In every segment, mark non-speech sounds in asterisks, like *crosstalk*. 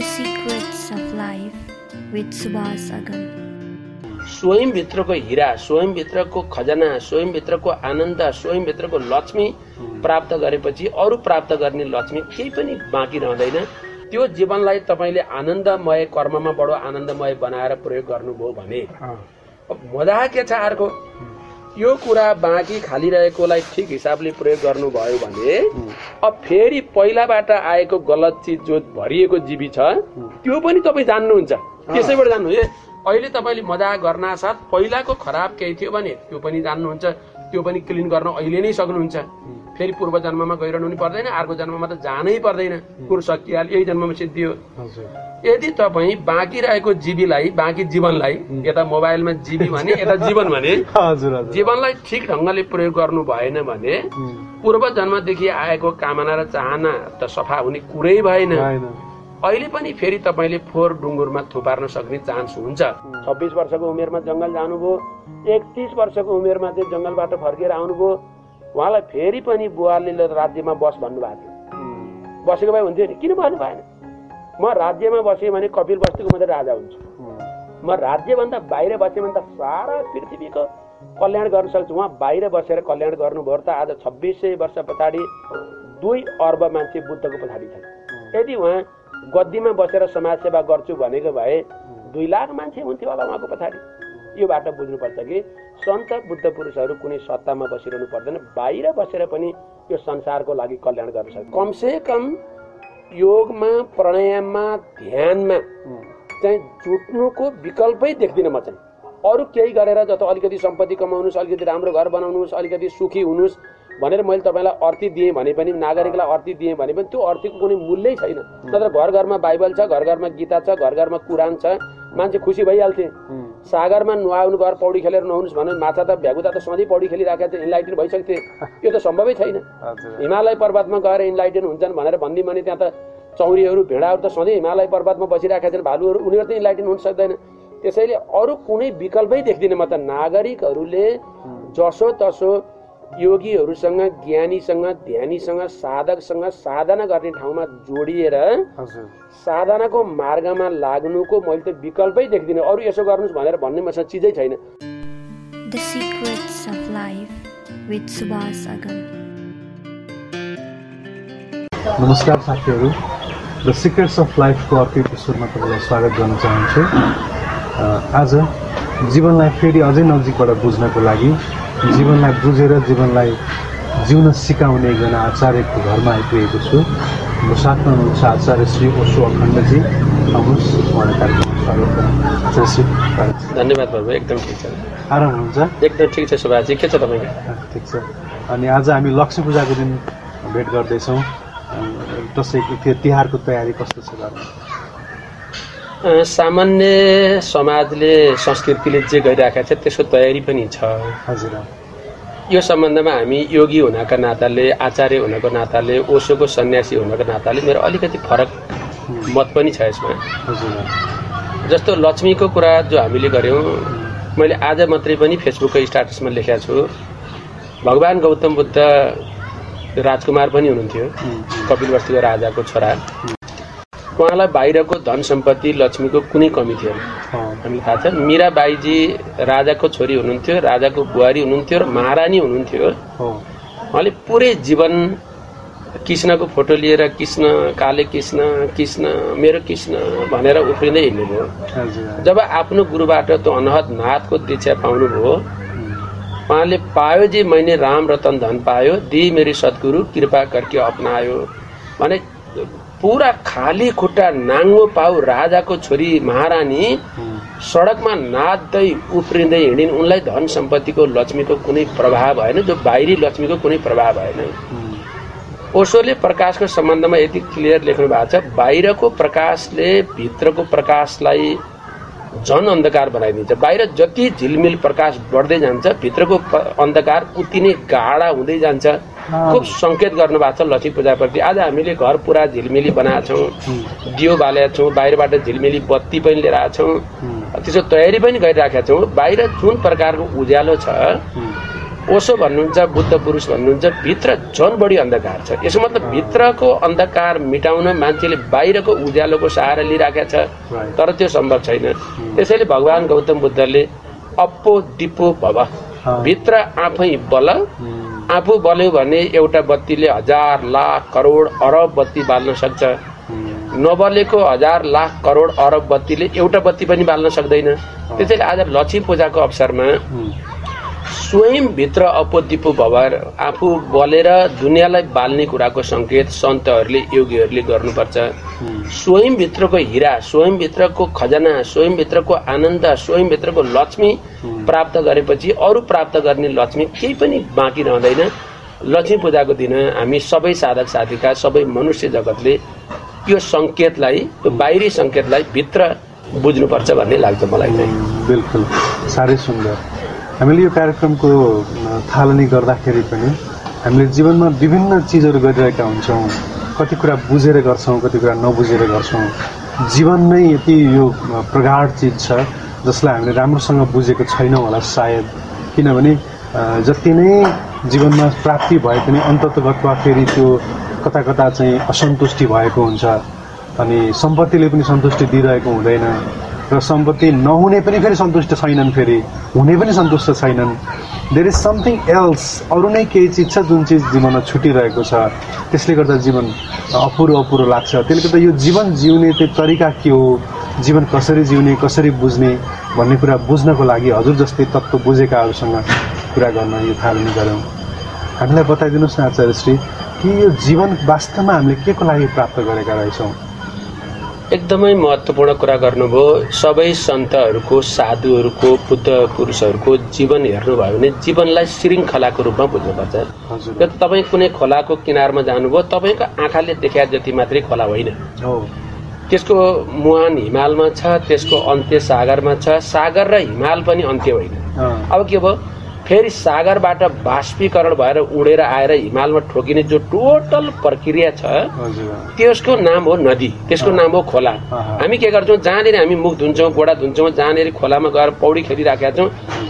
The Secrets of Life with Subhas Agam. स्वयंभित्रको हिरा स्वयंभित्रको खजना स्वयंभित्रको आनन्द स्वयंभित्रको लक्ष्मी प्राप्त गरेपछि अरू प्राप्त गर्ने लक्ष्मी केही पनि बाँकी रहँदैन। त्यो जीवनलाई तपाईँले आनन्दमय कर्ममा बडो आनन्दमय बनाएर प्रयोग गर्नुभयो भने। अब मजा के छ अर्को। यो कुरा बाँकी खाली रहेकोलाई ठिक हिसाबले प्रयोग गर्नुभयो भने अब फेरि पहिलाबाट आएको गलत चिज जो भरिएको जीवी छ त्यो पनि तपाईँ जान्नुहुन्छ। त्यसैबाट जान्नु ए अहिले तपाईँले मजा गर्न साथ पहिलाको खराब केही थियो भने त्यो पनि जान्नुहुन्छ त्यो पनि क्लिन गर्न अहिले नै सक्नुहुन्छ। फेरि पूर्व जन्ममा गइरहनु पनि पर्दैन अर्को जन्ममा त जानै पर्दैन। कुरो सकिहाल्यो यही जन्ममा सिद्धियो यदि तपाईँ बाँकी रहेको जीवीलाई बाँकी जीवनलाई यता मोबाइलमा जीवी भने यता जीवन भने *laughs* जीवनलाई ठिक ढङ्गले प्रयोग गर्नु भएन भने पूर्व जन्मदेखि आएको कामना र चाहना त सफा हुने कुरै भएन। अहिले पनि फेरि तपाईँले फोहोर डुङ्गुरमा थुपार्न सक्ने चान्स हुन्छ। छब्बिस वर्षको उमेरमा जङ्गल जानुभयो एकतिस वर्षको उमेरमा चाहिँ जङ्गलबाट फर्केर आउनुभयो उहाँलाई फेरि पनि बुवाले ल राज्यमा बस भन्नुभएको थियो। बसेको भए हुन्थ्यो नि। किन भन्नु भएन? म राज्यमा बसेँ भने कपिल बस्तीको मात्रै राजा हुन्छु। म राज्यभन्दा बाहिर बसेँ भने त सारा पृथ्वीको कल्याण गर्न सक्छु। उहाँ बाहिर बसेर कल्याण गर्नुभयो त आज छब्बिस सय वर्ष पछाडि दुई अर्ब मान्छे बुद्धको पछाडि छन्। यदि उहाँ गद्दीमा बसेर समाजसेवा गर्छु भनेको भए दुई लाख मान्छे हुन्थ्यो होला उहाँको पछाडि। यो बाटो बुझ्नुपर्छ कि? सन्त बुद्ध पुरुषहरू कुनै सत्तामा बसिरहनु पर्दैन बाहिर बसेर पनि यो संसारको लागि कल्याण गर्न सक्छ। कमसे कम योगमा प्राणायाममा ध्यानमा चाहिँ जुट्नुको विकल्पै देख्दिनँ म चाहिँ। अरू केही गरेर जस्तो अलिकति सम्पत्ति कमाउनुहोस् अलिकति राम्रो घर बनाउनुहोस् अलिकति सुखी हुनुहोस् भनेर मैले तपाईँलाई अर्थी दिएँ भने पनि नागरिकलाई अर्थी दिएँ भने पनि त्यो अर्थीको कुनै मूल्यै छैन। नत्र घर घरमा बाइबल छ घर घरमा गीता छ घर घरमा कुरान छ मान्छे खुसी भइहाल्थे सागरमा नुहाउनु घर पौडी खेलेर नुहाउनुहोस् भने माछा त भ्यागुता त सधैँ पौडी खेलिराखेको थियो इन्लाइटेन भइसक्थे यो त सम्भवै छैन। हिमालय पर्वतमा गएर इन्लाइटेन हुन्छन् भनेर भनिदियो भने त्यहाँ त चौरीहरू भेडाहरू त सधैँ हिमालय पर्वतमा बसिरहेका छन् भालुहरू उनीहरू त इन्लाइटेन हुन सक्दैन। त्यसैले अरू कुनै विकल्पै देख्दिनँ म त नागरिकहरूले जसो तसो योगीहरूसँग ज्ञानीसँग ध्यानीसँग साधकसँग साधना गर्ने ठाउँमा जोडिएर हजुर। साधनाको मार्गमा लाग्नुको मैले त विकल्पै देख्दिनँ। अरू यसो गर्नुहोस् भनेर भन्ने मसँग चिजै छैन। The Secrets of Life with Subhas Agam. नमस्कार साथीहरू। द सिक्रेट्स अफ लाइफको अर्को एपिसोडमा तपाईँलाई स्वागत गर्न चाहन्छु। आज जीवनलाई फेरि अझै नजिकबाट बुझ्नको लागि जीवनलाई बुझेर जीवनलाई जिउन सिकाउने एकजना आचार्यको घरमा आइपुगेको छु। म साथमा हुनुहुन्छ आचार्य श्री ओसो अखण्डजी। आउनुहोस् उहाँलाई कार्यक्रममा स्वागत आचार्य श्री। धन्यवाद बाबु एकदम ठिक छ। आराम हुनुहुन्छ? एकदम ठिक छ सुभाषजी के छ तपाईँको ठिक छ। अनि आज हामी लक्ष्मी पूजाको दिन भेट गर्दैछौँ। दसैँको त्यो तिहारको तयारी कस्तो छ अ, सामान्य समाजले संस्कृतिले जे गरिरहेको छ त्यसको तयारी पनि छ। हजुर। यो सम्बन्धमा हामी योगी हुनाका नाताले आचार्य हुनको नाताले ओसोको सन्यासी हुनको नाताले मेरो अलिकति फरक मत पनि छ यसमा। हजुर। जस्तो लक्ष्मीको कुरा जो हामीले गऱ्यौँ मैले आज मात्रै पनि फेसबुकको स्टाटसमा लेखेको छु। भगवान् गौतम बुद्ध राजकुमार पनि हुनुहुन्थ्यो कपिल बस्तीको राजाको छोरा। उहाँलाई बाहिरको धन सम्पत्ति लक्ष्मीको कुनै कमी थिएन। हामीलाई थाहा छ मीराबाईजी राजाको छोरी हुनुहुन्थ्यो राजाको बुहारी हुनुहुन्थ्यो र महारानी हुनुहुन्थ्यो। हो उहाँले पुरै जीवन कृष्णको फोटो लिएर कृष्ण काले कृष्ण कृष्ण मेरो कृष्ण भनेर उफ्रिँदै हिँड्नुभयो। जब आफ्नो गुरुबाट त्यो अनहद नाथको दीक्षा पाउनुभयो उहाँले पायो जे मैंने राम रतन धन पायो दी मेरी सद्गुरु कृपा करके अपनायो भने पुरा खाली खुट्टा नाङ्गो पाउ राजाको छोरी महारानी सडकमा नाच्दै उफ्रिँदै हिँडिन्। उनलाई धन सम्पत्तिको लक्ष्मीको कुनै प्रभाव भएन जो बाहिरी लक्ष्मीको कुनै प्रभाव भएन। ओसोले प्रकाशको सम्बन्धमा यति क्लियर लेख्नु भएको छ बाहिरको प्रकाशले भित्रको प्रकाशलाई झन अन्धकार बनाइदिन्छ। बाहिर जति झिलमिल प्रकाश बढ्दै जान्छ भित्रको अन्धकार उति नै गाढा हुँदै जान्छ। खुब सङ्केत गर्नुभएको छ लक्ष्मी पूजाप्रति। आज हामीले घर पुरा झिलमिली बनाएको छौँ दियो बालेका छौँ बाहिरबाट झिलमिली बत्ती पनि लिएर आएको छौँ। त्यसको तयारी पनि गरिराखेका छौँ। बाहिर जुन प्रकारको उज्यालो छ ओसो भन्नुहुन्छ बुद्ध पुरुष भन्नुहुन्छ भित्र झन् बढी अन्धकार छ। यसो मतलब भित्रको अन्धकार मिटाउन मान्छेले बाहिरको उज्यालोको सहारा लिइराखेको छ. तर त्यो सम्भव छैन। त्यसैले भगवान् गौतम बुद्धले अप्पो दिपो भव। भित्र आफै बल आफू बल्यो भने एउटा बत्तीले हजार लाख करोड अरब बत्ती बाल्न सक्छ। नबलेको हजार लाख करोड अरब बत्तीले एउटा बत्ती पनि बाल्न सक्दैन। त्यसैले आज लक्ष्मी पूजाको अवसरमा उम्, स्वयं भित्र अपोदिपो भवर आफू बलेर दुनियाँलाई बाल्ने कुराको सङ्केत सन्तहरूले योगीहरूले गर्नुपर्छ। उम्, स्वयं भित्रको हिरा स्वयं भित्रको खजना स्वयं भित्रको आनन्द स्वयं भित्रको लक्ष्मी प्राप्त गरेपछि अरू प्राप्त गर्ने लक्ष्मी केही पनि बाँकी रहँदैन। लक्ष्मी पूजाको दिन हामी सबै साधक साथीका सबै मनुष्य जगतले यो सङ्केतलाई यो बाहिरी सङ्केतलाई भित्र बुझ्नुपर्छ भन्ने लाग्छ मलाई बिल्कुल। साह्रै सुन्दर। हामीले यो कार्यक्रमको थालनी गर्दाखेरि पनि हामीले जीवनमा विभिन्न चिजहरू गरिरहेका हुन्छौँ। कति कुरा बुझेर गर्छौँ कति कुरा नबुझेर गर्छौँ। जीवन नै यति यो प्रगाढ चिज छ जसलाई हामीले राम्रोसँग बुझेको छैनौँ होला सायद। किनभने जति नै जीवनमा प्राप्ति भए पनि अन्ततगतमा फेरि त्यो कता कता चाहिँ असन्तुष्टि भएको हुन्छ। अनि सम्पत्तिले पनि सन्तुष्टि दिइरहेको हुँदैन। र सम्पत्ति नहुने पनि फेरि सन्तुष्ट छैनन् फेरि। हुने पनि सन्तुष्ट छैनन्। देयर इज समथिङ एल्स अरू नै केही चिज छ जुन चिज जीवनमा छुटिरहेको छ। त्यसले गर्दा जीवन अपुरो अपुरो लाग्छ। त्यसले गर्दा यो जीवन जिउने त्यो तरिका के हो? जीवन कसरी जिउने कसरी बुझ्ने भन्ने कुरा बुझ्नको लागि हजुर जस्तै तत्त्व बुझेकाहरूसँग कुरा गर्न यो थालनी गऱ्यौँ। हामीलाई बताइदिनुहोस् न आचार्यश्री कि यो जीवन वास्तवमा हामीले के को लागि प्राप्त गरेका रहेछौँ? एकदमै महत्त्वपूर्ण कुरा गर्नुभयो। सबै सन्तहरूको साधुहरूको बुद्ध पुरुषहरूको जीवन हेर्नुभयो भने जीवनलाई श्रृङ्खलाको रूपमा बुझ्नुपर्छ। यो तपाईँ कुनै खोलाको किनारमा जानुभयो तपाईँको आँखाले देखा जति मात्रै खोला होइन। त्यसको मुहान हिमालमा छ त्यसको अन्त्य सागरमा छ। सागर र हिमाल पनि अन्त्य होइन। अब के भयो? फेरि सागरबाट बाष्पीकरण भएर उडेर आएर हिमालमा ठोकिने जो टोटल प्रक्रिया छ त्यसको नाम हो नदी त्यसको नाम हो खोला। हामी के गर्छौँ जहाँनिर हामी मुख धुन्छौँ गोडा धुन्छौँ जहाँनिर खोलामा गएर पौडी खेलिराखेका छौँ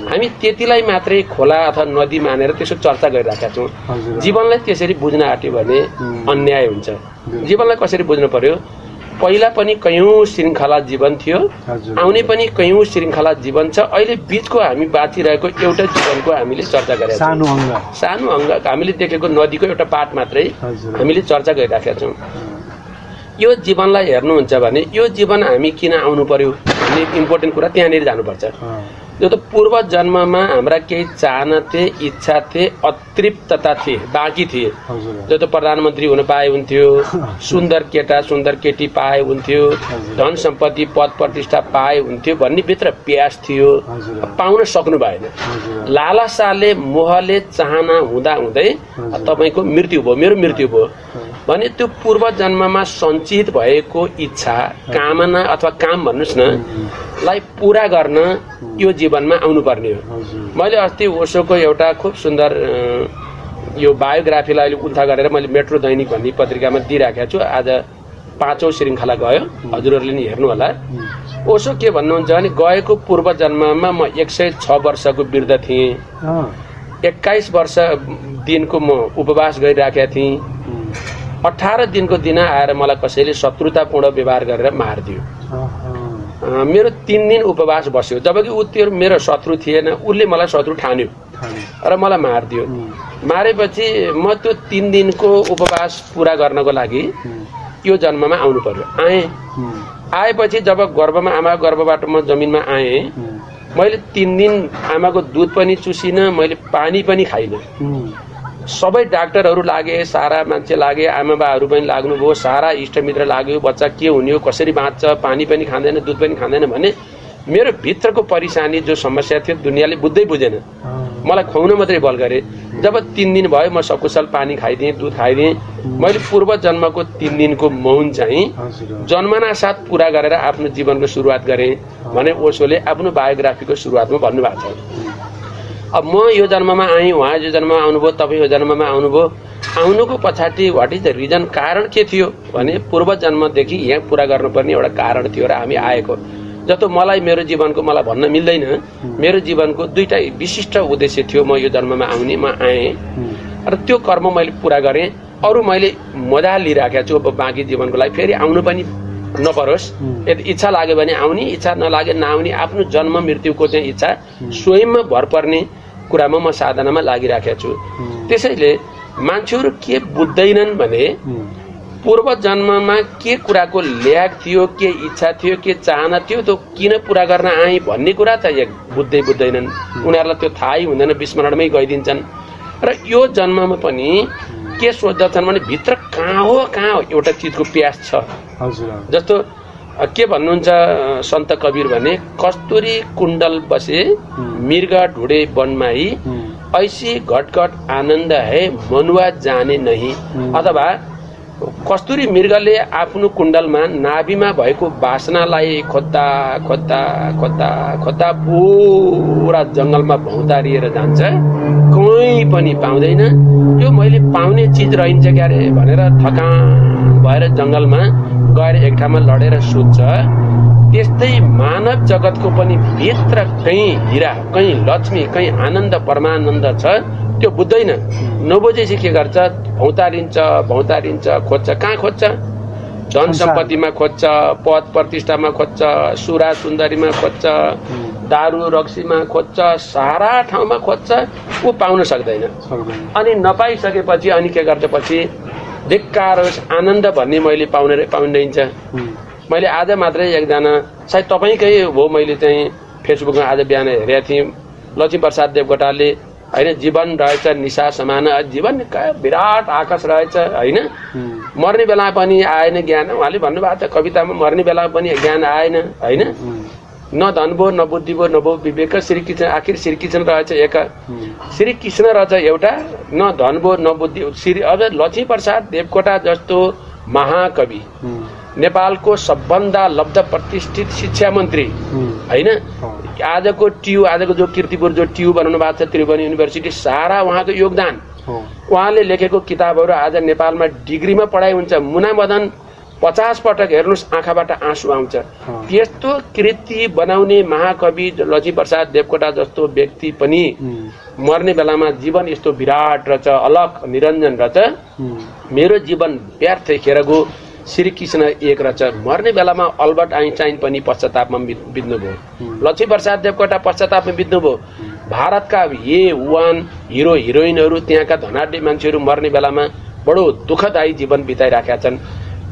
हामी त्यतिलाई मात्रै खोला अथवा नदी मानेर त्यसको चर्चा गरिराखेका छौँ। जीवनलाई त्यसरी बुझ्न आँट्यो भने। अन्याय हुन्छ। जीवनलाई कसरी बुझ्नु पर्यो? पहिला पनि कैयौँ श्रृङ्खला जीवन थियो। आउने पनि कैयौँ श्रृङ्खला जीवन छ। अहिले बिचको हामी बाँचिरहेको एउटा जीवनको हामीले चर्चा गरेका छौँ। सानो अङ्ग। सानो अङ्ग। हामीले देखेको नदीको एउटा पाठ मात्रै हामीले चर्चा गरिराखेका छौँ। यो जीवनलाई हेर्नुहुन्छ भने यो जीवन हामी किन आउनु पर्यो भन्ने इम्पोर्टेन्ट कुरा त्यहाँनिर जानुपर्छ। यो त पूर्व जन्ममा हाम्रा केही चाहना थिए इच्छा थिए अतृप्तता थिए बाँकी थिए। जो त प्रधानमन्त्री हुन पाए हुन्थ्यो *laughs* सुन्दर केटा सुन्दर केटी पाए हुन्थ्यो धन सम्पत्ति पद प्रतिष्ठा पाए हुन्थ्यो भन्ने भित्र प्यास थियो। पाउन सक्नु भएन। लालसाले मोहले चाहना हुँदा हुँदै। तपाईँको मृत्यु भयो मेरो मृत्यु भयो। भने त्यो पूर्व जन्ममा सञ्चित भएको इच्छा कामना अथवा काम भन्नुहोस् न लाई पुरा गर्न यो जीवनमा आउनुपर्ने हो। मैले अस्ति ओसोको एउटा खुब सुन्दर यो बायोग्राफीलाई अहिले उल्था गरेर मैले मेट्रो दैनिक भन्ने पत्रिकामा दिइराखेको छु। आज पाँचौँ श्रृङ्खला गयो। हजुरहरूले नि हेर्नु होला ओसो के भन्नुहुन्छ भने गएको पूर्व जन्ममा म एक सय छ वर्षको वृद्ध थिएँ। एक्काइस वर्ष दिनको म उपवास गरिराखेका थिएँ। अठार दिनको दिन आएर मलाई कसैले शत्रुतापूर्ण व्यवहार गरेर मारिदियो। मेरो तिन दिन उपवास बस्यो। जबकि ऊ त्यो मेरो शत्रु थिएन उसले मलाई शत्रु ठान्यो। र मलाई मारिदियो। मारेपछि म त्यो तिन दिनको उपवास पुरा गर्नको लागि यो जन्ममा आउनु पर्यो। आएँ। आएपछि जब गर्भमा आमाको गर्भबाट म जमिनमा आएँ मैले तिन दिन आमाको दुध पनि चुसिनँ मैले पानी पनि खाइनँ। सबै डाक्टरहरू लागे सारा मान्छे लागे आमा बाहरू पनि लाग्नुभयो सारा इष्टमित्र लाग्यो बच्चा के हुने हो कसरी बाँच्छ पानी पनि खाँदैन दुध पनि खाँदैन भने मेरो भित्रको परेसानी जो समस्या थियो दुनियाँले बुझ्दै बुझेन। मलाई खुवाउन मात्रै बल गरे। जब तिन दिन भयो म सकुशल पानी खाइदिएँ दुध खाइदिएँ। मैले पूर्व जन्मको तिन दिनको मौन चाहिँ जन्मना साथ पुरा गरेर आफ्नो जीवनको सुरुवात गरेँ भने ओसोले आफ्नो बायोग्राफीको सुरुवातमा भन्नुभएको छ। अब म यो जन्ममा आएँ उहाँ यो जन्ममा आउनुभयो तपाईँ यो जन्ममा आउनुभयो। आउनुको पछाडि वाट इज द रिजन कारण के थियो भने पूर्व जन्मदेखि यहाँ पुरा गर्नुपर्ने एउटा कारण थियो र हामी आएको। जस्तो मलाई मेरो जीवनको मलाई भन्न मिल्दैन। मेरो जीवनको दुईटा विशिष्ट उद्देश्य थियो म यो जन्ममा आउने म आएँ। र त्यो कर्म मैले पुरा गरेँ। अरू मैले मजा लिइराखेको छु अब बाँकी जीवनको लागि फेरि आउनु पनि नपरोस्। यदि इच्छा लाग्यो भने आउने इच्छा नलागे नआउने आफ्नो जन्म मृत्युको चाहिँ इच्छा स्वयंमा भर पर्ने। कुरामा म साधनामा लागिराखेको छु। त्यसैले मान्छेहरू के बुझ्दैनन् भने पूर्व जन्ममा के कुराको ल्याग थियो के इच्छा थियो के चाहना थियो त्यो किन पुरा गर्न आएँ भन्ने कुरा चाहिँ एक बुझ्दै बुझ्दैनन्। उनीहरूलाई त्यो थाहै हुँदैन विस्मरणमै गइदिन्छन्। र यो जन्ममा पनि के सोच्दछन् भने भित्र कहाँ हो कहाँ हो एउटा चिजको प्यास छ। जस्तो के भन्नुहुन्छ सन्त कवीर भने कस्तुरी कुण्डल बसे मृग ढुडे वनमाई उम्, ऐसी घटघट आनन्द है मनुवा जाने नहीं। हुँ। अथवा कस्तुरी मृगले आफ्नो कुण्डलमा नाभिमा भएको बासनालाई खोज्दा खोज्दा खोज्दा खोज्दा पुरा जङ्गलमा भौतारिएर जान्छ। कहीँ पनि पाउँदैन। यो मैले पाउने चिज रहन्छ क्यारे? भनेर थकान भएर जङ्गलमा गएर एक ठाउँमा लडेर सुत्छ त्यस्तै मानव जगतको पनि भित्र कहीँ हिरा कहीँ लक्ष्मी कहीँ आनन्द परमानन्द छ त्यो बुझ्दैन। नबुझेपछि के गर्छ? भौतारिन्छ भौतारिन्छ खोज्छ। कहाँ खोज्छ? धन सम्पत्तिमा खोज्छ पद प्रतिष्ठामा खोज्छ सुरा सुन्दरीमा खोज्छ दारू रक्सीमा खोज्छ सारा ठाउँमा खोज्छ ऊ पाउन सक्दैन। अनि नपाइसकेपछि अनि के गर्छ पछि? धिक्कार होस् आनन्द भन्ने मैले पाउने उम्, मैले आज मात्रै एकजना सायद तपाईँकै हो मैले चाहिँ फेसबुकमा आज बिहान हेरेको थिएँ। लक्ष्मी प्रसाद देवकोटाले होइन जीवन रहेछ निशा समान जीवन विराट आकाश रहेछ होइन? मर्ने बेला पनि आएन ज्ञान। उहाँले भन्नुभएको छ कवितामा मर्ने बेला पनि ज्ञान आएन होइन? न धन भो न बुद्धि भो न भो विवेक श्री कृष्ण आखिर श्री कृष्ण रहेछ एक। श्री कृष्ण रहेछ एउटा न धन भो न बुद्धि। श्री अब लक्ष्मी प्रसाद देवकोटा जस्तो महाकवि। नेपालको सबभन्दा लब्ध प्रतिष्ठित शिक्षा मन्त्री। होइन? आजको ट्यु आजको जो किर्तिपुर जो ट्यु बनाउनु भएको छ त्रिभुवन युनिभर्सिटी सारा उहाँको योगदान। उहाँले लेखेको किताबहरू आज नेपालमा डिग्रीमा पढाइ हुन्छ। मुना मदन पचास पटक हेर्नुहोस् आँखाबाट आँसु आउँछ। त्यस्तो कृति बनाउने महाकवि लक्ष्मी प्रसाद देवकोटा जस्तो व्यक्ति पनि मर्ने बेलामा जीवन यस्तो विराट रहेछ अलग निरञ्जन रहेछ मेरो जीवन व्यर्थ खेर गयो श्रीकृष्ण एक रहेछ मर्ने बेलामा अल्बर्ट आइन्स्टाइन पनि पश्चातापमा बित- बित्नुभयो। लक्ष्मी प्रसाद देवकोटा पश्चातापमा बित्नुभयो। भारतका ए वान हिरो हिरोइनहरू त्यहाँका धनाढ्य मान्छेहरू मर्ने बेलामा बडो दुःखदायी जीवन बिताइराखेका छन्।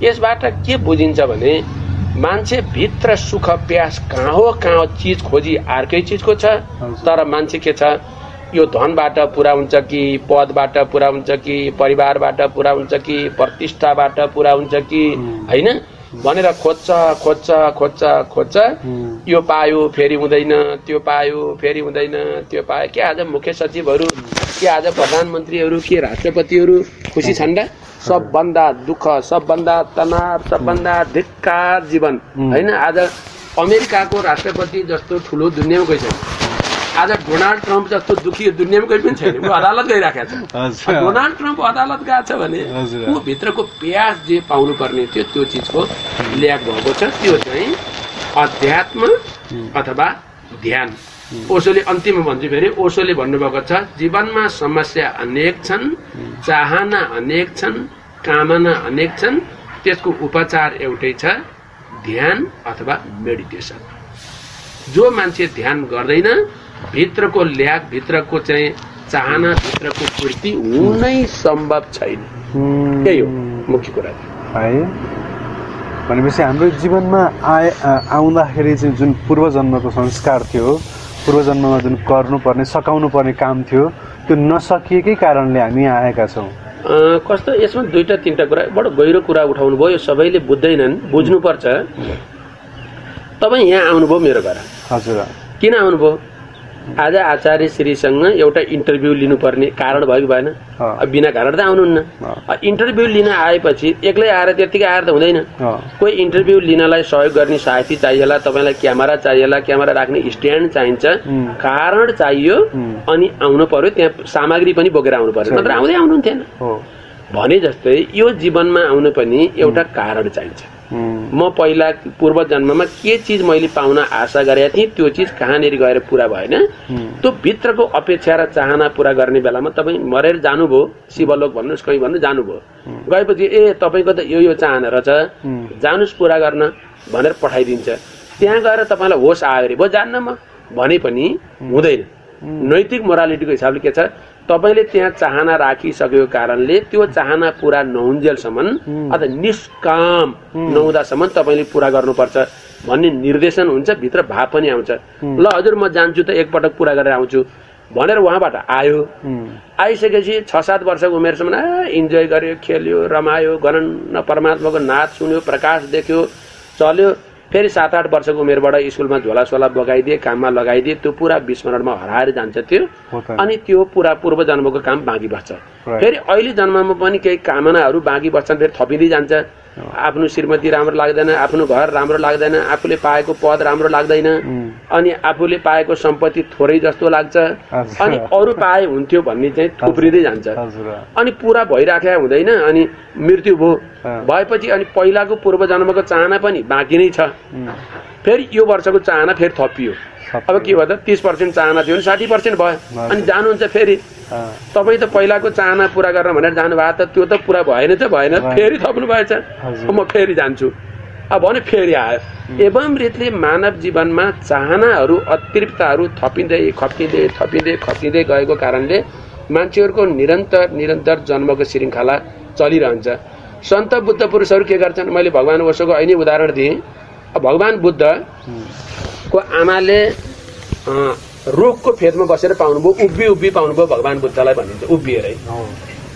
यसबाट के बुझिन्छ भने मान्छे भित्र सुख प्यास कहाँ हो कहाँ हो चिज खोजी अर्कै चिजको छ। तर मान्छे के छ यो धनबाट पुरा हुन्छ कि पदबाट पुरा हुन्छ कि परिवारबाट पुरा हुन्छ कि प्रतिष्ठाबाट पुरा हुन्छ कि। होइन? भनेर खोज्छ खोज्छ खोज्छ खोज्छ। यो पायो फेरि हुँदैन त्यो पायो फेरि हुँदैन त्यो पायो। के आज मुख्य सचिवहरू के आज प्रधानमन्त्रीहरू के राष्ट्रपतिहरू खुसी छन् र? सबभन्दा दुःख सबभन्दा तनाव सबभन्दा धिक्कार जीवन। होइन? आज अमेरिकाको राष्ट्रपति जस्तो ठुलो दुनियाँमा गइ छैन। आज डोनाल्ड ट्रम्प जस्तो दुखी दुनियाँमा कोही पनि छैन। ऊ अदालत गइराखेको छ। *laughs* डोनाल्ड ट्रम्प अदालत गएको छ भने। ऊ भित्रको प्यास जे पाउनु पर्ने थियो त्यो चिजको ल्याग भएको छ। त्यो चाहिँ अध्यात्म अथवा ध्यान। ओसोले अन्तिममा भन्छु फेरि ओसोले भन्नुभएको छ जीवनमा समस्या अनेक छन् चाहना अनेक छन् कामना अनेक छन् त्यसको उपचार एउटै छ ध्यान अथवा मेडिटेसन। जो मान्छे ध्यान गर्दैन भित्रको ल्याग भित्रको चाहिँ चाहना भित्रको पूर्ति हुनै सम्भव छैन। त्यही हो मुख्य कुरा। है? भनेपछि हाम्रो जीवनमा आए आउँदाखेरि चाहिँ जुन पूर्वजन्मको संस्कार थियो पूर्वजन्ममा जुन गर्नुपर्ने सकाउनु पर्ने काम थियो त्यो नसकिएकै कारणले हामी यहाँ आएका छौँ। कस्तो यसमा दुईटा तिनवटा कुरा बडो गहिरो कुरा उठाउनु भयो यो सबैले बुझ्दैनन् बुझ्नुपर्छ। तपाईँ यहाँ आउनुभयो मेरो घर। हजुर। किन आउनुभयो? आज आचार्य श्रीसँग एउटा इन्टरभ्यू लिनुपर्ने कारण भयो कि भएन बिना कारण त आउनुहुन्न। इन्टरभ्यू लिन आएपछि एक्लै आएर त्यत्तिकै आएर त हुँदैन। कोही इन्टरभ्यू लिनलाई सहयोग गर्ने साथी चाहिएला तपाईँलाई क्यामेरा चाहिएला क्यामेरा राख्ने स्ट्यान्ड चाहिन्छ. कारण चाहियो. अनि आउनु पर्यो त्यहाँ सामग्री पनि बोकेर आउनु पर्यो। नत्र आउँदै आउनुहुन्थेन। भने जस्तै यो जीवनमा आउनु पनि एउटा कारण चाहिन्छ। म पहिला पूर्व जन्ममा के चिज मैले पाउन आशा गरेका थिएँ त्यो चिज कहाँनिर गएर पुरा भएन। त्यो भित्रको अपेक्षा र चाहना पुरा गर्ने बेलामा तपाईँ मरेर जानुभयो शिवलोक भन्नुहोस् कहीँ भन्नु जानुभयो। गएपछि ए तपाईँको त यो यो चाहना रहेछ। जानुहोस् पुरा गर्न भनेर पठाइदिन्छ। त्यहाँ गएर तपाईँलाई होस आयो अरे भयो जान्न म भने पनि हुँदैन। नैतिक मोरालिटीको हिसाबले के छ? तपाईँले त्यहाँ चाहना राखिसकेको कारणले त्यो चाहना पुरा नहुन्जेलसम्म अथवा निष्काम नहुँदासम्म तपाईँले पुरा गर्नुपर्छ भन्ने निर्देशन हुन्छ भित्र भाव पनि आउँछ। ल हजुर म जान्छु त एकपटक पुरा गरेर आउँछु भनेर उहाँबाट आयो। आइसकेपछि छ सात वर्षको उमेरसम्म इन्जोय गर्यो खेल्यो रमायो गणन परमात्माको नाच सुन्यो प्रकाश देख्यो चल्यो। फेरि सात आठ वर्षको उमेरबाट स्कुलमा झोला सोला बगाइदिए काममा लगाइदिए त्यो पुरा विस्मरणमा हराएर जान्छ त्यो। अनि त्यो पुरा पूर्व जन्मको काम बाँकी बस्छ. फेरि अहिले जन्ममा पनि केही कामनाहरू बाँकी बस्छन् फेरि थपिँदै जान्छ आफ्नो श्रीमती राम्रो लाग्दैन आफ्नो घर राम्रो लाग्दैन आफूले पाएको पद राम्रो लाग्दैन अनि आफूले पाएको सम्पत्ति थोरै जस्तो लाग्छ। अनि अरू पाए हुन्थ्यो भन्ने चाहिँ थुप्रिँदै जान्छ अनि पुरा भइराखेका हुँदैन अनि मृत्यु भयो। भएपछि अनि पहिलाको पूर्व जन्मको चाहना पनि बाँकी नै छ। फेरि यो वर्षको चाहना फेरि थपियो। अब के भयो त? तिस पर्सेन्ट चाहना थियो भने साठी पर्सेन्ट भयो। अनि जानुहुन्छ फेरि। तपाईँ त पहिलाको चाहना पुरा गर्न भनेर जानुभएको त त्यो त पुरा भएन त भएन। फेरि थप्नु भएछ म फेरि जान्छु। अब भने फेरि आयो। एवं रीतिले मानव जीवनमा चाहनाहरू अतिरिक्तहरू थपिँदै खपिँदै थपिँदै खपिँदै गएको कारणले मान्छेहरूको निरन्तर निरन्तर जन्मको श्रृङ्खला चलिरहन्छ। सन्त बुद्ध पुरुषहरू के गर्छन्? मैले भगवान् ओसोको अहिले उदाहरण दिएँ। भगवान् बुद्धको आमाले रुखको फेदमा बसेर पाउनुभयो उभि उभि पाउनुभयो भगवान् बुद्धलाई भनिन्छ उभिएरै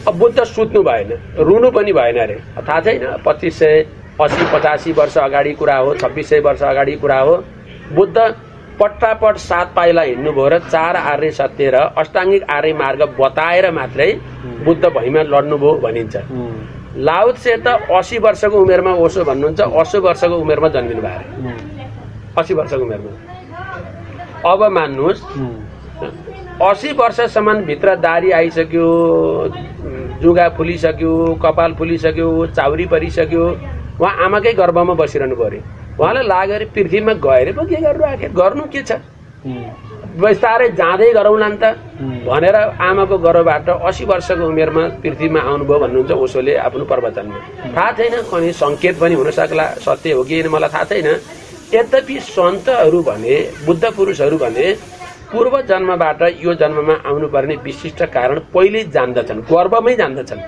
अब बुद्ध सुत्नु भएन रुनु पनि भएन अरे। थाहा छैन पच्चिस सय असी पचासी वर्ष अगाडि कुरा हो छब्बिस सय वर्ष अगाडि कुरा हो। बुद्ध पट्टापट सात पाइला हिँड्नुभयो र चार आर्य सत्य र अष्टाङ्गिक आर्य मार्ग बताएर मात्रै बुद्ध भैमा लड्नुभयो भनिन्छ। उम्, लाउत से त असी वर्षको उमेरमा ओसो भन्नुहुन्छ अस्सी वर्षको उमेरमा जन्मिनु भयो असी वर्षको उमेरमा। अब मान्नुहोस् असी वर्षसम्म भित्र दारी आइसक्यो जुगा फुलिसक्यो कपाल फुलिसक्यो चाउरी परिसक्यो उहाँ आमाकै गर्भमा बसिरहनु पर्यो उहाँलाई लाग्यो अरे पृथ्वीमा गएर पो के गर्नु आखिर गर्नु के छ? बिस्तारै जाँदै गरौँला नि त। भनेर आमाको गर्भबाट असी वर्षको उमेरमा पृथ्वीमा आउनुभयो भन्नुहुन्छ ओसोले आफ्नो प्रवचनमा। थाहा छैन कहीँ सङ्केत पनि हुन सक्ला सत्य हो कि मलाई थाहा छैन। यद्यपि सन्तहरू भने बुद्ध पुरुषहरू भने पूर्व जन्मबाट यो जन्ममा आउनुपर्ने विशिष्ट कारण पहिल्यै जान्दछन् गर्वमै जान्दछन्।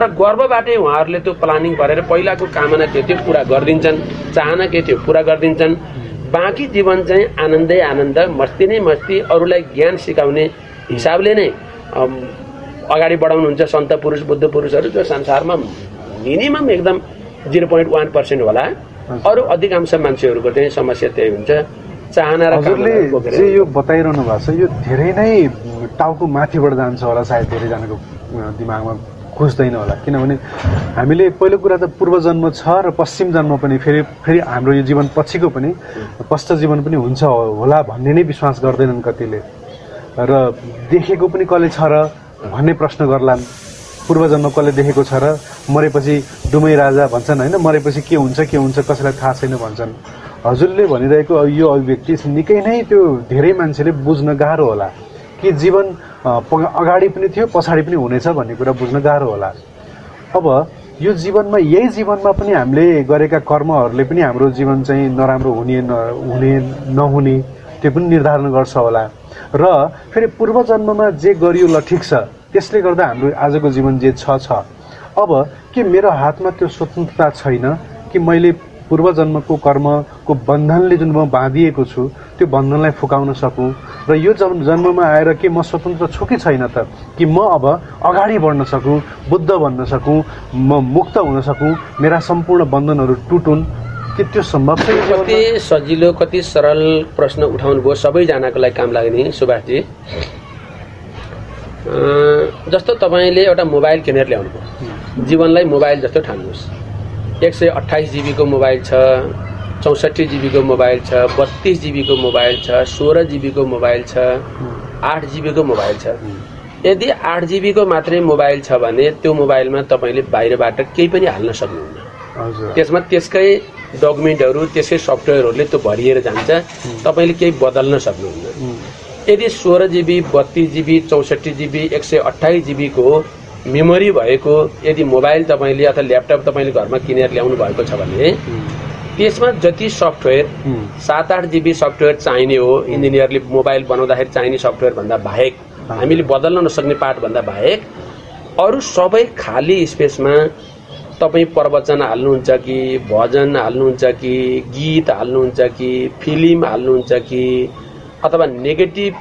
र गर्वबाटै उहाँहरूले त्यो प्लानिङ गरेर पहिलाको कामना के थियो पुरा गरिदिन्छन् चाहना के थियो पुरा गरिदिन्छन्। बाँकी जीवन चाहिँ आनन्दै आनन्द मस्ती नै मस्ती अरूलाई ज्ञान सिकाउने हिसाबले नै अगाडि बढाउनुहुन्छ सन्त पुरुष बुद्ध पुरुषहरू जो संसारमा मिनिमम एकदम जिरो पोइन्ट वान पर्सेन्ट होला। अरू अधिकांश मान्छेहरूको चाहिँ समस्या त्यही हुन्छ। चाहना र जे यो बताइरहनु भएको छ यो धेरै नै टाउको माथिबाट जान्छ होला सायद धेरैजनाको दिमागमा खुज्दैन होला। किनभने हामीले पहिलो कुरा त पूर्व जन्म छ र पश्चिम जन्म पनि फेरि फेरि हाम्रो यो जीवन पछिको पनि पश्चात जीवन पनि हुन्छ होला भन्ने नै विश्वास गर्दैनन् कतिले। र देखेको पनि कसले छ र भन्ने प्रश्न गर्लान्। पूर्व जन्म कसले देखेको छ र मरेपछि डुमै राजा भन्छन् होइन? मरेपछि के हुन्छ के हुन्छ कसैलाई थाहा छैन भन्छन्। हजुरले भनिरहेको यो अभिव्यक्ति निकै नै त्यो धेरै मान्छेले बुझ्न गाह्रो होला। कि जीवन अगाडि पनि थियो पछाडि पनि हुनेछ भन्ने कुरा बुझ्न गाह्रो होला। अब यो जीवनमा यही जीवनमा पनि हामीले गरेका कर्महरूले पनि हाम्रो जीवन चाहिँ नराम्रो हुने न हुने नहुने त्यो पनि निर्धारण गर्छ होला। र फेरि पूर्व जन्ममा जे गरियो ल ठिक छ। त्यसले गर्दा हाम्रो आजको जीवन जे छ छ। अब के मेरो हातमा त्यो स्वतन्त्रता छैन? कि मैले पूर्व जन्मको कर्मको बन्धनले जुन म बाँधिएको छु त्यो बन्धनलाई फुकाउन सकुँ? र यो जन्म जन्ममा आएर के म स्वतन्त्र छु कि छैन त? कि म अब अगाडि बढ्न सकुँ बुद्ध बन्न सकुँ म मुक्त हुन सकुँ मेरा सम्पूर्ण बन्धनहरू टुटुन्? के त्यो सम्भव छ कति? सजिलो कति सरल प्रश्न उठाउनु भयो सबैजनाको लागि काम लाग्ने। सुभाषजी। जस्तो तपाईँले एउटा मोबाइल किनेर ल्याउनु भयो जीवनलाई मोबाइल जस्तो ठान्नुहोस्। एक सय अठाइस जिबीको मोबाइल छ चौसठी जिबीको मोबाइल छ बत्तिस जिबीको मोबाइल छ सोह्र जिबीको मोबाइल छ आठ जिबीको मोबाइल छ। यदि आठ जिबीको मात्रै मोबाइल छ भने त्यो मोबाइलमा तपाईँले बाहिरबाट केही पनि हाल्न सक्नुहुन्न। त्यसमा त्यसकै डकुमेन्टहरू त्यसकै सफ्टवेयरहरूले त्यो भरिएर जान्छ। तपाईँले केही बदल्न सक्नुहुन्न। यदि सोह्र जिबी बत्तिस जिबी चौसठी जिबी एक सय अठाइस जिबीको मेमोरी भएको यदि मोबाइल तपाईँले अथवा ल्यापटप तपाईँले घरमा किनेर ल्याउनु भएको छ भने त्यसमा जति सफ्टवेयर सात आठ जिबी सफ्टवेयर चाहिने हो इन्जिनियरले मोबाइल बनाउँदाखेरि चाहिने सफ्टवेयर भन्दा बाहेक। हामीले बदल्न नसक्ने पार्ट भन्दा बाहेक अरू सबै खाली स्पेसमा तपाईँ प्रवचन हाल्नुहुन्छ कि भजन हाल्नुहुन्छ कि गीत हाल्नुहुन्छ कि फिल्म हाल्नुहुन्छ कि अथवा नेगेटिभ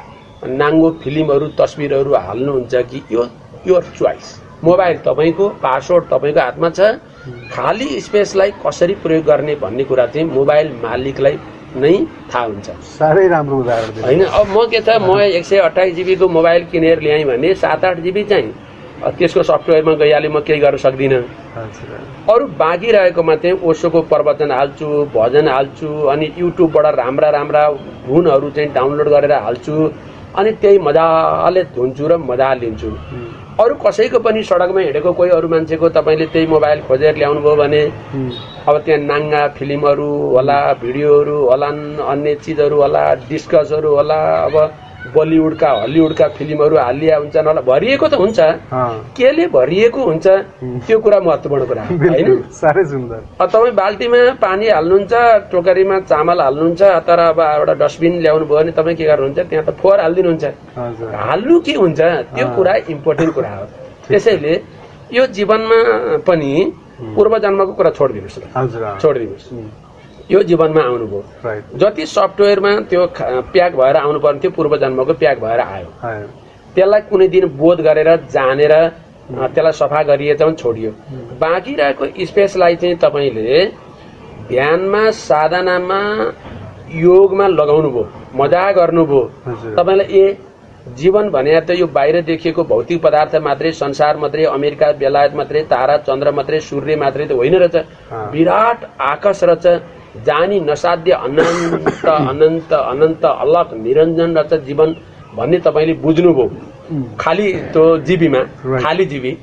नाङ्गो फिल्महरू तस्विरहरू हाल्नुहुन्छ कि यो योर चोइस मोबाइल तपाईँको पासवर्ड तपाईँको हातमा छ। खाली स्पेसलाई कसरी प्रयोग गर्ने भन्ने कुरा चाहिँ मोबाइल मालिकलाई नै थाहा हुन्छ। साह्रै राम्रो उदाहरण। होइन अब म के छ म एक सय अठाइस जिबीको मोबाइल किनेर ल्याएँ भने सात आठ जिबी चाहिँ त्यसको सफ्टवेयरमा गइहाले म केही गर्न सक्दिनँ। अरू बाँकी रहेकोमा चाहिँ ओसोको प्रवचन हाल्छु भजन हाल्छु अनि युट्युबबाट राम्रा राम्रा धुनहरू चाहिँ डाउनलोड गरेर हाल्छु अनि त्यही मजाले धुन्छु र मजा लिन्छु। अरू कसैको पनि सडकमा हिँडेको कोही अरू मान्छेको तपाईँले त्यही मोबाइल खोजेर ल्याउनु भयो भने अब त्यहाँ नाङ्गा फिल्महरू होला भिडियोहरू होलान् अन्य चिजहरू होला डिस्कसहरू होला अब बलिउडका हलिउडका फिल्महरू हालिया हुन्छन् होला। भरिएको त हुन्छ। केले भरिएको हुन्छ त्यो कुरा महत्त्वपूर्ण कुरा *laughs* हो, होइन? तपाईँ बाल्टीमा पानी हाल्नुहुन्छ टोकरीमा चामल हाल्नुहुन्छ तर अब एउटा डस्टबिन ल्याउनु भयो भने तपाईँ के गर्नुहुन्छ? त्यहाँ त फोहोर हालिदिनुहुन्छ। हाल्नु के हुन्छ? त्यो। कुरा इम्पोर्टेन्ट कुरा हो। *laughs* त्यसैले यो जीवनमा पनि पूर्व जन्मको कुरा छोडिदिनुहोस्। छोडिदिनुहोस्। यो जीवनमा आउनुभयो। जति सफ्टवेयरमा त्यो प्याक भएर आउनु पर्ने थियो पूर्व जन्मको प्याक भएर आयो। त्यसलाई कुनै दिन बोध गरेर जानेर अ, त्यसलाई सफा गरिएछ भने छोडियो। बाँकी रहेको स्पेसलाई चाहिँ तपाईँले ध्यानमा साधनामा योगमा लगाउनु भयो मजा गर्नुभयो। तपाईँलाई ए जीवन भने त यो बाहिर देखिएको भौतिक पदार्थ मात्रै संसार मात्रै अमेरिका बेलायत मात्रै तारा चन्द्र मात्रै सूर्य मात्रै त होइन रहेछ। विराट आकाश रहेछ। जानी नसाध्य अनन्त अनन्त अनन्त अलग निरञ्जन रहेछ जीवन भन्ने तपाईँले बुझ्नुभयो। उम्, खाली त्यो Right. खाली जिबी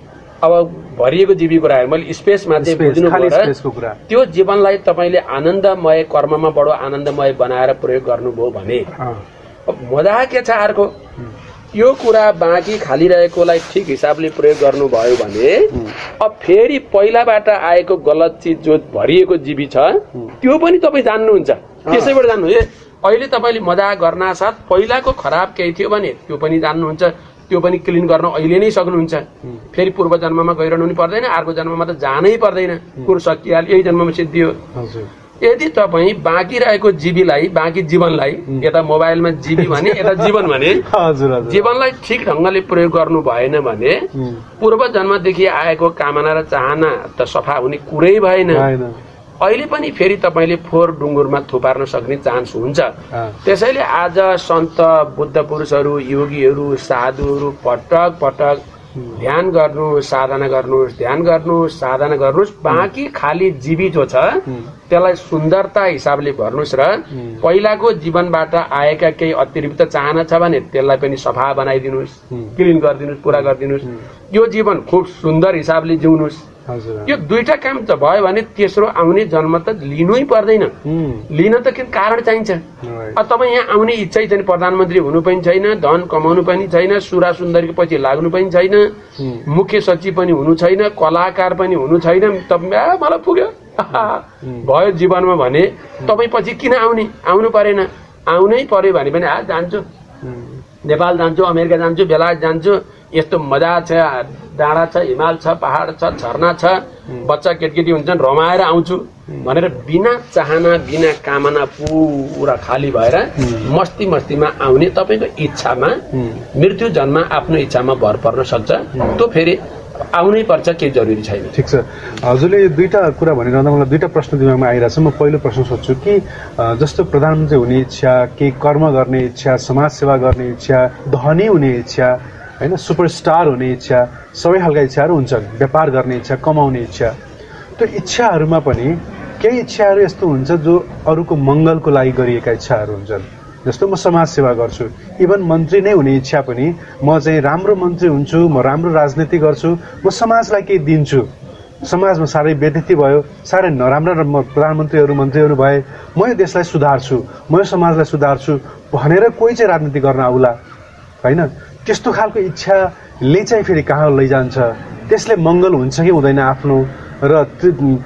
अब भरिएको जिबी कुरा मैले स्पेसमा चाहिँ बुझ्नु र त्यो जीवनलाई तपाईँले आनन्दमय कर्ममा बडो आनन्दमय बनाएर प्रयोग गर्नुभयो भने। अब मजा के छ अर्को। यो कुरा बाँकी खाली रहेकोलाई ठिक हिसाबले प्रयोग गर्नुभयो भने अब फेरि पहिलाबाट आएको गलत चिज जो भरिएको जीवी छ त्यो पनि तपाईँ जान्नुहुन्छ। त्यसैबाट जान्नु ए अहिले तपाईँले मजा गर्न साथ पहिलाको खराब केही थियो भने त्यो पनि जान्नुहुन्छ त्यो पनि क्लिन गर्न अहिले नै सक्नुहुन्छ। फेरि पूर्व जन्ममा गइरहनु पनि पर्दैन अर्को जन्ममा त जानै पर्दैन। कुरो सकिहाल्यो यही जन्ममा सिद्धियो। हजुर। यदि तपाईँ बाँकी रहेको जीवीलाई बाँकी जीवनलाई यता मोबाइलमा जीवी भने यता जीवन भने *laughs* जीवनलाई ठिक ढङ्गले प्रयोग गर्नु भएन भने पूर्व जन्मदेखि आएको कामना र चाहना त सफा हुने कुरै भएन। अहिले पनि फेरि तपाईँले फोहोर डुङ्गुरमा थुपार्न सक्ने चान्स हुन्छ। त्यसैले आज सन्त बुद्ध पुरुषहरू योगीहरू साधुहरू पटक पटक ध्यान गर्नु साधना गर्नुहोस् ध्यान गर्नुहोस् साधना गर्नुहोस्। बाँकी खाली जीवी जो छ। त्यसलाई सुन्दरता हिसाबले भर्नुहोस् र पहिलाको जीवनबाट आएका केही अतिरिक्त चाहना छ भने त्यसलाई पनि सफा बनाइदिनुहोस् क्लिन गरिदिनुहोस् पुरा गरिदिनुहोस्। यो जीवन खुब सुन्दर हिसाबले जिउनुहोस्। यो दुईटा काम त भयो भने तेस्रो आउने जन्म त लिनै पर्दैन। लिन त के कारण चाहिन्छ. अब तपाईँ यहाँ आउने इच्छै छैन प्रधानमन्त्री हुनु पनि छैन धन कमाउनु पनि छैन सुरा सुन्दरीको पछि लाग्नु पनि छैन मुख्य सचिव पनि हुनु छैन कलाकार पनि हुनु छैन तपाईँ मलाई पुग्यो। *laughs* भयो जीवनमा भने तपाईँ पछि किन आउने? आउनु परेन। आउनै पर्यो भने पनि आ जान्छु। नेपाल जान्छु अमेरिका जान्छु बेलायत जान्छु। यस्तो मजा छ डाँडा छ हिमाल छ पहाड छ झरना छ बच्चा केटकेटी हुन्छन् रमाएर आउँछु। भनेर बिना चाहना बिना कामना पुरा खाली भएर मस्ती मस्तीमा आउने तपाईँको इच्छामा मृत्यु जन्म आफ्नो इच्छामा भर पर्न सक्छ। त्यो फेरि आउनै पर्छ केही जरुरी छैन। ठिक छ। हजुरले यो दुईटा कुरा भनिरहँदा मलाई दुईटा प्रश्न दिमागमा आइरहेछ म पहिलो प्रश्न सोध्छु कि जस्तो प्रधानमन्त्री हुने इच्छा केही कर्म गर्ने इच्छा समाज सेवा गर्ने इच्छा धनी हुने इच्छा होइन सुपरस्टार हुने इच्छा सबै खालका इच्छाहरू हुन्छन् व्यापार गर्ने इच्छा कमाउने इच्छा। त्यो इच्छाहरूमा पनि केही इच्छाहरू यस्तो हुन्छ जो अरूको मङ्गलको लागि गरिएका इच्छाहरू हुन्छन्। जस्तो म समाज सेवा गर्छु। इभन मन्त्री नै हुने इच्छा पनि म चाहिँ राम्रो मन्त्री हुन्छु म राम्रो राजनीति गर्छु म समाजलाई केही दिन्छु। समाजमा साह्रै व्यतीति भयो साह्रै नराम्रा प्रधानमन्त्रीहरू मन्त्रीहरू भए म यो देशलाई सुधार्छु म यो समाजलाई सुधार्छु भनेर कोही चाहिँ राजनीति गर्न आउला। होइन? त्यस्तो खालको इच्छाले चाहिँ फेरि कहाँ लैजान्छ? त्यसले मङ्गल हुन्छ कि हुँदैन आफ्नो? र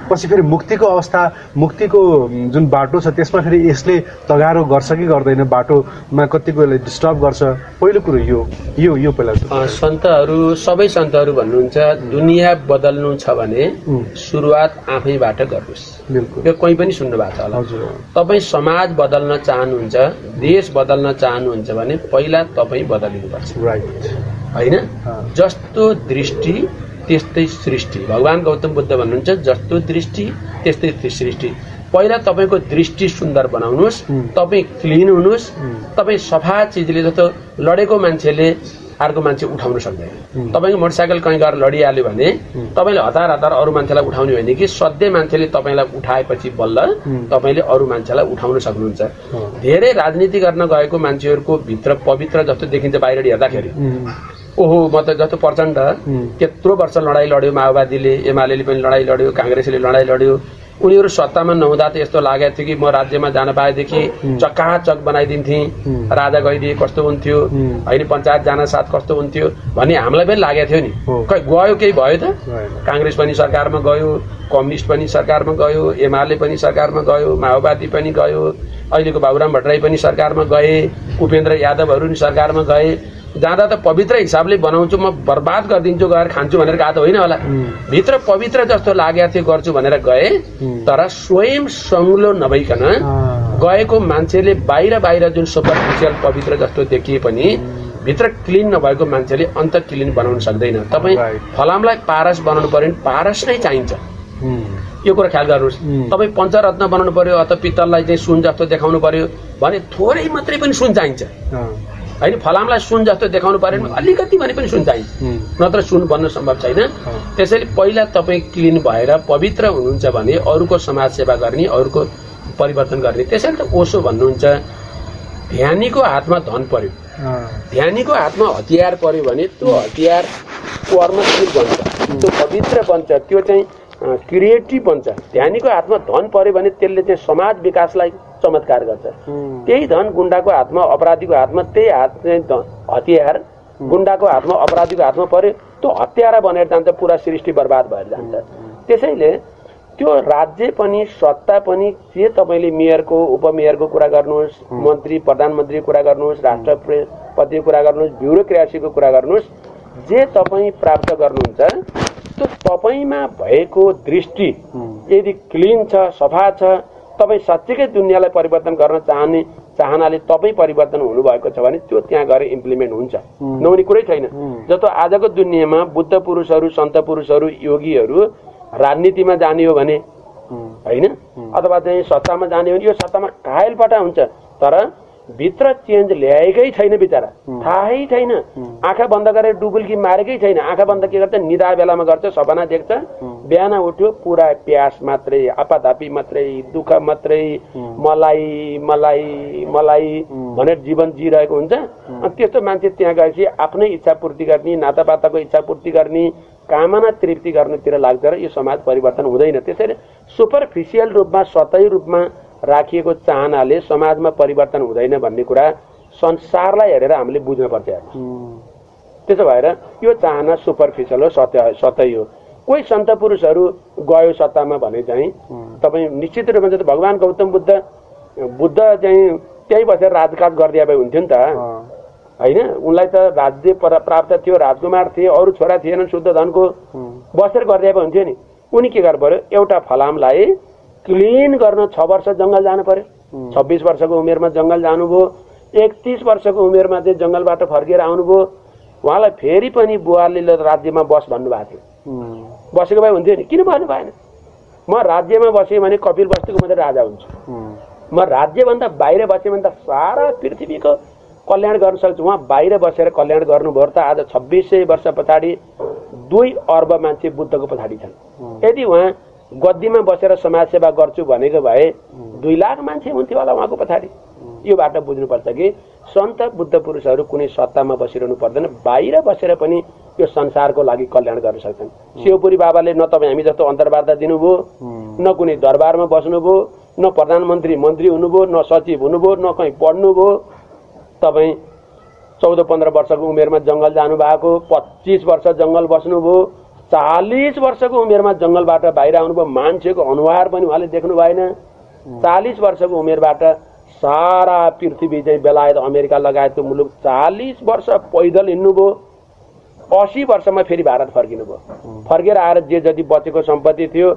पछि फेरि मुक्तिको अवस्था मुक्तिको जुन बाटो छ त्यसमा फेरि यसले तगारो गर्छ कि गर्दैन बाटोमा कतिको यसले डिस्टर्ब गर्छ? पहिलो कुरो यो यो यो पहिला सन्तहरू सबै सन्तहरू भन्नुहुन्छ दुनियाँ बदल्नु छ भने सुरुवात आफैबाट गर्नुहोस्। बिल्कुल। यो कोही पनि सुन्नु भएको छ होला। हजुर। तपाईँ समाज बदल्न चाहनुहुन्छ देश बदल्न चाहनुहुन्छ भने पहिला तपाईँ बदलिनुपर्छ। राइट होइन? जस्तो दृष्टि त्यस्तै सृष्टि। भगवान् गौतम बुद्ध भन्नुहुन्छ जस्तो दृष्टि त्यस्तै सृष्टि। पहिला तपाईँको दृष्टि सुन्दर बनाउनुहोस् तपाईँ क्लिन हुनुहोस् तपाईँ सफा चिजले जस्तो लडेको मान्छेले अर्को मान्छे उठाउन सक्दैन। तपाईँको मोटरसाइकल कहीँ गएर लडिहाल्यो भने तपाईँले हतार हतार अरू मान्छेलाई उठाउने होइन कि सधैँ मान्छेले तपाईँलाई उठाएपछि बल्ल तपाईँले अरू मान्छेलाई उठाउन सक्नुहुन्छ। धेरै राजनीति गर्न गएको मान्छेहरूको भित्र पवित्र जस्तो देखिन्छ बाहिर हेर्दाखेरि। ओहो म त जस्तो प्रचण्ड। त्यत्रो वर्ष लडाइँ लड्यो माओवादीले एमाले पनि लडाइँ लड्यो काङ्ग्रेसले लडाइँ लड्यो। उनीहरू सत्तामा नहुँदा त यस्तो लागेको थियो कि म राज्यमा जान पाएदेखि चक्काचक बनाइदिन्थे। राजा गइदिए कस्तो हुन्थ्यो? होइन पञ्चायत जान साथ कस्तो हुन्थ्यो? भन्ने हामीलाई पनि लागेको थियो नि। खै गयो केही भयो त? काङ्ग्रेस पनि सरकारमा गयो कम्युनिस्ट पनि सरकारमा गयो एमाले पनि सरकारमा गयो माओवादी पनि गयो अहिलेको बाबुराम भट्टराई पनि सरकारमा गए उपेन्द्र यादवहरू पनि सरकारमा गए। जाँदा त पवित्र हिसाबले बनाउँछु म बर्बाद गरिदिन्छु गएर खान्छु भनेर गएको त होइन होला। भित्र पवित्र जस्तो लागेको थियो गर्छु भनेर गए तर स्वयं सङ्लो नभइकन गएको मान्छेले बाहिर बाहिर जुन सुपरफिसियल पवित्र जस्तो देखिए पनि भित्र क्लिन नभएको मान्छेले अन्त क्लिन बनाउन सक्दैन। तपाईँ फलामलाई पारस बनाउनु पर्यो भने पारस नै चाहिन्छ। यो कुरा ख्याल गर्नुहोस्। तपाईँ पञ्चरत्न बनाउनु पर्यो अथवा पित्तललाई चाहिँ सुन जस्तो देखाउनु पर्यो भने थोरै मात्रै पनि सुन चाहिन्छ। होइन फलामलाई सुन जस्तो देखाउनु पऱ्यो भने अलिकति भने पनि सुन चाहिन्छ। नत्र सुन बन्न सम्भव छैन। त्यसैले पहिला तपाईँ क्लिन भएर पवित्र हुनुहुन्छ भने अरूको समाज सेवा गर्ने अरूको परिवर्तन गर्ने त्यसैले त ओसो भन्नुहुन्छ। ध्यानीको हातमा धन पर्यो। ध्यानीको हातमा हतियार पर्यो भने त्यो हतियार कर्मशील बन्छ। त्यो पवित्र बन्छ। त्यो चाहिँ क्रिएटिभ बन्छ ध्यानीको हातमा धन पर्यो भने त्यसले चाहिँ समाज विकासलाई चमत्कार गर्छ। त्यही धन गुन्डाको हातमा अपराधीको हातमा त्यही हात चाहिँ हतियार गुन्डाको हातमा अपराधीको हातमा पर्यो त्यो हत्यारा बनेर जान्छ पुरा सृष्टि बर्बाद भएर जान्छ। त्यसैले त्यो राज्य पनि सत्ता पनि जे तपाईँले मेयरको उपमेयरको कुरा गर्नुहोस् मन्त्री प्रधानमन्त्रीको कुरा गर्नुहोस् राष्ट्रपतिको कुरा गर्नुहोस् ब्युरोक्रेसीको कुरा गर्नुहोस् जे तपाईँ प्राप्त गर्नुहुन्छ त्यो तपाईँमा भएको दृष्टि यदि क्लिन छ सफा छ तपाईँ साँच्चीकै दुनियाँलाई परिवर्तन गर्न चाहने चाहनाले तपाईँ परिवर्तन हुनुभएको छ भने त्यो त्यहाँ गएर इम्प्लिमेन्ट हुन्छ। नहुने कुरै छैन। जस्तो आजको दुनियाँमा बुद्ध पुरुषहरू सन्त पुरुषहरू योगीहरू राजनीतिमा जाने हो भने होइन? अथवा चाहिँ सत्तामा जाने हो भने यो सत्तामा घायलपटा हुन्छ। तर भित्र चेन्ज ल्याएकै छैन बिचरा। थाहै छैन। आँखा बन्द गरेर डुबुल्की मारेकै छैन। आँखा बन्द के गर्छ? निदा बेलामा गर्छ सपना देख्छ। बिहान उठ्यो पुरा प्यास मात्रै आपाधापी मात्रै दुःख मात्रै मलाई मलाई मलाई भनेर जीवन जिरहेको हुन्छ। अनि त्यस्तो मान्छे त्यहाँ गएपछि आफ्नै इच्छा पूर्ति गर्ने नातापाताको इच्छा पूर्ति गर्ने कामना तृप्ति गर्नेतिर लाग्छ र यो समाज परिवर्तन हुँदैन। त्यसैले सुपरफिसियल रूपमा सतै रूपमा राखिएको चाहनाले समाजमा परिवर्तन हुँदैन भन्ने कुरा संसारलाई हेरेर हामीले बुझ्नुपर्छ त्यसो भएर यो चाहना सुपरफिसियल हो सत्य सतै हो। कोही सन्त पुरुषहरू गयो सत्तामा भने चाहिँ तपाईँ निश्चित रूपमा चाहिँ भगवान् गौतम बुद्ध बुद्ध चाहिँ त्यही बसेर राजकाज गरिदिए भए हुन्थ्यो नि त। होइन? उनलाई त राज्य प्राप्त थियो राजकुमार थिए अरू छोरा थिएनन् शुद्ध धनको बसेर गरिदिए भए हुन्थ्यो नि। उनी के गर्नु पर्यो? एउटा फलामलाई क्लिन गर्न छ वर्ष जङ्गल जानु पर्यो। छब्बिस वर्षको उमेरमा जङ्गल जानुभयो एकतिस वर्षको उमेरमा चाहिँ जङ्गलबाट फर्किएर आउनुभयो। उहाँलाई फेरि पनि बुवाले राज्यमा बस भन्नुभएको थियो। बसेको भए हुन्थ्यो नि। किन भन्नु भएन? म राज्यमा बसेँ भने कपिल वस्तुको मात्रै राजा हुन्छु। म राज्यभन्दा बाहिर बसेँ भने त सारा पृथ्वीको कल्याण गर्न सक्छु। उहाँ बाहिर बसेर कल्याण गर्नुभयो त आज छब्बिस सय वर्ष पछाडि दुई अर्ब मान्छे बुद्धको पछाडि छन्। यदि उहाँ गद्दीमा बसेर समाजसेवा गर्छु भनेको भए दुई लाख मान्छे हुन्थ्यो होला उहाँको पछाडि। यो बाटो बुझ्नुपर्छ कि सन्त बुद्ध पुरुषहरू कुनै सत्तामा बसिरहनु पर्दैन बाहिर बसेर पनि यो संसारको लागि कल्याण गर्न सक्छन्। शिवपुरी बाबाले न तपाईँ हामी जस्तो अन्तर्वार्ता दिनुभयो न कुनै दरबारमा बस्नुभयो न प्रधानमन्त्री मन्त्री हुनुभयो न सचिव हुनुभयो न कहीँ पढ्नुभयो। तपाईँ चौध पन्ध्र वर्षको उमेरमा जङ्गल जानुभएको पच्चिस वर्ष जङ्गल बस्नुभयो चालिस वर्षको उमेरमा जङ्गलबाट बाहिर आउनुभयो। मान्छेको अनुहार पनि उहाँले देख्नु भएन। चालिस वर्षको उमेरबाट सारा पृथ्वी चाहिँ बेलायत अमेरिका लगायतको मुलुक चालिस वर्ष पैदल हिँड्नुभयो। असी वर्षमा फेरि भारत फर्किनुभयो। फर्केर आएर जे जति बचेको सम्पत्ति थियो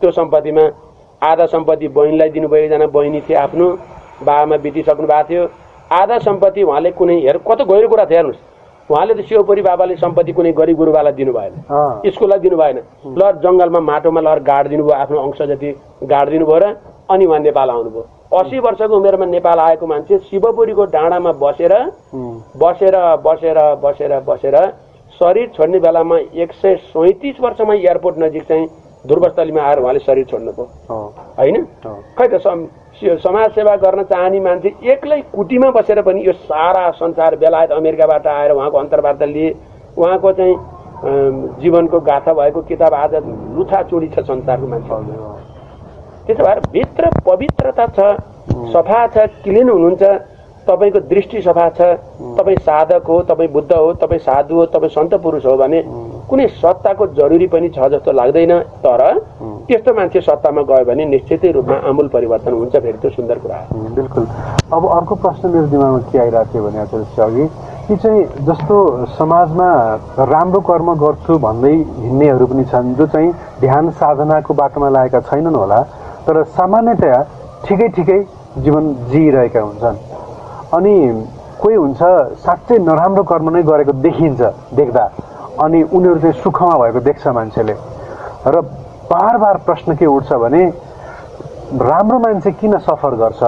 त्यो सम्पत्तिमा आधा सम्पत्ति बहिनीलाई दिनुभयो। एकजना बहिनी थियो आफ्नो। बाबामा बितिसक्नु भएको थियो। आधा सम्पत्ति उहाँले कुनै हेर कस्तो गहिरो कुरा थियो हेर्नुहोस्। उहाँले त शिवपुरी बाबाले सम्पत्ति कुनै गरिब गुरुबालाई दिनु भएन स्कुललाई दिनु भएन लहर जङ्गलमा माटोमा लहर गाड दिनुभयो आफ्नो अंश जति गाड दिनुभयो र अनि उहाँ नेपाल आउनुभयो। असी वर्षको उमेरमा नेपाल आएको मान्छे शिवपुरीको डाँडामा बसेर बसेर बसेर बसेर बसेर शरीर छोड्ने बेलामा एक सय सैँतिस वर्षमा एयरपोर्ट नजिक चाहिँ ध्रुवस्थलीमा आएर उहाँले शरीर छोड्नुभयो होइन? खै त सम समाज सेवा गर्न चाहने मान्छे एक्लै कुटीमा बसेर पनि यो सारा संसार बेलायत अमेरिकाबाट आएर उहाँको अन्तर्वार्ता लिए। उहाँको चाहिँ जीवनको गाथा भएको किताब आज लुथाचुडी छ संसारको मान्छे। त्यसो भएर भित्र पवित्रता छ सफा छ क्लिन हुनुहुन्छ। तपाईँको दृष्टि सफा छ तपाईँ साधक हो तपाईँ बुद्ध हो तपाईँ साधु हो तपाईँ सन्त पुरुष हो भने कुनै सत्ताको जरुरी पनि छ जस्तो लाग्दैन। तर त्यस्तो मान्छे सत्तामा गयो भने निश्चितै रूपमा आमूल परिवर्तन हुन्छ फेरि त्यो सुन्दर कुरा हो। बिल्कुल। अब अर्को प्रश्न मेरो दिमागमा के आइरहेको थियो भने अघि कि चाहिँ जस्तो समाजमा राम्रो कर्म गर्छु भन्दै हिँड्नेहरू पनि छन् जो चाहिँ ध्यान साधनाको बाटोमा लागेका छैनन् होला तर सामान्यतया ठिकै ठिकै जीवन जिइरहेका हुन्छन्। अनि कोही हुन्छ साँच्चै नराम्रो कर्म नै गरेको देखिन्छ देख्दा। अनि उनीहरू चाहिँ सुखमा भएको देख्छ मान्छेले। र बार बार प्रश्न के उठ्छ भने राम्रो मान्छे किन सफर गर्छ?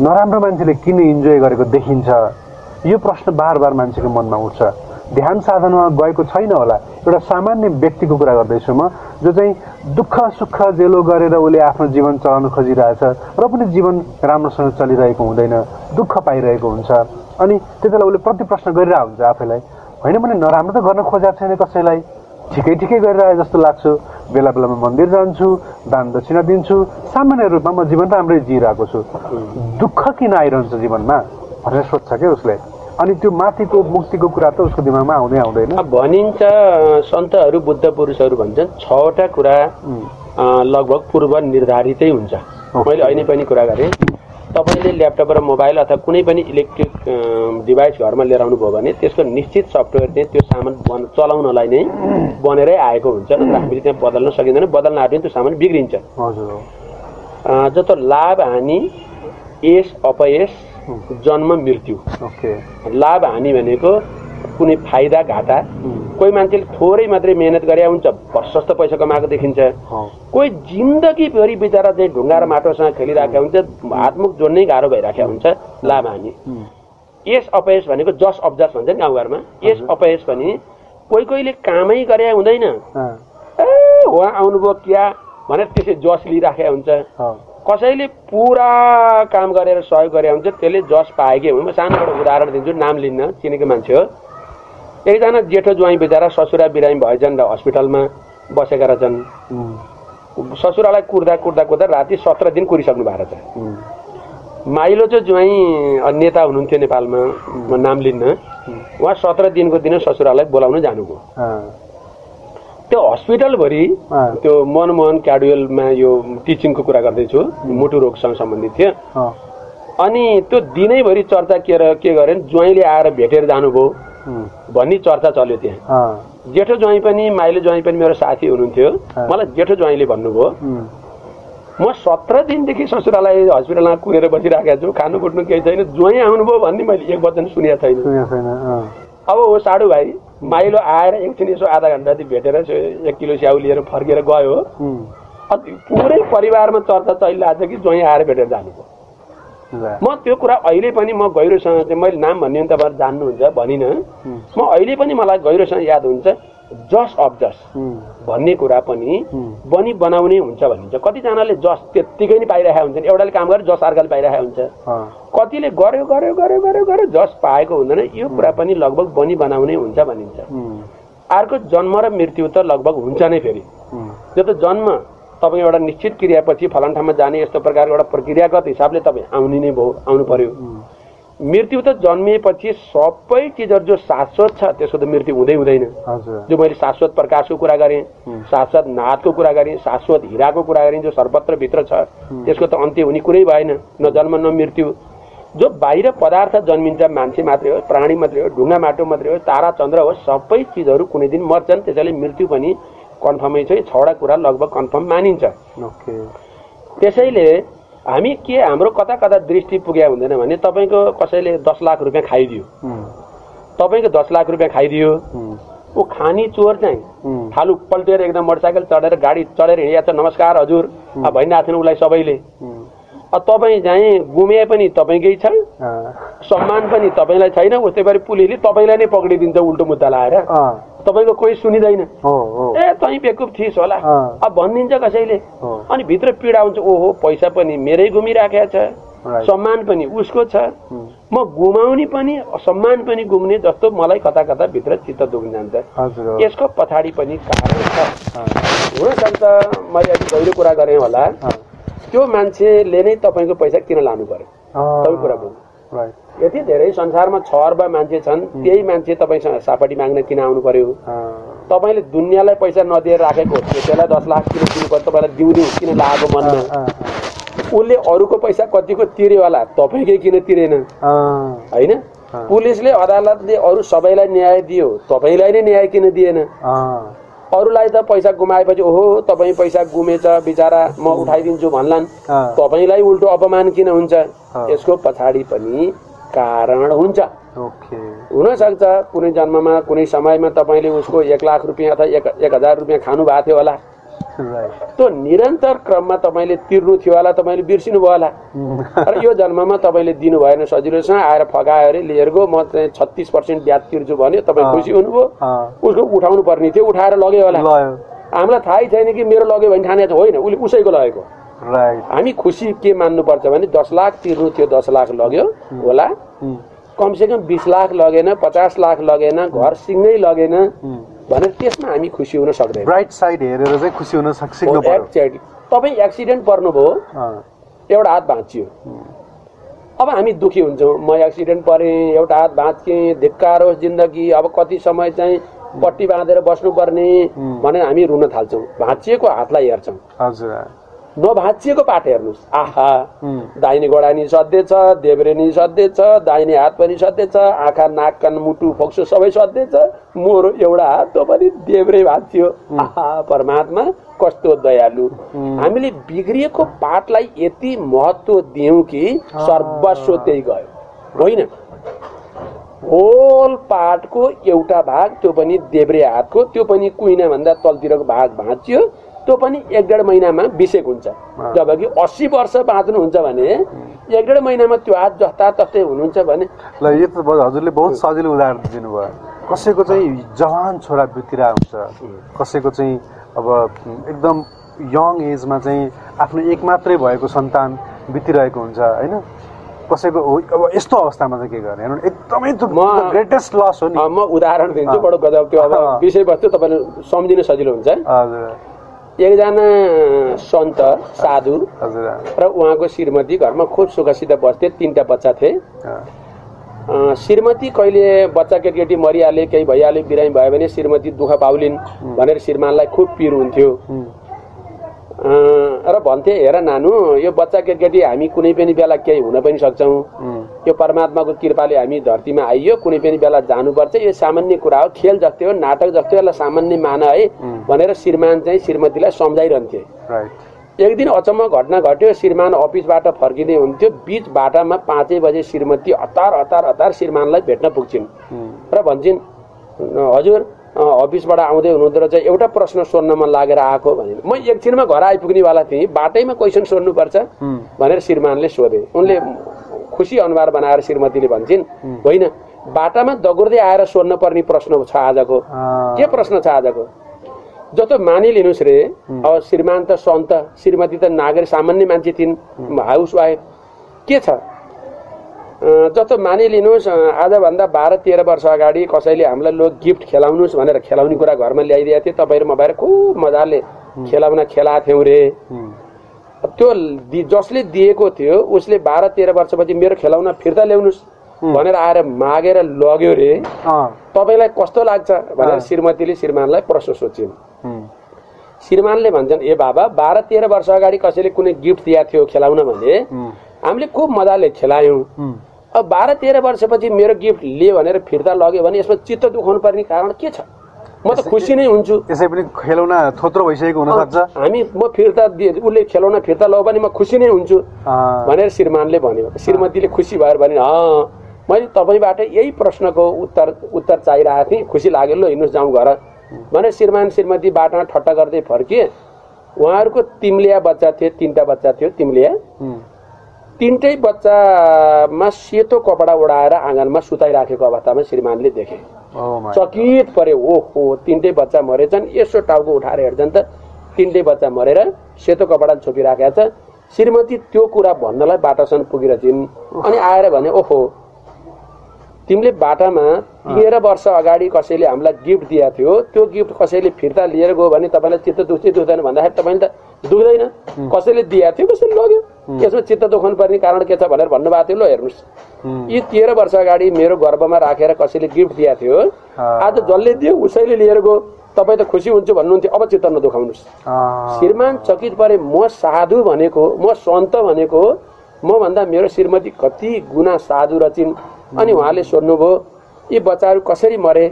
नराम्रो मान्छेले किन इन्जोय गरेको देखिन्छ? यो प्रश्न बार बार मान्छेको मनमा उठ्छ। ध्यान साधनामा गएको छैन होला। एउटा सामान्य व्यक्तिको कुरा गर्दैछु म जो चाहिँ दुःख सुख जेलो गरेर उसले आफ्नो जीवन चलाउन खोजिरहेछ र पनि जीवन राम्रोसँग चलिरहेको हुँदैन दुःख पाइरहेको हुन्छ अनि त्यति बेला उसले प्रति प्रश्न गरिरहेको हुन्छ आफैलाई होइन भने नराम्रो त गर्न खोजेको छैन कसैलाई। ठिकै ठिकै गरिरहे जस्तो लाग्छु। बेला बेलामा मन्दिर जान्छु दान दक्षिणा दिन्छु। सामान्य रूपमा म जीवन राम्रै जिइरहेको छु। दुःख किन आइरहन्छ जीवनमा? भनेर सोध्छ क्या उसले। अनि त्यो माथिको मुक्तिको कुरा त उसको दिमागमा आउँदै आउँदैन। भनिन्छ सन्तहरू बुद्ध पुरुषहरू भन्छन् छवटा कुरा लगभग पूर्व निर्धारितै हुन्छ मैले अहिले पनि कुरा गरेँ। तपाईँले ल्यापटप र मोबाइल अथवा कुनै पनि इलेक्ट्रिक डिभाइस घरमा लिएर आउनुभयो भने त्यसको निश्चित सफ्टवेयर चाहिँ त्यो सामान बन चलाउनलाई नै बनेरै आएको हुन्छ हामीले त्यहाँ बदल्न सकिँदैन। बदल्न भने त्यो सामान बिग्रिन्छ। हजुर। जस्तो लाभ हानि यस अपयस जन्म मृत्यु। लाभ हानि भनेको कुनै फाइदा घाटा। कोही मान्छेले थोरै मात्रै मेहनत गरे हुन्छ प्रशस्त पैसा कमाएको देखिन्छ। कोही जिन्दगीभरि बिचरा चाहिँ ढुङ्गा र माटोसँग खेलिरहेको हुन्छ हातमुख जोड्नै गाह्रो भइरहेको हुन्छ लाभ हानि। यस अपयस भनेको जस अब्जस भन्छ नि गाउँघरमा। यस अपयस पनि कोही कोहीले कामै गरे हुँदैन। ए उहाँ आउनुभयो क्या भनेर त्यसै जस लिइराखेको हुन्छ। कसैले पुरा काम गरेर सहयोग गरे हुन्छ त्यसले जस पाएकै हुँ म सानोबाट उदाहरण दिन्छु नाम लिन्न चिनेको मान्छे हो। एकजना जेठो ज्वाइँ बिचरा ससुरा बिरामी भएछन् र हस्पिटलमा बसेका रहेछन्। ससुरालाई कुर्दा कुर्दा कुर्दा राति सत्र दिन कुरिसक्नु भएको रहेछ। माइलो चाहिँ ज्वाइँ नेता हुनुहुन्थ्यो नेपालमा नाम लिन्न। उहाँ सत्र दिनको दिन ससुरालाई बोलाउन जानुभयो। त्यो हस्पिटलभरि त्यो मनमोहन क्याडुएलमा यो टिचिङको कुरा गर्दैछु मुटु रोगसँग सम्बन्धित थियो। अनि त्यो दिनैभरि चर्चा के र के गरे ज्वाइँले आएर भेटेर जानुभयो भन्ने चर्चा चल्यो त्यहाँ। जेठो ज्वाइँ पनि माइलो ज्वाइँ पनि मेरो साथी हुनुहुन्थ्यो। मलाई जेठो ज्वाइँले भन्नुभयो म सत्र दिनदेखि ससुरालाई हस्पिटलमा कुरेर बसिरहेको छु खानु कुट्नु केही छैन ज्वाइँ आउनुभयो भन्ने मैले एक वचन सुनेको छैन। अब हो साडु भाइ माइलो आएर एकछिन यसो आधा घन्टा जति भेटेर एक किलो स्याउ लिएर फर्केर गयो। पुरै परिवारमा चर्चा चलिरहेको छ कि ज्वाइँ आएर भेटेर जानुभयो म त्यो कुरा अहिले पनि म गहिरोसँग चाहिँ मैले नाम भन्ने भने तपाईँहरू जान्नुहुन्छ भनिनँ। म अहिले पनि मलाई गहिरोसँग याद हुन्छ। जस अफ जस भन्ने कुरा पनि बनी बनाउने हुन्छ भनिन्छ। कतिजनाले जस त्यत्तिकै नै पाइरहेका हुन्छन्। एउटाले काम गरेर जस अर्काले पाइरहेको हुन्छ। कतिले गर्यो गर्यो गर्यो गर्यो गर्यो जस पाएको हुँदैन। यो कुरा पनि लगभग बनी बनाउने हुन्छ भनिन्छ। अर्को जन्म र मृत्यु त लगभग हुन्छ नै फेरि। उम्, यो त जन्म तपाईँ एउटा निश्चित क्रियापछि फलान ठाउँमा जाने यस्तो प्रकारको एउटा प्रक्रियागत हिसाबले तपाईँ आउने नै भयो आउनु पर्यो। मृत्यु त जन्मिएपछि सबै चिजहरू जो शाश्वत छ त्यसको त मृत्यु हुँदै हुँदैन। जो मैले शाश्वत प्रकाशको कुरा गरेँ। शाश्वत नादको कुरा गरेँ शाश्वत हिराको कुरा गरेँ जो सर्वत्र भित्र छ त्यसको त अन्त्य हुने कुरै भएन न जन्म न मृत्यु। जो बाहिर पदार्थ जन्मिन्छ मान्छे मात्रै हो प्राणी मात्रै हो ढुङ्गा माटो मात्रै हो तारा चन्द्र हो सबै चिजहरू कुनै दिन मर्छन् त्यसैले मृत्यु पनि कन्फर्मै छ छवटा कुरा लगभग कन्फर्म मानिन्छ। त्यसैले हामी के हाम्रो कता कता दृष्टि पुग्या हुँदैन भने तपाईँको कसैले दस लाख रुपियाँ खाइदियो। तपाईँको दस लाख रुपियाँ खाइदियो। ऊ खाने चोर चाहिँ। थालु पल्टेर एकदम मोटरसाइकल चढेर गाडी चढेर हिँडिया छ नमस्कार हजुर। अब भनिरहेको थिएन उसलाई सबैले। तपाईँ चाहिँ गुमे पनि तपाईँकै छ। सम्मान पनि तपाईँलाई छैन। उस्तै गरी पुलिसले तपाईँलाई नै पक्रिदिन्छ उल्टो मुद्दा लाएर। तपाईँको कोही सुनिँदैन। ए तै बेकुप थिइस् होला। अब भनिदिन्छ कसैले। अनि भित्र पीडा हुन्छ ओहो पैसा पनि मेरै घुमिराखेको छ। सम्मान पनि उसको छ। म गुमाउने पनि सम्मान पनि गुम्ने जस्तो मलाई कता कता भित्र चित्त दुख्न जान्छ यसको पछाडि पनि कारण छ। हुनसक्छ मैले अलिक गहिरो कुरा गरेँ होला। त्यो मान्छेले नै तपाईँको पैसा किन लानु पर्यो अँ, सबै कुरा बुझ्नु राइट यति धेरै संसारमा छ अर्ब मान्छे छन् त्यही मान्छे तपाईँसँग सापटी माग्न किन आउनु पर्यो? तपाईँले दुनियाँलाई पैसा नदिएर राखेको हो त्यसलाई दस लाख किन दिनु पर्यो तपाईँलाई दिउँदिउँ किन लागेको मनमा? उसले अरूको पैसा कतिको तिर्यो होला तपाईँकै किन तिरेन? होइन। पुलिसले अदालतले अरू सबैलाई न्याय दियो तपाईँलाई नै न्याय किन दिएन? अरूलाई त पैसा गुमाएपछि ओहो तपाईँ पैसा गुमेछ बिचरा म उठाइदिन्छु भन्लान्। तपाईँलाई उल्टो अपमान किन हुन्छ। यसको पछाडि पनि कारण हुन्छ। ओके हुनसक्छ कुनै जन्ममा कुनै समयमा तपाईँले उसको एक लाख रुपियाँ अथवा एक एक हजार रुपियाँ खानु भएको थियो होला। त्यो निरन्तर क्रममा तपाईँले तिर्नु थियो होला तपाईँले बिर्सिनु भयो होला। *laughs* र यो जन्ममा तपाईँले दिनु भएन सजिलोसँग आएर फगायो अरे लिएर गयो म चाहिँ छत्तिस पर्सेन्ट ब्याज तिर्छु भन्यो तपाईँ। खुसी हुनुभयो। उसको उठाउनु पर्ने थियो उठाएर लग्यो होला। हामीलाई थाहै छैन कि मेरो लग्यो भने ठाने होइन उसले उसैको लगेको। हामी खुसी के मान्नुपर्छ भने दस लाख तिर्नु थियो दस लाख लग्यो होला। कमसेकम बिस लाख लगेन पचास लाख लगेन घर सिङ्गै लगेन भनेर त्यसमा हामी खुसी हुन सक्दैन। ब्राइट साइड हेरेर चाहिँ खुसी हुन सक् सिक्नु पर्यो। एकचोटि तपाईँ एक्सिडेन्ट पर्नुभयो एउटा हात भाँचियो। अब हामी दुखी हुन्छौँ। म एक्सिडेन्ट परेँ एउटा हात भाँचिएँ धिक्कार होस् जिन्दगी अब कति समय चाहिँ पट्टी बाँधेर बस्नुपर्ने। भनेर हामी रुन थाल्छौँ। भाँचिएको हातलाई हेर्छौँ। हजुर। नभाँचिएको पाठ हेर्नुहोस्। आहा दाहिने गोडा नि सधैँ छ देब्रे नि सधैँ छ दाहिने हात पनि सधैँ छ आँखा नाक कान मुटु फोक्सो सबै सधैँ छ मोरो एउटा हात त्यो पनि देब्रे भाँच्यो। आहा परमात्मा कस्तो दयालु। हामीले बिग्रिएको पाठलाई यति महत्व दियौँ कि सर्वस्व त्यही गयो। होइन? होल पाठको एउटा भाग त्यो पनि देब्रे हातको त्यो पनि कुइना भन्दा तलतिरको भाग भाँच्यो। त्यो पनि एक डेढ महिनामा बिसेक हुन्छ। जबकि अस्सी वर्ष बाँच्नुहुन्छ भने एक डेढ महिनामा त्यो हात जस्ता तस्तै हुनुहुन्छ भने ल यो त हजुरले बहुत सजिलो उदाहरण दिनुभयो। कसैको चाहिँ जवान छोरा बितिरहेको हुन्छ। कसैको चाहिँ अब एकदम यङ एजमा चाहिँ आफ्नो एक मात्रै भएको सन्तान बितिरहेको हुन्छ होइन? कसैको अब यस्तो अवस्थामा चाहिँ के गर्ने? हेर्नु एकदमै ग्रेटेस्ट लस हो नि। म उदाहरण दिन्छु बडो गजब त्यो अब। विषयवस्तु तपाईँले सम्झिन सजिलो हुन्छ। हजुर। एकजना सन्त साधु र उहाँको श्रीमती घरमा खुब सुखसित बस्थे तिनवटा बच्चा थिए। श्रीमती कहिले बच्चा केटीकेटी मरिहाले केही भइहाल्यो बिरामी भयो भने श्रीमती दुःख पाउलिन् भनेर श्रीमानलाई खुब पिर हुन्थ्यो। र भन्थे हेर नानु यो बच्चा केटीकेटी हामी कुनै पनि बेला केही हुन पनि सक्छौँ। यो परमात्माको कृपाले हामी धरतीमा आइयो कुनै पनि बेला जानुपर्छ। यो सामान्य कुरा हो खेल जस्तै हो नाटक जस्तै यसलाई सामान्य मान है भनेर श्रीमान चाहिँ श्रीमतीलाई सम्झाइरहन्थे। एक दिन अचम्म घटना घट्यो श्रीमान अफिसबाट फर्किँदै हुन्थ्यो। बिच बाटामा पाँचै बजे श्रीमती हतार हतार हतार श्रीमानलाई भेट्न पुग्छिन्। र भन्छन् हजुर अफिसबाट आउँदै हुनुहुँदो रहेछ एउटा प्रश्न सोध्न मन लागेर आएको भने म एकछिनमा घर आइपुग्नेवाला थिएँ बाटैमा क्वेसन सोध्नुपर्छ भनेर श्रीमानले सोधे। उनले खुसी अनुहार बनाएर श्रीमतीले भन्छन्। होइन? बाटामा दगुर्दै आएर सोध्न पर्ने प्रश्न छ आजको। के प्रश्न छ आजको? जस्तो मानिलिनुहोस् रे। अब श्रीमान त सन्त श्रीमती त नागरिक सामान्य मान्छे थिइन् हाउस वाइफ के छ? जस्तो मानिलिनुहोस् आजभन्दा बाह्र तेह्र वर्ष अगाडि कसैले हामीलाई लो गिफ्ट खेलाउनुहोस् भनेर खेलाउने कुरा घरमा ल्याइदिएको थियो। तपाईँ र म भएर खुब मजाले खेलाउन खेलाएको थियौँ रे। त्यो जसले दिएको थियो उसले बाह्र तेह्र वर्षपछि मेरो खेलाउन फिर्ता ल्याउनुहोस् भनेर आएर मागेर लग्यो रे। तपाईँलाई कस्तो लाग्छ भनेर। श्रीमतीले श्रीमानलाई प्रश्न उम्, श्रीमानले भन्छन् ए बाबा बाह्र तेह्र वर्ष अगाडि कसैले कुनै गिफ्ट दिएको थियो खेलाउन भने हामीले खुब मजाले खेलायौँ। अब बाह्र तेह्र वर्षपछि मेरो गिफ्ट लिए भनेर फिर्ता लग्यो भने यसमा चित्त दुखाउनु पर्ने कारण के छ? म त खुसी नै हुन्छु। यसै पनि खेलौना थोत्रो भइसकेको हुनसक्छ हामी म फिर्ता दिए उसले खेलाउन फिर्ता लग्यो भने म खुसी नै हुन्छु। भनेर श्रीमानले भन्यो। श्रीमतीले खुसी भएर भने मैले तपाईँबाट यही प्रश्नको उत्तर उत्तर चाहिरहेको थिएँ। खुसी लाग्यो ल हिँड्नुहोस् जाउँ घर। भनेर श्रीमान श्रीमती बाटोमा ठट्टा गर्दै फर्किए। उहाँहरूको तिम्लिया बच्चा थियो तिनवटा बच्चा थियो तिम्लिया। तिनटै बच्चामा सेतो कपडा ओढाएर आँगनमा सुताइराखेको अवस्थामा श्रीमानले देखे। चकित परे ओहो तिनटै बच्चा मरेछन्। यसो टाउको उठाएर हेर्छन् त तिनटै बच्चा मरेर सेतो कपडा छोपिराखेका छ। श्रीमती त्यो कुरा भन्नलाई बाटासम्म पुगेर थिइन् अनि आएर भने ओहो तिमीले बाटामा तेह्र वर्ष अगाडि कसैले हामीलाई गिफ्ट दिएको थियो त्यो गिफ्ट कसैले फिर्ता लिएर गयो भने तपाईँलाई चित्त दुख्छ दुख्दैन भन्दाखेरि तपाईँले त दुख्दैन। कसैले दिएको थियो कसैले लग्यो। यसमा चित्त दुखाउनु पर्ने कारण के छ भनेर भन्नुभएको थियो। ल हेर्नुहोस्। यी तेह्र वर्ष अगाडि मेरो गर्भमा राखेर कसैले गिफ्ट दिएको थियो। आज जसले दियो उसैले लिएर गयो। तपाईँ त खुसी हुन्छ भन्नुहुन्थ्यो। अब चित्त नदुखाउनुहोस्। श्रीमान चकित परे म साधु भनेको म सन्त भनेको म भन्दा मेरो श्रीमती कति गुना साधु रचिन् अनि उहाँले सोध्नुभयो यी बच्चाहरू कसरी मरे?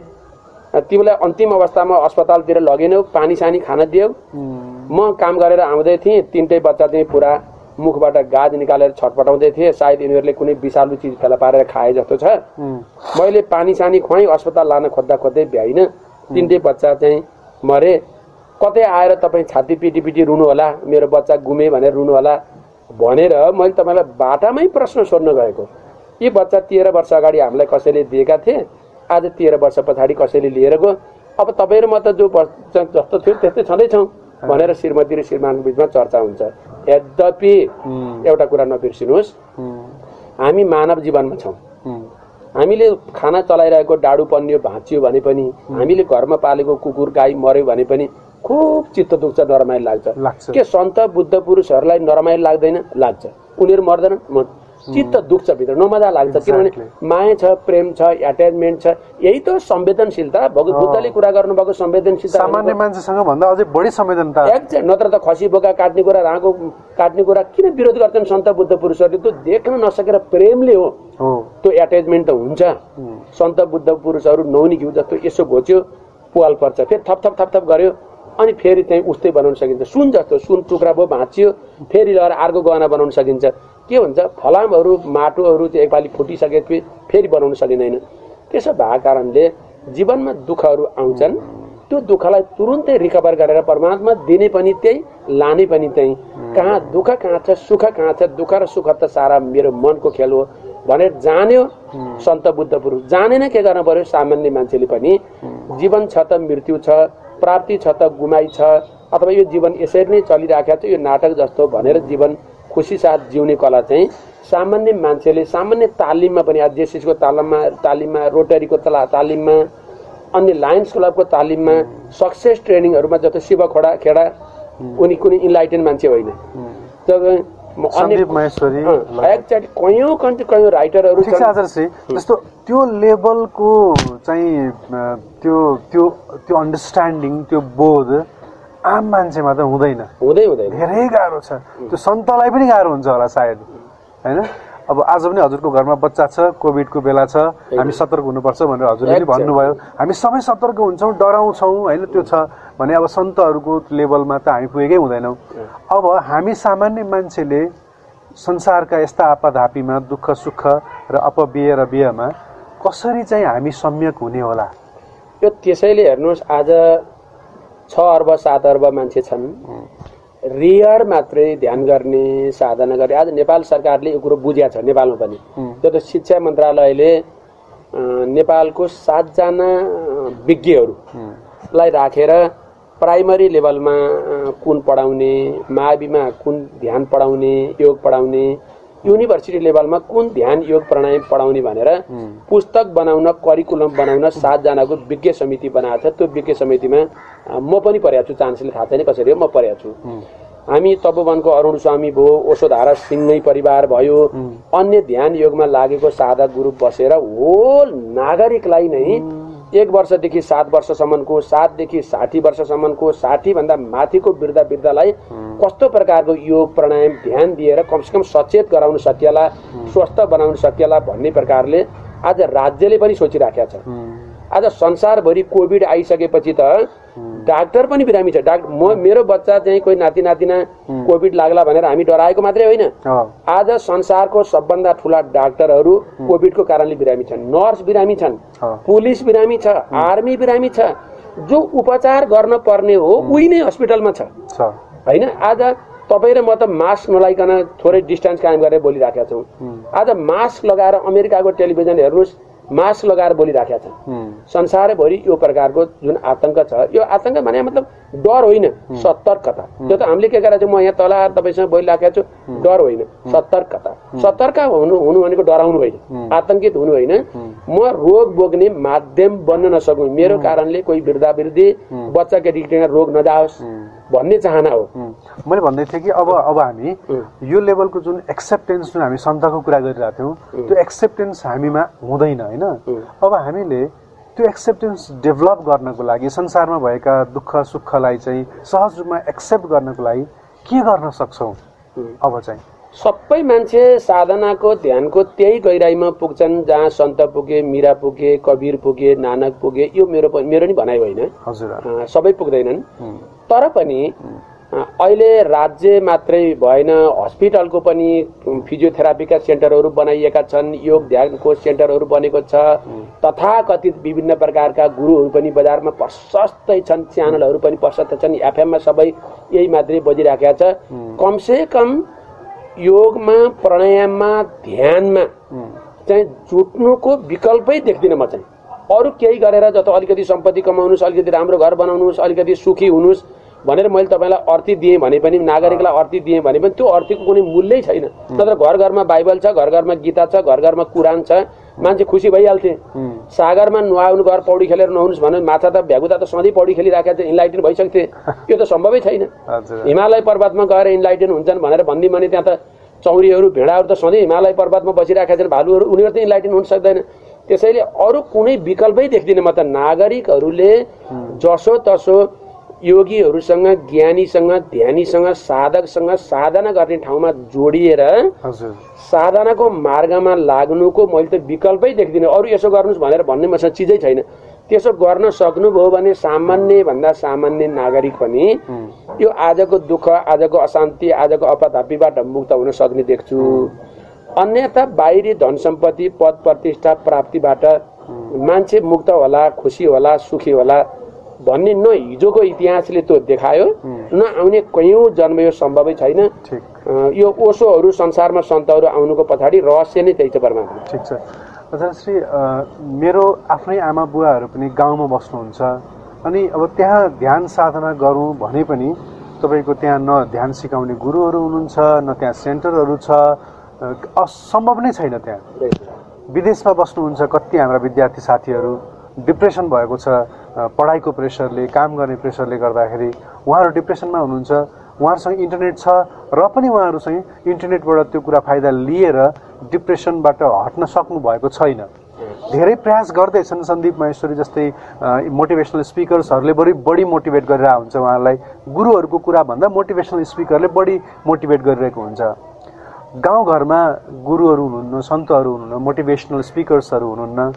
तिमीलाई अन्तिम अवस्थामा अस्पतालतिर लगेनौ पानी सानी खान दियौ। म काम गरेर आउँदै थिएँ तिनटै बच्चा चाहिँ पुरा मुखबाट गाज निकालेर छटपटाउँदै थिए। सायद यिनीहरूले कुनै विषालु चिज फेला पारेर खाए जस्तो छ। मैले पानी सानी खुवाएँ अस्पताल लान खोज्दा खोज्दै भ्याइनँ। तिनटै बच्चा चाहिँ मरे। कतै आएर तपाईँ छाती पिटी पिटी रुनु होला मेरो बच्चा गुमे भनेर रुनु होला भनेर मैले तपाईँलाई बाटामै प्रश्न सोध्न गएको। यी बच्चा तेह्र वर्ष अगाडि हामीलाई कसैले दिएका थिए? आज तेह्र वर्ष पछाडि कसैले लिएर गयो? अब तपाईँ र म त जो बच्चा जस्तो थियो त्यस्तै छँदैछौँ। भनेर श्रीमती र श्रीमानको बिचमा चर्चा हुन्छ। यद्यपि एउटा कुरा नबिर्सिनुहोस्। हामी मानव जीवनमा छौँ। हामीले खाना चलाइरहेको डाडु पन्यो भाँचियो भने पनि हामीले घरमा पालेको कुकुर गाई मर्यो भने पनि खुब चित्त दुख्छ नरमाइलो लाग्छ। के सन्त बुद्ध पुरुषहरूलाई नरमाइलो लाग्दैन? लाग्छ। उनीहरू मर्दैनन् म चित्त दुख्छ भित्र नमजा लाग्छ। किनभने. माया छ प्रेम छ एट्याचमेन्ट छ यही त संवेदनशीलता। भगवत बुद्धले कुरा गर्नुभएको संवेदनशीलता सामान्य मान्छेसँग भन्दा अझै बढी संवेदनता। नत्र त खसी बोका काट्ने कुरा राँगो काट्ने कुरा किन विरोध गर्छन् सन्त बुद्ध पुरुषहरूले? त्यो देख्न नसकेर प्रेमले हो। त्यो एट्याचमेन्ट त हुन्छ। सन्त बुद्ध पुरुषहरू नौनी घिउ जस्तो यसो घोच्यो पुवाल पर्छ। फेरि थप थप थप थप गर्यो। अनि फेरि चाहिँ उस्तै बनाउन सकिन्छ। सुन जस्तो सुन टुक्रा भयो भाँचियो। फेरि लगेर अर्को गहना बनाउन सकिन्छ। के हुन्छ फलामहरू माटोहरू चाहिँ एकपालि फुटिसकेपछि फेरि बनाउन सकिँदैन। त्यसो भएको कारणले जीवनमा दुःखहरू आउँछन्। त्यो दुःखलाई तुरुन्तै रिकभर गरेर परमात्मा दिने पनि त्यही लाने पनि त्यही। कहाँ दुःख कहाँ छ सुख कहाँ छ दुःख र सुख त सारा मेरो मनको खेल हो भनेर जान्यो सन्त बुद्ध पुरुष। जानेन के गर्न पर्यो? सामान्य मान्छेले पनि जीवन छ त मृत्यु छ प्राप्ति छ त गुमाई छ अथवा यो जीवन यसरी नै चलिराखेको छ यो नाटक जस्तो भनेर जीवन खुसी साथ जिउने कला चाहिँ सामान्य मान्छेले सामान्य तालिममा पनि आज जेसिसको तालिममा तालिममा रोटरीको तला तालिममा अन्य लायन्स क्लबको तालिममा सक्सेस ट्रेनिङहरूमा जस्तो शिव खोडा खेडा उनी कुनै इन्लाइटेन मान्छे होइन। जब कयौँ कन्ट्री कयौँ राइटरहरू जस्तो त्यो लेभलको चाहिँ त्यो त्यो त्यो अन्डरस्ट्यान्डिङ त्यो बोध आम मान्छेमा त हुँदैन। हुँदै हुँदैन। धेरै गाह्रो छ। त्यो सन्तलाई पनि गाह्रो हुन्छ होला सायद। होइन? अब आज पनि हजुरको घरमा बच्चा छ कोभिडको बेला छ। हामी सतर्क हुनुपर्छ भनेर हजुरले पनि. भन्नुभयो। हामी सबै सतर्क हुन्छौँ डराउँछौँ होइन? त्यो छ। भने अब सन्तहरूको लेभलमा त हामी पुगेकै हुँदैनौँ। अब हामी सामान्य मान्छेले संसारका यस्ता आपधापीमा दुःख सुख र अपव्यय र व्ययमा कसरी चाहिँ हामी सम्यक हुने होला? यो त्यसैले हेर्नुहोस् आज छ अर्ब सात अर्ब मान्छे छन्। रियर मात्रै ध्यान गर्ने साधना गर्ने। आज नेपाल सरकारले यो कुरो बुझ्या छ नेपालमा पनि। जस्तो शिक्षा मन्त्रालयले नेपालको सातजना विज्ञहरूलाई राखेर प्राइमरी लेभलमा कुन पढाउने माविमा कुन ध्यान पढाउने योग पढाउने युनिभर्सिटी लेभलमा कुन ध्यान योग प्राणायाम पढाउने भनेर पुस्तक बनाउन करिकुलम बनाउन सातजनाको विज्ञ समिति बनाएको छ। त्यो विज्ञ समितिमा म पनि परेको छु। चान्सले थाहा छैन कसरी हो म परेको छु। हामी तपोवनको अरुण स्वामी भयो ओषोधारा सिंहै परिवार भयो। अन्य ध्यान योगमा लागेको साधक गुरु बसेर होल नागरिकलाई नै एक वर्षदेखि सात वर्षसम्मको सातदेखि साठी वर्षसम्मको साठीभन्दा माथिको वृद्ध वृद्धलाई कस्तो प्रकारको योग प्राणायाम ध्यान दिएर कमसेकम सचेत गराउन सकिएला स्वस्थ बनाउन सकिएला भन्ने प्रकारले आज राज्यले पनि सोचिराखेका छ आज संसारभरि कोभिड आइसकेपछि त डाक्टर पनि बिरामी छ। डाक्टर म मेरो बच्चा चाहिँ कोही नाति नातिना कोभिड लाग्ला भनेर हामी डराएको मात्रै होइन। आज संसारको सबभन्दा ठुला डाक्टरहरू कोभिडको कारणले बिरामी छन्। नर्स बिरामी छन्। पुलिस बिरामी छ। आर्मी बिरामी छ। जो उपचार गर्न पर्ने हो उही नै हस्पिटलमा छ। छ। होइन? आज तपाईँ र म त मास्क नलाइकन थोरै डिस्टेन्स कायम गरेर बोलिराखेका छौँ। आज मास्क लगाएर अमेरिकाको टेलिभिजन हेर्नुहोस्। मास्क लगाएर बोलिराखेका छन्। संसारभरि यो प्रकारको जुन आतंक छ यो आतंक भने मतलब डर होइन सतर्कता। त्यो त हामीले के गरेका छौँ म यहाँ तल आएर तपाईँसँग बोलिराखेको छु डर होइन सतर्कता। सतर्क हुनु हुनु भनेको डराउनु होइन आतंकित हुनु होइन। म रोग बोक्ने माध्यम बन्न नसकौँ। मेरो कारणले कोही वृद्धा वृद्धि बच्चा केटीकेटीमा रोग नजाओस्। भन्ने चाहना हो। मैले भन्दै थिएँ कि अब अब हामी यो लेभलको जुन एक्सेप्टेन्स जुन हामी सन्तको कुरा गरिरहेको थियौँ त्यो एक्सेप्टेन्स हामीमा हुँदैन होइन? अब हामीले त्यो एक्सेप्टेन्स डेभलप गर्नको लागि संसारमा भएका दुःख सुखलाई चाहिँ सहज रूपमा एक्सेप्ट गर्नको लागि के गर्न सक्छौँ? अब चाहिँ। सबै मान्छे साधनाको ध्यानको त्यही गहिराइमा पुग्छन् जहाँ सन्त पुगे मिरा पुगे कबीर पुगे नानक पुगे यो मेरो मेरो नि भनाइ होइन। हजुर। सबै पुग्दैनन्। तर पनि अहिले राज्य मात्रै भएन हस्पिटलको पनि फिजियोथेरापीका सेन्टरहरू बनाइएका छन् योग ध्यानको सेन्टरहरू बनेको छ तथाकथित विभिन्न प्रकारका गुरुहरू पनि बजारमा प्रशस्तै छन् च्यानलहरू पनि प्रशस्त छन् एफएममा सबै यही मात्रै बजिराखेका छ। कमसे कम योगमा प्राणायाममा ध्यानमा चाहिँ जुट्नुको विकल्पै देख्दिनँ म चाहिँ। अरू केही गरेर जस्तो अलिकति सम्पत्ति कमाउनुहोस् अलिकति राम्रो घर बनाउनुहोस् अलिकति सुखी हुनुहोस् भनेर मैले तपाईँलाई अर्थी दिएँ भने पनि नागरिकलाई अर्थी दिएँ भने पनि त्यो अर्थीको कुनै मूल्यै छैन। नत्र घर घरमा बाइबल छ घर घरमा गीता छ घर घरमा कुरान छ मान्छे खुसी भइहाल्थे। सागरमा नुहाउनु घर पौडी खेलेर नुहाउनुहोस् भने माछा त भ्यागुता त सधैँ पौडी खेलिराखेको थियो इन्लाइटेन भइसक्थे। *laughs* यो त सम्भवै छैन। हिमालय पर्वतमा गएर इन्लाइटेन हुन्छन् भनेर भनिदियो भने त्यहाँ त चौरीहरू भेडाहरू त सधैँ हिमालय पर्वतमा बसिरहेका छन् भालुहरू उनीहरू त इन्लाइटेन हुन सक्दैन। त्यसैले अरू कुनै विकल्पै देख्दिनँ। म त नागरिकहरूले जसो तसो योगीहरूसँग ज्ञानीसँग ध्यानीसँग साधकसँग साधना गर्ने ठाउँमा जोडिएर साधनाको मार्गमा लाग्नुको मैले त विकल्पै देख्दिनँ। अरू यसो गर्नुहोस् भनेर भन्ने मसँग चिजै छैन। त्यसो गर्न सक्नुभयो भने सामान्य भन्दा सामान्य नागरिक पनि यो आजको दुःख आजको अशान्ति आजको अपधापीबाट मुक्त हुन सक्ने देख्छु। अन्यथा बाहिरी धन सम्पत्ति पद प्रतिष्ठा प्राप्तिबाट मान्छे मुक्त होला खुसी होला सुखी होला भन्ने न हिजोको इतिहासले त्यो देखायो न आउने कैयौँ जन्म यो सम्भवै छैन। यो ओसोहरू संसारमा सन्तहरू आउनुको पछाडि रहस्य नै त्यही छ परमात्मा। ठिक छ। श्री मेरो आफ्नै आमा बुवाहरू पनि गाउँमा बस्नुहुन्छ। अनि अब त्यहाँ ध्यान साधना गरौँ भने पनि तपाईँको त्यहाँ न ध्यान सिकाउने गुरुहरू हुनुहुन्छ न त्यहाँ सेन्टरहरू छ असम्भव नै छैन त्यहाँ। विदेशमा बस्नुहुन्छ कति हाम्रा विद्यार्थी साथीहरू डिप्रेसन भएको छ पढाइको प्रेसरले काम गर्ने प्रेसरले गर्दाखेरि उहाँहरू डिप्रेसनमा हुनुहुन्छ उहाँहरूसँग इन्टरनेट छ र पनि उहाँहरू चाहिँ इन्टरनेटबाट त्यो कुरा फाइदा लिएर डिप्रेसनबाट हट्न सक्नु भएको छैन। धेरै प्रयास गर्दैछन् सन्दीप महेश्वरी जस्तै मोटिभेसनल स्पिकर्सहरूले बढी बढी मोटिभेट गरेर हुन्छ उहाँहरूलाई। गुरुहरूको कुरा भन्दा मोटिभेसनल स्पिकरले बढी मोटिभेट गरिरहेको हुन्छ। गाउँघरमा गुरुहरू हुनुहुन्न सन्तहरू हुनुहुन्न मोटिभेसनल स्पिकर्सहरू हुनुहुन्न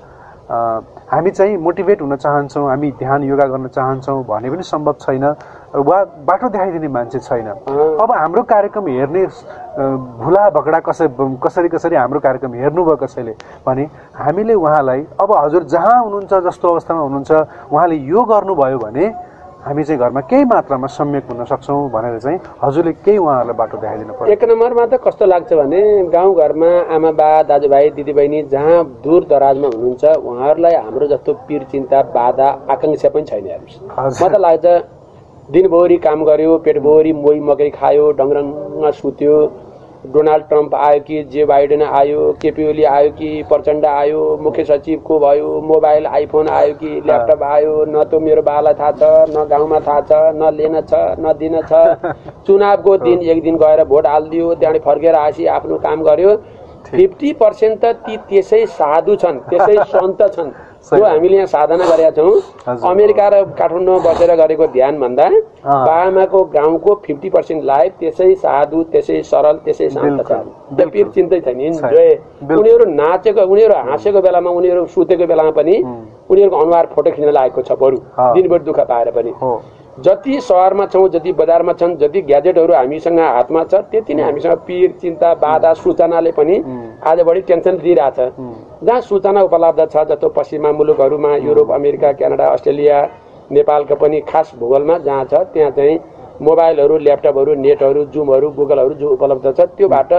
हामी चाहिँ मोटिभेट हुन चाहन्छौँ हामी ध्यान योगा गर्न चाहन्छौँ भने पनि सम्भव छैन वा बाटो देखाइदिने मान्छे छैन। अब हाम्रो कार्यक्रम हेर्ने भुला भकडा कसरी कसरी कसरी हाम्रो कार्यक्रम हेर्नुभयो कसैले भने हामीले उहाँलाई अब हजुर जहाँ हुनुहुन्छ जस्तो अवस्थामा हुनुहुन्छ उहाँले यो गर्नुभयो भने हामी चाहिँ घरमा केही मात्रामा सम्यक हुन सक्छौँ भनेर चाहिँ हजुरले केही उहाँहरूलाई बाटो देखाइदिनु पर्यो। एक नम्बरमा त कस्तो लाग्छ भने गाउँघरमा आमा बा दाजुभाइ दिदीबहिनी जहाँ दूर दराजमा हुनुहुन्छ उहाँहरूलाई हाम्रो जस्तो पिर चिन्ता बाधा आकाङ्क्षा पनि छैन हेर्नुहोस्। म त लाग्छ दिनभरि काम गर्यो पेटभरि मोही मकै खायो डङरङ्ग सुत्यो डोनाल्ड ट्रम्प आयो कि जे बाइडेन आयो केपी ओली आयो कि प्रचण्ड आयो मुख्य सचिव को भयो मोबाइल आइफोन आयो कि ल्यापटप आयो न त मेरो बाला थाहा छ न गाउँमा थाहा छ न लिन छ न दिन छ। *laughs* चुनावको दिन एक दिन गएर भोट हालिदियो त्यहाँदेखि फर्केर आएपछि आफ्नो काम गर्यो। फिफ्टी पर्सेन्ट त ती त्यसै साधु छन् त्यसै सन्त छन्। जो हामीले यहाँ साधना गरेका छौँ। अमेरिका र काठमाडौँमा बसेर गरेको ध्यान भन्दा बाआमाको गाउँको फिफ्टी पर्सेन्ट लाइफ त्यसै साधु त्यसै सरल त्यसै शान्त छ। त्यो पिर चिन्तै छैन। इन्जोय। उनीहरू नाचेको उनीहरू हाँसेको बेलामा उनीहरू सुतेको बेलामा पनि उनीहरूको अनुहार फोटो खिच्न लागेको छ बरु। दिनभरि दुःख पाएर पनि। जति सहरमा छौँ जति बजारमा छन् जति ग्याजेटहरू हामीसँग हातमा छ त्यति नै हामीसँग पिर चिन्ता बाधा सूचनाले पनि आज बढी टेन्सन दिइरहेछ जहाँ सूचना उपलब्ध छ जस्तो पश्चिमा मुलुकहरूमा युरोप अमेरिका क्यानाडा अस्ट्रेलिया नेपालको पनि खास भूगोलमा जहाँ छ त्यहाँ चाहिँ मोबाइलहरू ल्यापटपहरू नेटहरू जुमहरू गुगलहरू जो उपलब्ध छ त्योबाट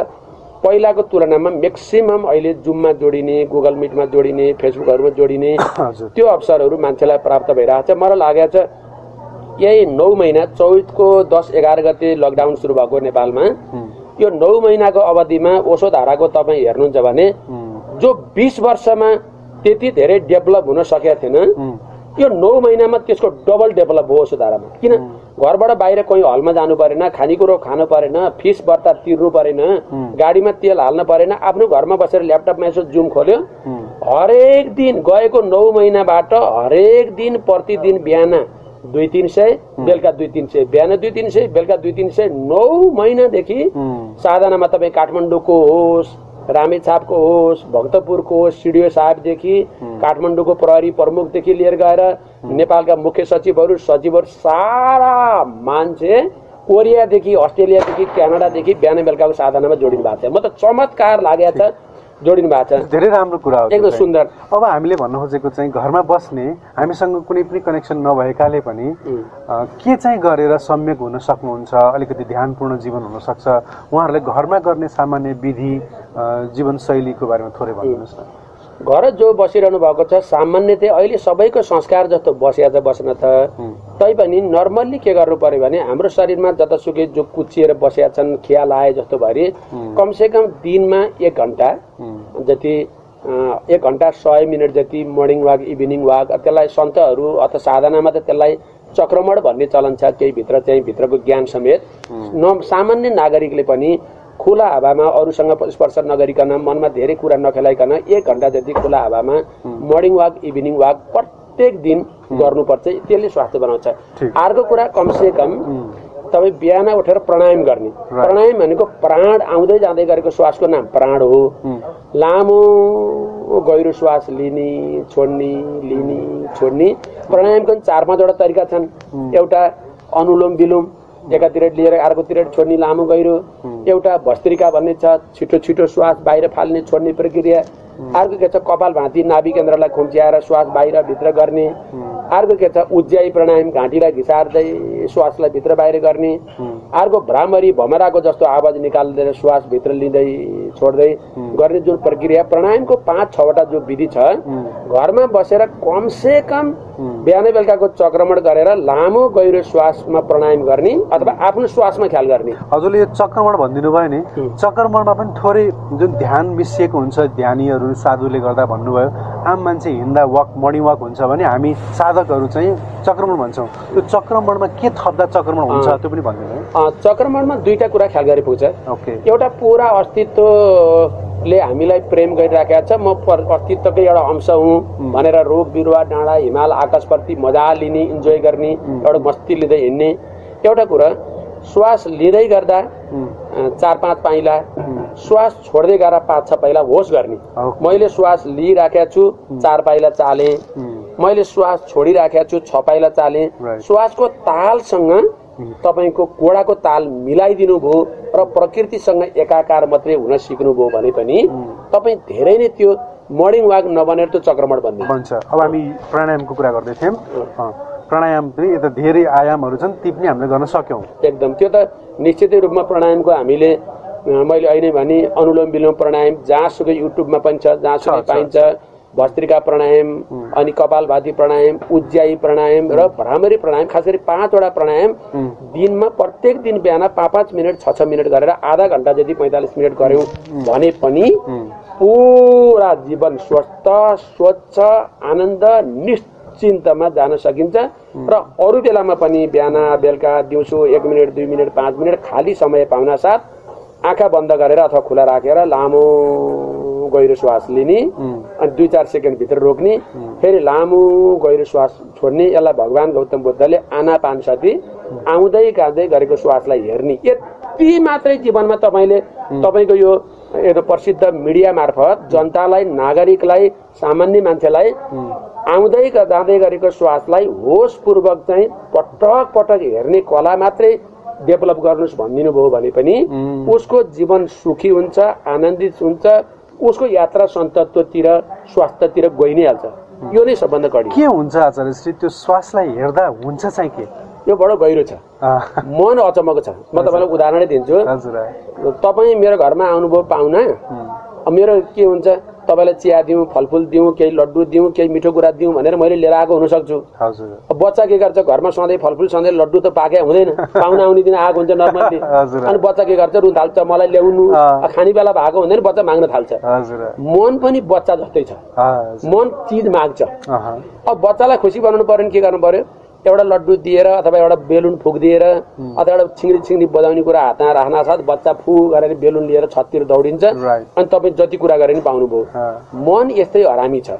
पहिलाको तुलनामा म्याक्सिमम् अहिले जुममा जोडिने गुगल मिटमा जोडिने फेसबुकहरूमा जोडिने *coughs* त्यो अवसरहरू मान्छेलाई प्राप्त भइरहेको छ मलाई लागेको छ यही नौ महिना चौधको दस एघार गते लकडाउन सुरु भएको नेपालमा। यो नौ महिनाको अवधिमा ओसो धाराको तपाईँ हेर्नुहुन्छ भने जो बिस वर्षमा त्यति धेरै डेभलप हुन सकेको थिएन यो नौ महिनामा त्यसको डबल डेभलप भयो ओसो धारामा किन घरबाट बाहिर कोही हलमा जानु परेन खानेकुरो खानु परेन फिस बर्ता तिर्नु परेन गाडीमा तेल हाल्नु परेन आफ्नो घरमा बसेर ल्यापटपमा यसो जुम खोल्यो। हरेक दिन गएको नौ महिनाबाट हरेक दिन प्रतिदिन बिहान दुई तिन सय बेलुका दुई तिन सय बिहान दुई तिन सय बेलुका दुई तिन सय नौ महिनादेखि साधनामा तपाईँ काठमाडौँको होस् रामेछापको होस् भक्तपुरको होस् सिडिओ साहेबदेखि काठमाडौँको प्रहरी प्रमुखदेखि लिएर गएर नेपालका मुख्य सचिवहरू सचिवहरू सारा मान्छे कोरियादेखि अस्ट्रेलियादेखि क्यानाडादेखि बिहान बेलुकाको साधनामा जोडिनु भएको छ म त चमत्कार लागेको छ जोडिनु भएको छ। धेरै राम्रो कुरा हो एकदम। सुन्दर। अब हामीले भन्नु खोजेको चाहिँ घरमा बस्ने हामीसँग कुनै पनि कनेक्सन नभएकाले पनि के चाहिँ गरेर सम्यक हुन सक्नुहुन्छ अलिकति ध्यानपूर्ण जीवन हुनसक्छ उहाँहरूले घरमा गर्ने सामान्य विधि जीवनशैलीको बारेमा थोरै भनिदिनुहोस् न। घर जो बसिरहनु भएको छ सामान्य चाहिँ अहिले सबैको संस्कार जस्तो बसिया छ बस्न त। तैपनि नर्मल्ली के गर्नु पर्यो भने हाम्रो शरीरमा जतासुकै जो कुचिएर बसिया छन् खियाल आए जस्तो भरि कमसेकम दिनमा एक घन्टा जति एक घन्टा सय मिनट जति मर्निङ वाक इभिनिङ वाक त्यसलाई सन्तहरू अथवा साधनामा त त्यसलाई चक्रमण भन्ने चलन छ केही भित्र चाहिँ भित्रको ज्ञान समेत। न सामान्य नागरिकले पनि खुला हावामा अरूसँग स्पर्श नगरिकन मनमा धेरै कुरा नखेलाइकन एक घन्टा जति खुला हावामा मर्निङ वाक इभिनिङ वाक प्रत्येक दिन गर्नुपर्छ। त्यसले स्वास्थ्य बनाउँछ। अर्को कुरा कमसे कम तपाईँ बिहान उठेर प्राणायाम गर्ने। प्राणायाम भनेको प्राण आउँदै जाँदै गरेको श्वासको नाम प्राण हो। लामो गहिरो श्वास लिने छोड्ने लिने छोड्ने। प्राणायामको पनि चार पाँचवटा तरिका छन्। एउटा अनुलोम विलोम एकातिर लिएर अर्कोतिर छोड्ने लामो गहिरो एउटा भस्त्रिका भन्ने छ छिटो छिटो श्वास बाहिर फाल्ने छोड्ने प्रक्रिया। अर्को के छ कपाल भाँती नाभि केन्द्रलाई खुम्च्याएर श्वास बाहिर भित्र गर्ने। अर्को के छ उज्याई प्राणायाम घाँटीलाई घिसार्दै श्वासलाई भित्र बाहिर गर्ने। अर्को भ्रामरी भमराको जस्तो आवाज निकाल्दै श्वास भित्र लिँदै छोड्दै गर्ने जुन प्रक्रिया प्राणायामको पाँच छवटा जो विधि छ घरमा बसेर कमसे कम बिहानै बेलुकाको चक्रमण गरेर लामो गहिरो श्वासमा प्राणायाम गर्ने अथवा आफ्नो श्वासमा ख्याल गर्ने। हजुरले यो चक्रमण भनिदिनु भयो नि। चक्रमणमा पनि थोरै जुन ध्यान मिसिएको हुन्छ ध्यानीहरू साधुले गर्दा भन्नुभयो आम मान्छे हिँड्दा वक मर्निङ वक हुन्छ भने हामी साधकहरू चाहिँ चक्रमण भन्छौँ। त्यो चक्रमणमा के थप्दा चक्रमण हुन्छ। त्यो पनि भनिदिनु चक्रमणमा दुईटा कुरा ख्याल गरे पुग्छ ओके। एउटा पुरा अस्तित्वले हामीलाई प्रेम गरिराखेको छ म अस्तित्वकै एउटा अंश हुँ भनेर रुख बिरुवा डाँडा हिमाल आकाशप्रति मजा लिने इन्जोय गर्ने एउटा मस्ती लिँदै हिँड्ने। एउटा कुरा श्वास लिँदै गर्दा चार पाँच पाइला श्वास छोड्दै गएर पाँच छ पाइला होस गर्ने। मैले श्वास लिइराखेको छु चार पाइला चालेँ। मैले श्वास छोडिराखेको छु छ पाइला चालेँ. श्वासको तालसँग तपाईँको कोडाको ताल मिलाइदिनु भयो र प्रकृतिसँग एकाकार मात्रै हुन सिक्नुभयो भने पनि तपाईँ धेरै नै त्यो मर्निङ वाक नबनेर त्यो चक्रमण भन्छ अब हामी प्राणायामको कुरा गर्दै थियौँ। प्राणायाम पनि यता धेरै आयामहरू छन् ती पनि हामीले गर्न सक्यौँ। एकदम। त्यो त निश्चितै रूपमा प्राणायामको हामीले मैले अहिले भने अनुलोम विलोम प्राणायाम जहाँसुकै युट्युबमा पनि छ जहाँसुकै पाइन्छ। भस्त्रिका प्राणायाम अनि कपाल भाती प्राणायाम उज्यायी प्राणायाम र भ्रामरी प्राणायाम खास गरी पाँचवटा प्राणायाम दिनमा प्रत्येक दिन बिहान पाँच पाँच मिनट छ छ मिनट गरेर आधा घन्टा जति पैँतालिस मिनट गऱ्यौँ भने पनि पुरा जीवन स्वस्थ स्वच्छ आनन्द निश्चिन्तमा जान सकिन्छ। र अरू बेलामा पनि बिहान बेलुका दिउँसो एक मिनट दुई मिनट पाँच मिनट खाली समय पाउन साथ आँखा बन्द गरेर अथवा खुला राखेर लामो गहिरो श्वास लिने अनि दुई चार सेकेन्डभित्र रोक्ने। फेरि लामो गहिरो श्वास छोड्ने। यसलाई भगवान् गौतम बुद्धले आनापान सती आउँदै गाँदै गरेको श्वासलाई हेर्ने। यति मात्रै जीवनमा तपाईँले तपाईँको यो प्रसिद्ध मिडिया मार्फत जनतालाई नागरिकलाई सामान्य मान्छेलाई आउँदै जाँदै गरेको श्वासलाई होसपूर्वक चाहिँ पटक पटक हेर्ने कला मात्रै डेभलप गर्नुहोस् भनिदिनु भयो भने पनि उसको जीवन सुखी हुन्छ आनन्दित हुन्छ उसको यात्रा सन्तत्वतिर स्वास्थ्यतिर गइ नै हाल्छ यो नै सबभन्दा कडी के हुन्छ आचार्य श्री त्यो श्वासलाई हेर्दा हुन्छ चाहिँ के? यो बडो गहिरो छ। मन अचम्मको छ। म तपाईँलाई उदाहरणै दिन्छु। तपाईँ मेरो घरमा आउनुभयो पाहुना। मेरो के हुन्छ? तपाईँलाई चिया दिउँ फलफुल दिउँ केही लड्डु दिउँ केही मिठो कुरा दिउँ भनेर मैले लिएर आएको हुनसक्छु। बच्चा के गर्छ घरमा सधैँ फलफुल सधैँ लड्डु त पाके हुँदैन। *laughs* पाहुना आउने दिन आएको हुन्छ नर्मल्ली। अनि बच्चा के गर्छ रुन थाल्छ मलाई ल्याउनु खाने बेला भएको हुँदैन बच्चा माग्न थाल्छ। मन पनि बच्चा जस्तै छ। मन चिज माग्छ। अब बच्चालाई खुसी बनाउनु पर्यो भने के गर्नु पर्यो? एउटा लड्डु दिएर अथवा एउटा बेलुन फुकिदिएर अथवा एउटा छिङ्री छिङ्री बजाउने कुरा हातमा राख्न साथ बच्चा फु गरेर बेलुन लिएर छततिर दौडिन्छ. अनि तपाईँ जति कुरा गरे पनि पाउनुभयो। मन यस्तै हरामी छ।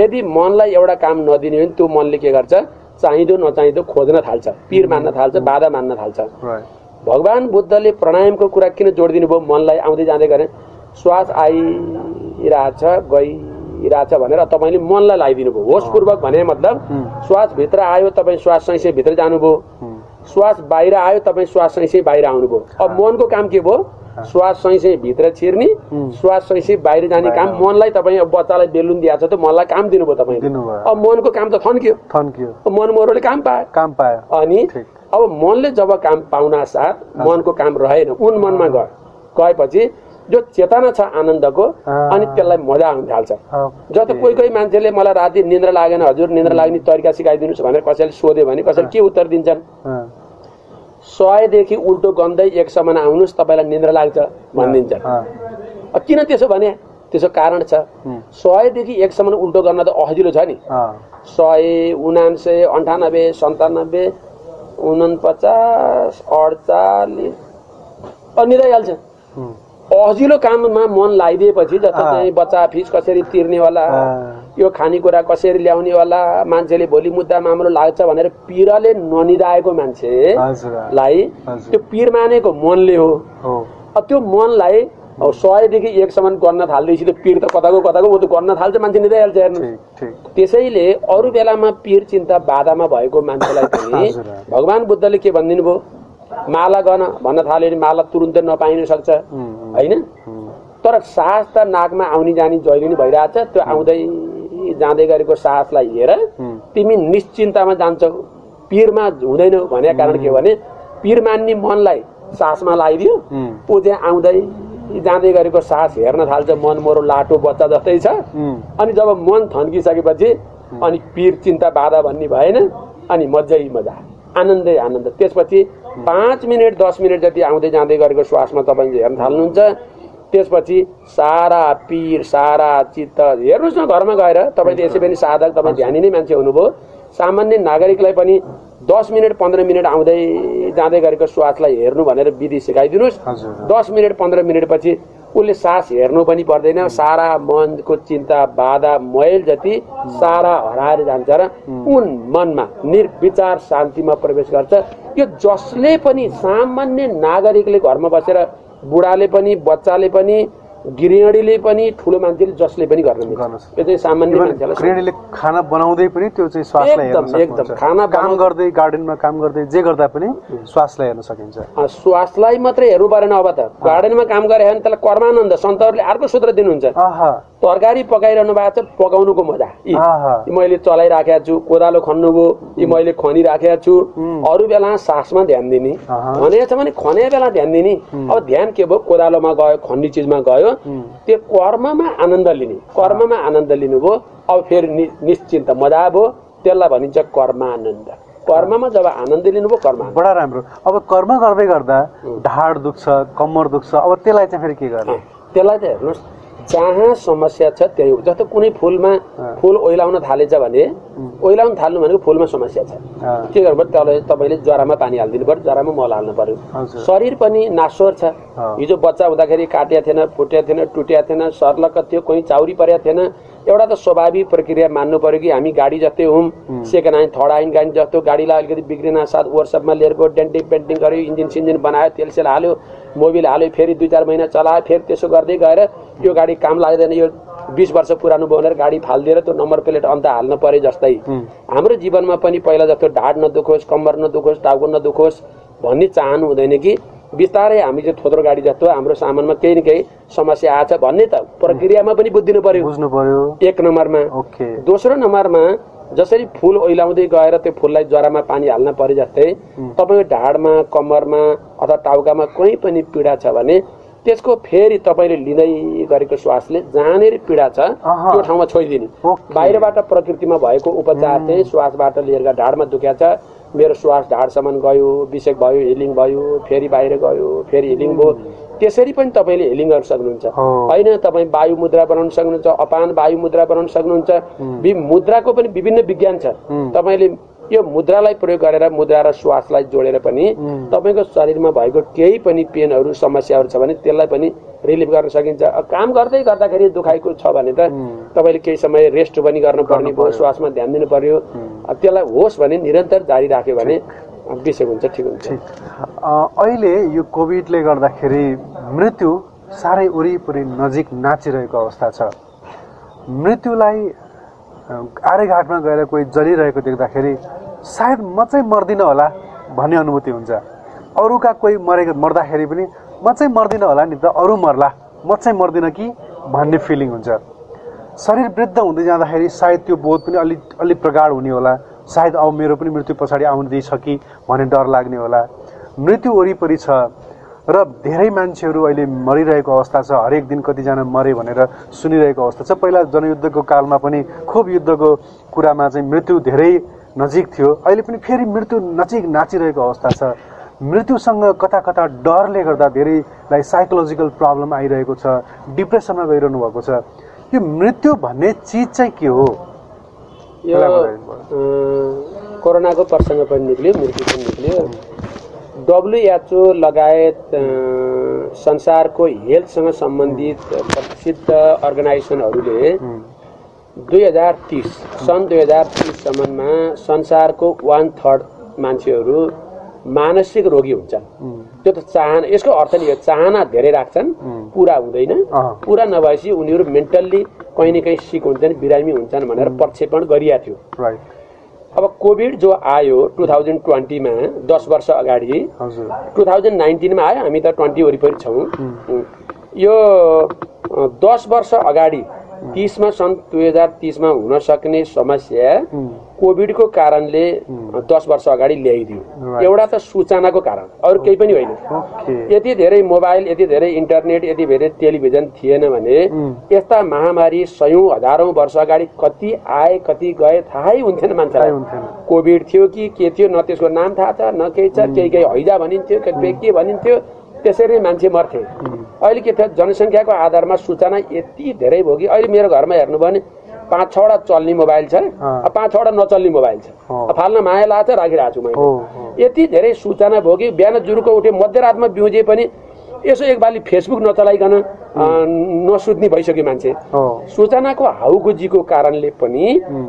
यदि मनलाई एउटा काम नदिने हो भने त्यो मनले के गर्छ? चाहिँदो नचाहिँदो खोज्न थाल्छ। पिर मान्न थाल्छ बाधा मान्न थाल्छ. भगवान् बुद्धले प्राणायामको कुरा किन जोडिदिनु भयो मनलाई आउँदै जाँदै गरे। श्वास आइरहेछ गइरहेछ भनेर तपाईँले मनलाई लगाइदिनु भयो होसपूर्वक भने मतलब श्वास भित्र आयो तपाईँ श्वास सैसे भित्र जानुभयो श्वास बाहिर आयो तपाईँ श्वास सैसे बाहिर आउनुभयो। अब मनको काम के भयो? श्वास सैसे भित्र छिर्ने श्वास सैसे बाहिर जाने काम मनलाई तपाईँ अब बच्चालाई बेलुन दिएको छ त मनलाई काम दिनुभयो दिनुभयो। अब मनको काम त थन्क्यो। थन्क्यू। मन मोरोले काम पायो। काम पायो। अनि। अब मनले जब काम पाउन साथ मनको काम रहेन। उन मनमा गयो। गएपछि जो चेतना छ आनन्दको। अनि त्यसलाई मजा आउन थाल्छ। जस्तो कोही कोही मान्छेले मलाई राति निन्द्रा लागेन हजुर निन्द्रा लाग्ने तरिका सिकाइदिनुहोस् भनेर कसैले सोध्यो भने कसैले के उत्तर दिन्छन्? सयदेखि उल्टो गन्दै एक समान आउनुहोस् तपाईँलाई निन्द्रा लाग्छ भनिदिन्छन्। अब किन त्यसो भने? त्यसो कारण छ। सयदेखि एक समान उल्टो गर्न त अहजिलो छ नि। सय उनान्सय अन्ठानब्बे सन्तानब्बे उनपचास अडचालिस अनि निदाइहाल्छ। अजिलो काममा मन लगाइदिएपछि जस्तो। चाहिँ बच्चा फिस कसरी तिर्नेवाला अँ। यो खानेकुरा कसरी ल्याउनेवाला मान्छेले भोलि मुद्दा माम्रो लाग्छ भनेर पिरले ननिदाएको मान्छेलाई। त्यो पिर मानेको मनले हो त्यो मनलाई अब सयदेखि एकसम्म गर्न थाल्दैछ त्यो पिर त कताको कताको ऊ त गर्न थाल्छ मान्छे निदाइहाल्छ हेर्नु त्यसैले अरू बेलामा पिर चिन्ता बाधामा भएको मान्छेलाई *laughs* पनि। भगवान् बुद्धले के भनिदिनु भयो माला गर्न भन्न थाल्यो भने माला तुरुन्तै नपाइन सक्छ। होइन? तर सास त नाकमा आउने जाने जहिले नै भइरहेछ त्यो आउँदै जाँदै गरेको सासलाई हेर तिमी निश्चिन्तामा जान्छौ। पिरमा हुँदैनौ भनेको कारण के हो भने पिर मान्ने मनलाई सासमा लगाइदियो ऊ चाहिँ आउँदै जाँदै गरेको सास हेर्न थाल्छ मन मरो लाटो बच्चा जस्तै छ। अनि जब मन थन्किसकेपछि अनि पिर चिन्ता बाधा भन्ने भएन अनि मजै मजा आनन्दै आनन्द। त्यसपछि पाँच मिनट दस मिनट जति आउँदै जाँदै गरेको श्वासमा तपाईँले हेर्न थाल्नुहुन्छ। त्यसपछि सारा पिर सारा चित्त हेर्नुहोस् न घरमा गएर तपाईँ त यसै पनि साधक तपाईँ ध्यानी नै मान्छे हुनुभयो। सामान्य नागरिकलाई पनि दस मिनट पन्ध्र मिनट आउँदै जाँदै गरेको श्वासलाई हेर्नु भनेर विधि सिकाइदिनुहोस्। दस मिनट पन्ध्र मिनटपछि उसले सास हेर्नु पनि पर्दैन। सारा मनको चिन्ता बाधा मैल जति सारा हराएर जान्छ र उन मनमा निर्विचार शान्तिमा प्रवेश गर्छ। यो जसले पनि सामान्य नागरिकले घरमा बसेर बुढाले पनि बच्चाले पनि गृहिणीले पनि ठुलो मान्छेले जसले पनि गर्न मिल्छ। यो चाहिँ सामान्य मान्छेलाई गृहिणीले खाना बनाउँदै पनि त्यो चाहिँ हेर्न एकदम, एकदम। खाना काम गर्दै गार्डनमा काम गर्दै जे गर्दा पनि श्वासलाई हेर्न सकिन्छ। श्वासलाई मात्रै हेर्नु परेन अब त। गार्डनमा काम गरे भने त्यसलाई कर्मानन्द सन्तहरूले अर्को सूत्र दिनुहुन्छ। तरकारी पकाइरहनु भएको छ पकाउनुको मजा। यी। मैले चलाइराखेको छु कोदालो खन्नुभयो यी मैले खनिराखेको छु। अरू बेला सासमा ध्यान दिने। भनेको छ भने खने बेला ध्यान दिने। अब ध्यान के भयो? कोदालोमा गयो खन्ने चिजमा गयो त्यो कर्ममा आनन्द लिने कर्ममा आनन्द लिनुभयो अब फेरि नि- निश्चिन्त मजा भयो त्यसलाई भनिन्छ कर्मानन्द। कर्ममा जब आनन्द लिनुभयो कर्म। बडा राम्रो। अब कर्म गर्दै गर्दा ढाड दुख्छ कम्मर दुख्छ अब त्यसलाई चाहिँ फेरि के गर्ने? त्यसलाई त हेर्नुहोस् जहाँ समस्या छ त्यही हो। जस्तो कुनै फुलमा फुल ओइलाउन थालेछ भने ओइलाउन थाल्नु भनेको फुलमा समस्या छ। के गर्नु पर्यो? त्यसलाई तपाईँले जरामा पानी हालिदिनु पर्यो जरामा मल हाल्नु पर्यो। शरीर पनि नासोर छ। हिजो बच्चा हुँदाखेरि काटिया थिएन फुटिया थिएन टुटिया थिएन सर्लक्क थियो कोही चाउरी परेको थिएन एउटा त स्वाभाविक प्रक्रिया मान्नु पर्यो कि हामी गाडी जस्तै हौँ। सेकेन्ड ह्यान्ड थर्ड ह्यान्ड गाडी जस्तो गाडीलाई अलिकति बिग्रिन साथ वर्कसपमा लिएर गयो डेन्टिङ पेन्टिङ गर्यो इन्जिन सिन्जिन बनायो तेल सेल हाल्यो मोबिल हाल्यो फेरि दुई चार महिना चलायो फेरि त्यसो गर्दै गएर यो गाडी काम लाग्दैन यो बिस वर्ष पुरानो भयो भनेर गाडी फालिदिएर त्यो नम्बर प्लेट अन्त हाल्न परे जस्तै। हाम्रो जीवनमा पनि पहिला जस्तो ढाड नदुखोस् कम्मर नदुखोस् टाउको नदुखोस् भन्ने चाहनु हुँदैन कि। बिस्तारै हामी चाहिँ थोत्रो गाडी जस्तो हाम्रो सामानमा केही न केही समस्या आएछ भन्ने त प्रक्रियामा पनि बुझिदिनु पर्यो। बुझ्नु पर्यो। एक नम्बरमा। ओके। दोस्रो नम्बरमा जसरी फुल ओइलाउँदै गएर त्यो फुललाई जरामा पानी हाल्न परे जस्तै तपाईँको ढाडमा कम्मरमा अथवा टाउकामा कहीँ पनि पीडा छ भने त्यसको फेरि तपाईँले लिँदै गरेको श्वासले जहाँनिर पीडा छ। त्यो ठाउँमा छोइदिने। बाहिरबाट प्रकृतिमा भएको उपचार चाहिँ श्वासबाट लिएर ढाडमा दुख्या छ। मेरो श्वास ढाडसम्म गयो विषेक भयो हिलिङ भयो फेरि बाहिर गयो फेरि हिलिङ भयो। त्यसरी पनि तपाईँले हिलिङ गर्न सक्नुहुन्छ। होइन तपाईँ वायु मुद्रा बनाउन सक्नुहुन्छ अपान वायु मुद्रा बनाउन सक्नुहुन्छ। मुद्राको पनि विभिन्न विज्ञान छ। तपाईँले यो मुद्रालाई प्रयोग गरेर मुद्रा र श्वासलाई जोडेर पनि तपाईँको शरीरमा भएको केही पनि पेनहरू समस्याहरू छ भने त्यसलाई पनि रिलिफ गर्न सकिन्छ। काम गर्दै गर्दाखेरि दुखाइको छ भने त तपाईँले केही समय रेस्ट पनि गर्नुपर्ने भयो श्वासमा ध्यान दिनु पर्यो। त्यसलाई होस् भने निरन्तर जारी राख्यो भने विषय हुन्छ ठिक हुन्छ। अहिले यो कोभिडले गर्दाखेरि मृत्यु साह्रै वरिपरि नजिक नाचिरहेको अवस्था छ। मृत्युलाई आर्यघाटमा गएर कोही जलिरहेको देख्दाखेरि सायद म चाहिँ मर्दिनँ होला भन्ने अनुभूति हुन्छ। अरूका कोही मरेको मर्दाखेरि पनि म चाहिँ मर्दिनँ होला नि त अरू मर्ला म चाहिँ मर्दिनँ कि भन्ने फिलिङ हुन्छ। शरीर वृद्ध हुँदै जाँदाखेरि सायद त्यो बोध पनि अलि अलि प्रगाढ हुने होला। सायद अब मेरो पनि मृत्यु पछाडि आउँदैछ कि भन्ने डर लाग्ने होला। मृत्यु वरिपरि छ। र धेरै मान्छेहरू अहिले मरिरहेको अवस्था छ हरेक दिन कतिजना मरे भनेर सुनिरहेको अवस्था छ। पहिला जनयुद्धको कालमा पनि खुब युद्धको कुरामा चाहिँ मृत्यु धेरै नजिक थियो। अहिले पनि फेरि मृत्यु नजिक नाचिरहेको अवस्था छ। मृत्युसँग कता कता डरले गर्दा धेरैलाई साइकोलोजिकल प्रब्लम आइरहेको छ डिप्रेसनमा गइरहनु भएको छ। यो मृत्यु भन्ने चिज चाहिँ के हो? यो कोरोनाको प्रसङ्ग पनि निक्ल्यो मृत्यु पनि निक्ल्यो। डब्लुएचओ लगायत संसारको हेल्थसँग सम्बन्धित प्रसिद्ध अर्गनाइजेसनहरूले दुई हजार तिस सन् दुई हजार तिससम्ममा संसारको वान थर्ड मान्छेहरू मानसिक रोगी हुन्छन्। त्यो त चाहना यसको अर्थ नि यो चाहना धेरै राख्छन्। पुरा हुँदैन। पुरा नभएपछि उनीहरू मेन्टल्ली कहीँ न कहीँ सिक हुन्छन् बिरामी हुन्छन् भनेर प्रक्षेपण गरिएको थियो। राइट अब कोभिड जो आयो टु थाउजन्ड ट्वेन्टीमा दस वर्ष अगाडि टु थाउजन्ड नाइन्टिनमा आयो हामी त ट्वेन्टी वरिपरि छौँ। यो दस वर्ष अगाडि तिसमा सन् दुई हजार तिसमा हुन सक्ने समस्या कोभिडको कारणले दस वर्ष अगाडि ल्याइदियो. एउटा त सूचनाको कारण अरू केही पनि होइन। यति धेरै मोबाइल यति धेरै इन्टरनेट यति धेरै टेलिभिजन थिएन भने यस्ता महामारी सयौँ हजारौँ वर्ष अगाडि कति आए कति गए थाहै हुन्थेन मान्छेलाई। कोभिड थियो कि के थियो न त्यसको नाम थाहा छ न केही छ केही केही हैजा भनिन्थ्यो के भनिन्थ्यो त्यसरी नै मान्छे मर्थे। अहिले के थियो जनसङ्ख्याको आधारमा सूचना यति धेरै भयो कि अहिले मेरो घरमा हेर्नुभयो भने पाँच छवटा चल्ने मोबाइल छ पाँच छवटा नचल्ने मोबाइल छ फाल्न माया लाग्छ राखिरहेको छु मैले यति धेरै सूचना भयो कि बिहान जुरुको उठे मध्यरातमा बिउजे पनि यसो एक बाली फेसबुक नचलाइकन नसुत्ने भइसक्यो मान्छे। सूचनाको हाउगुजीको कारणले पनि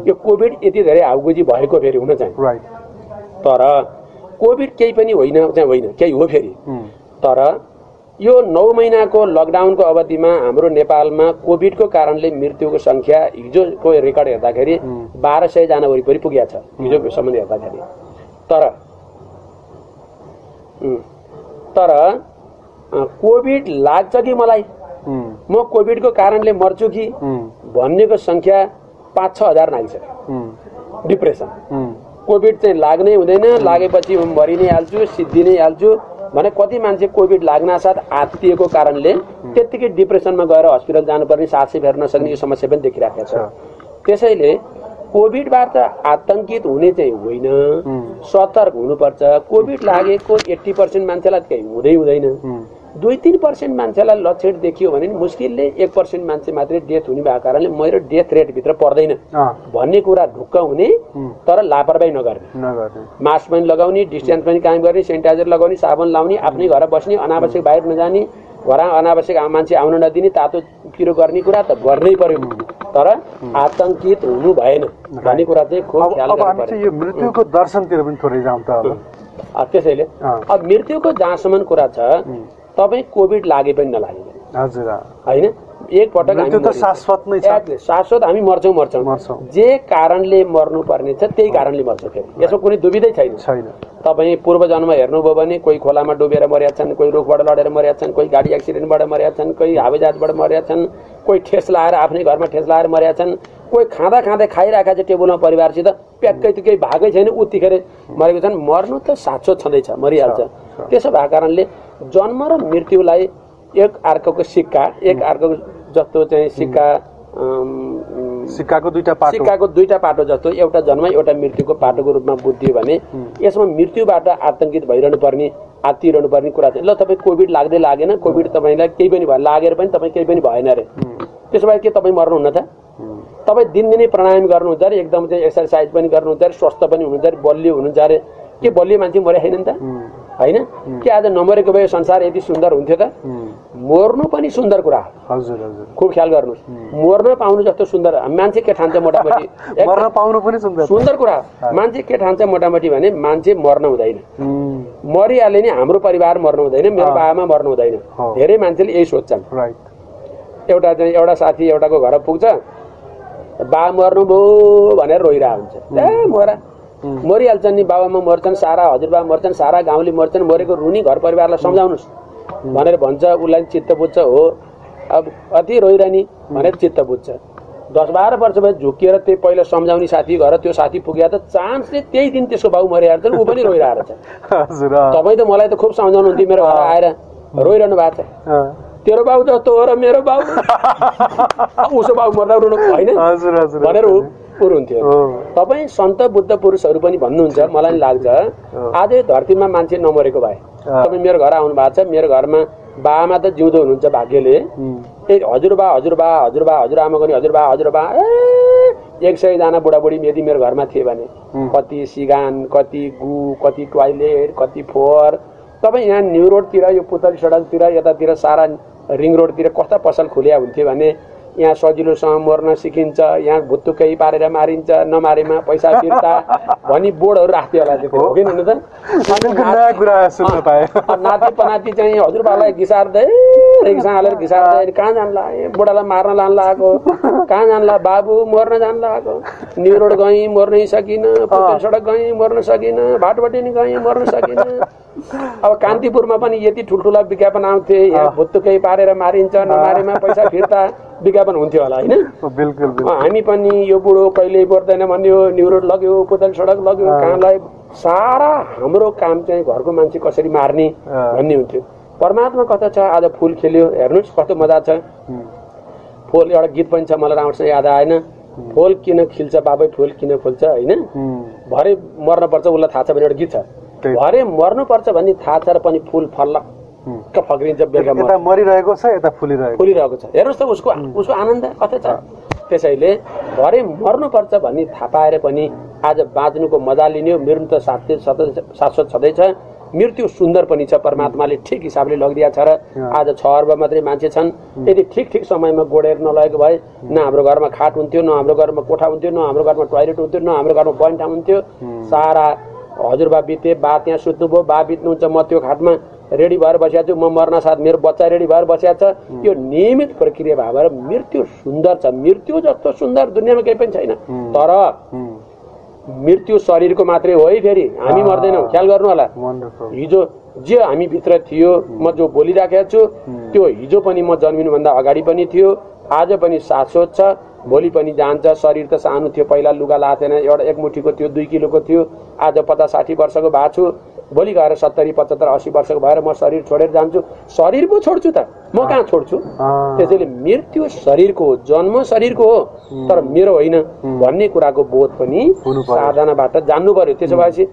यो कोभिड यति धेरै हाउगुजी भएको फेरि हुन चाहिँ तर कोभिड केही पनि होइन चाहिँ होइन केही हो फेरि। तर यो नौ महिनाको लकडाउनको अवधिमा हाम्रो नेपालमा कोभिडको कारणले मृत्युको सङ्ख्या हिजोको रेकर्ड हेर्दाखेरि बाह्र सयजना वरिपरि पुगेको छ हिजोको सम्बन्ध हेर्दाखेरि। तर तर कोभिड लाग्छ कि मलाई? म कोभिडको कारणले मर्छु कि? भन्नेको सङ्ख्या पाँच छ हजार नागिसक्यो डिप्रेसन। कोभिड चाहिँ लाग्नै हुँदैन। लागेपछि मरि नै हाल्छु सिद्धि नै हाल्छु भने कति मान्छे कोभिड लाग्न साथ आत्तिएको कारणले त्यत्तिकै डिप्रेसनमा गएर हस्पिटल जानुपर्ने सास फेर्न नसक्ने यो समस्या पनि देखिरहेको छ। त्यसैले कोभिडबाट आतङ्कित हुने चाहिँ होइन। सतर्क हुनुपर्छ। कोभिड लागेको एट्टी पर्सेन्ट मान्छेलाई केही हुँदै हुँदैन। दुई तिन पर्सेन्ट मान्छेलाई लक्षण देखियो भने नि मुस्किलले एक पर्सेन्ट मान्छे मात्रै डेथ हुने भएको कारणले मेरो डेथ रेटभित्र पर्दैन। भन्ने कुरा ढुक्क हुने तर लापरवाही नगर्ने। मास्क पनि लगाउने डिस्टेन्स पनि कायम गर्ने सेनिटाइजर लगाउने साबुन लाउने आफ्नै घर बस्ने अनावश्यक बाहिर नजाने घर अनावश्यक मान्छे आउन नदिने तातो पिरो गर्ने कुरा त गर्नै पर्यो। तर आतङ्कित हुनु भएन भन्ने कुरा चाहिँ यो मृत्युको दर्शनतिर पनि थोरै जाउँ त त्यसैले। अब मृत्युको जहाँसम्म कुरा छ तपाईँ कोभिड लागे पनि नलागे। पनि हजुर। होइन? एकपटक। शाश्वत हामी मर्छौँ मर्छौँ। जे कारणले मर्नु पर्ने छ त्यही कारणले मर्छ फेरि। यसमा कुनै दुविधै छैन। छैन। तपाईँ पूर्व जन्म हेर्नुभयो भने कोही खोलामा डुबेर मरेका छन् कोही रुखबाट लडेर मरेका छन् कोही गाडी एक्सिडेन्टबाट मरेका छन् कोही हावाजहाजबाट मरेका छन् कोही ठेस लाएर आफ्नै घरमा ठेस लाएर मरेका छन् कोही खाँदा खाँदै खाइरहेका छ टेबलमा परिवारसित प्याक्कै त केही भागै छैन। उत्तिखेर मरेको छन्। मर्नु त साँचो छँदैछ मरिहाल्छ। त्यसो भएको कारणले जन्म र मृत्युलाई एक अर्कोको सिक्का एक अर्कोको जस्तो चाहिँ सिक्का सिक्काको दुईटा पाटो। सिक्काको दुईटा पाटो जस्तो एउटा जन्म एउटा मृत्युको पाटोको रूपमा बुझियो भने यसमा मृत्युबाट आतङ्कित भइरहनु पर्ने आत्तिरहनु पर्ने कुरा चाहिँ ल तपाईँ कोभिड लाग्दै लागेन। कोभिड तपाईँलाई केही पनि भयो। लागेर पनि तपाईँ केही पनि भएन अरे। त्यसो भए के तपाईँ मर्नुहुन्न त? तपाईँ दिनदिनै प्राणायाम गर्नुहुन्छ अरे एकदम चाहिँ एक्सर्साइज पनि गर्नुहुन्छ अरे स्वस्थ पनि हुनुहुन्छ अरे बलियो हुनुहुन्छ अरे। के बलियो मान्छे मरे छैन नि त? होइन? के आज नमरेको भए संसार यति सुन्दर हुन्थ्यो त? मर्नु पनि सुन्दर कुरा। हो हजुर हजुर। खुब ख्याल गर्नुहोस्। मर्न पाउनु जस्तो सुन्दर। मान्छे के ठान्छ मोटामोटी? *laughs* मर्न पाउनु पनि सुन्दर। सुन्दर कुरा। हो। मान्छे के ठान्छ मोटामोटी भने मान्छे मर्न हुँदैन। मरिहाल्यो नि हाम्रो परिवार मर्नु हुँदैन मेरो। बाबामा मर्नु हुँदैन। धेरै मान्छेले यही सोध्छन्। एउटा चाहिँ एउटा साथी एउटाको घर पुग्छ। बा मर्नुभयो भनेर रोइरहेको हुन्छ। ए मोरा मरिहाल्छन् नि बाबामा मर्छन् सारा हजुरबा मर्छन् सारा गाउँले मर्छन् मरेको रुनी घर परिवारलाई सम्झाउनुहोस्। भनेर भन्छ उसलाई चित्त बुझ्छ हो। अब अति रोइरहने भनेर चित्त बुझ्छ। दस बाह्र वर्ष भयो झुकिएर त्यही पहिला सम्झाउने साथी घर त्यो साथी पुग्या त चान्सले त्यही दिन त्यसको बाउ मरिहाल्छ ऊ पनि रोइरहेको छ। *laughs* तपाईँ त मलाई त खुब सम्झाउनुहुन्थ्यो मेरो घर आएर रोइरहनु भएको छ। तेरो बाउ जस्तो हो र मेरो बाउ *laughs* उसो बाउ मर्दा रुनु होइन? भनेर ऊ हुन्थ्यो। तपाईँ सन्त बुद्ध पुरुषहरू पनि भन्नुहुन्छ मलाई नि लाग्छ। आज धरतीमा मान्छे नमरेको भए। तपाईँ मेरो घर आउनु भएको छ मेरो घरमा बाआमा त जिउँदो हुनुहुन्छ भाग्यले। ए हजुरबा हजुरबा हजुरबा हजुरआमाको नि हजुरबा हजुरबा ए एक सयजना बुढाबुढी यदि मेरो घरमा थिए भने। कति सिगान कति गु कति टोयलेट कति फोहोर। तपाईँ यहाँ न्यु रोडतिर यो पुतली सडकतिर यतातिर सारा रिङ रोडतिर कस्ता पसल खुल्या हुन्थ्यो भने यहाँ सजिलोसँग मर्न सिकिन्छ यहाँ भुत्तुकै पारेर मारिन्छ नमारेमा पैसा फिर्ता भनी बोर्डहरू राख्थ्यो होला त्यो हो कि नाति पनाति चाहिँ हजुरबालाई घिसार्दै रिक्सा हालेर घिसार्दै कहाँ जान्ला बुढालाई मार्न लान लागेको कहाँ जान्ला बाबु मर्न जान लागेको न्यु रोड गएँ मर्नै सकिनँ सडक गएँ मर्न सकिनँ भाटबटी नि गएँ मर्न सकिनँ अब कान्तिपुरमा पनि यति ठुल्ठुला विज्ञापन आउँथे यहाँ भुत्तुकै पारेर मारिन्छ नमारेमा पैसा फिर्ता विज्ञापन हुन्थ्यो होला होइन? हामी पनि यो बुढो कहिले पर्दैन भन्यो न्यु रोड लग्यो पुतल सडक लग्यो कहाँ लग्यो सारा हाम्रो काम चाहिँ घरको मान्छे कसरी मार्ने। भन्ने हुन्थ्यो। परमात्मा कता छ आज फुल खेल्यो हेर्नुहोस् कस्तो मजा छ। फुल एउटा गीत पनि छ मलाई राम्रोसँग याद आएन। फुल किन खिल्छ बाबै फुल किन फुल्छ होइन? भरे मर्नुपर्छ उसलाई थाहा छ भने एउटा गीत छ। भरे मर्नुपर्छ भन्ने थाहा छ र पनि फुल फल्लक्क फक्रिन्छ बेलुका यता मरिरहेको छ यता फुलिरहेको फुलिरहेको छ। हेर्नुहोस् त उसको उसको आनन्द कता छ? त्यसैले भरे मर्नुपर्छ भन्ने थाहा पाएर पनि आज बाँच्नुको मजा लिने हो। मृत्यु त साथै शाश्वत छँदैछ मृत्यु सुन्दर पनि छ। परमात्माले ठिक हिसाबले लगिदिया छ र आज छ अर्ब मात्रै मान्छे छन्। यदि ठिक ठिक समयमा गोडेर नलगेको भए न हाम्रो घरमा खाट हुन्थ्यो न हाम्रो घरमा कोठा हुन्थ्यो न हाम्रो घरमा टोयलेट हुन्थ्यो न हाम्रो घरमा बैठा हुन्थ्यो। सारा हजुरबा बिते बा त्यहाँ सुत्नुभयो। बा बित्नुहुन्छ म त्यो खाटमा रेडी भएर बसिया छु। म मर्न साथ मेरो बच्चा रेडी भएर बसिया छ। यो नियमित प्रक्रिया भएर मृत्यु सुन्दर छ। मृत्यु जस्तो सुन्दर दुनियाँमा केही पनि छैन। तर मृत्यु शरीरको मात्रै हो है फेरि। हामी मर्दैनौँ। ख्याल गर्नु होला. हिजो जे हामी भित्र थियो म जो बोलिराखेको छु त्यो हिजो पनि म जन्मिनुभन्दा अगाडि पनि थियो। आज पनि शाश्वत छ भोलि पनि जान्छ। शरीर त सानो थियो पहिला लुगा लाथेन एउटा एक मुठीको थियो दुई किलोको थियो। आज पचास साठी वर्षको भएको छु। भोलि गएर सत्तरी पचहत्तर अस्सी वर्षको भएर म शरीर छोडेर जान्छु। शरीर पो छोड्छु त। म कहाँ छोड्छु? त्यसैले मृत्यु शरीरको हो जन्म शरीरको हो। तर मेरो होइन भन्ने कुराको बोध पनि। साधनाबाट जान्नु पर्यो। त्यसो भएपछि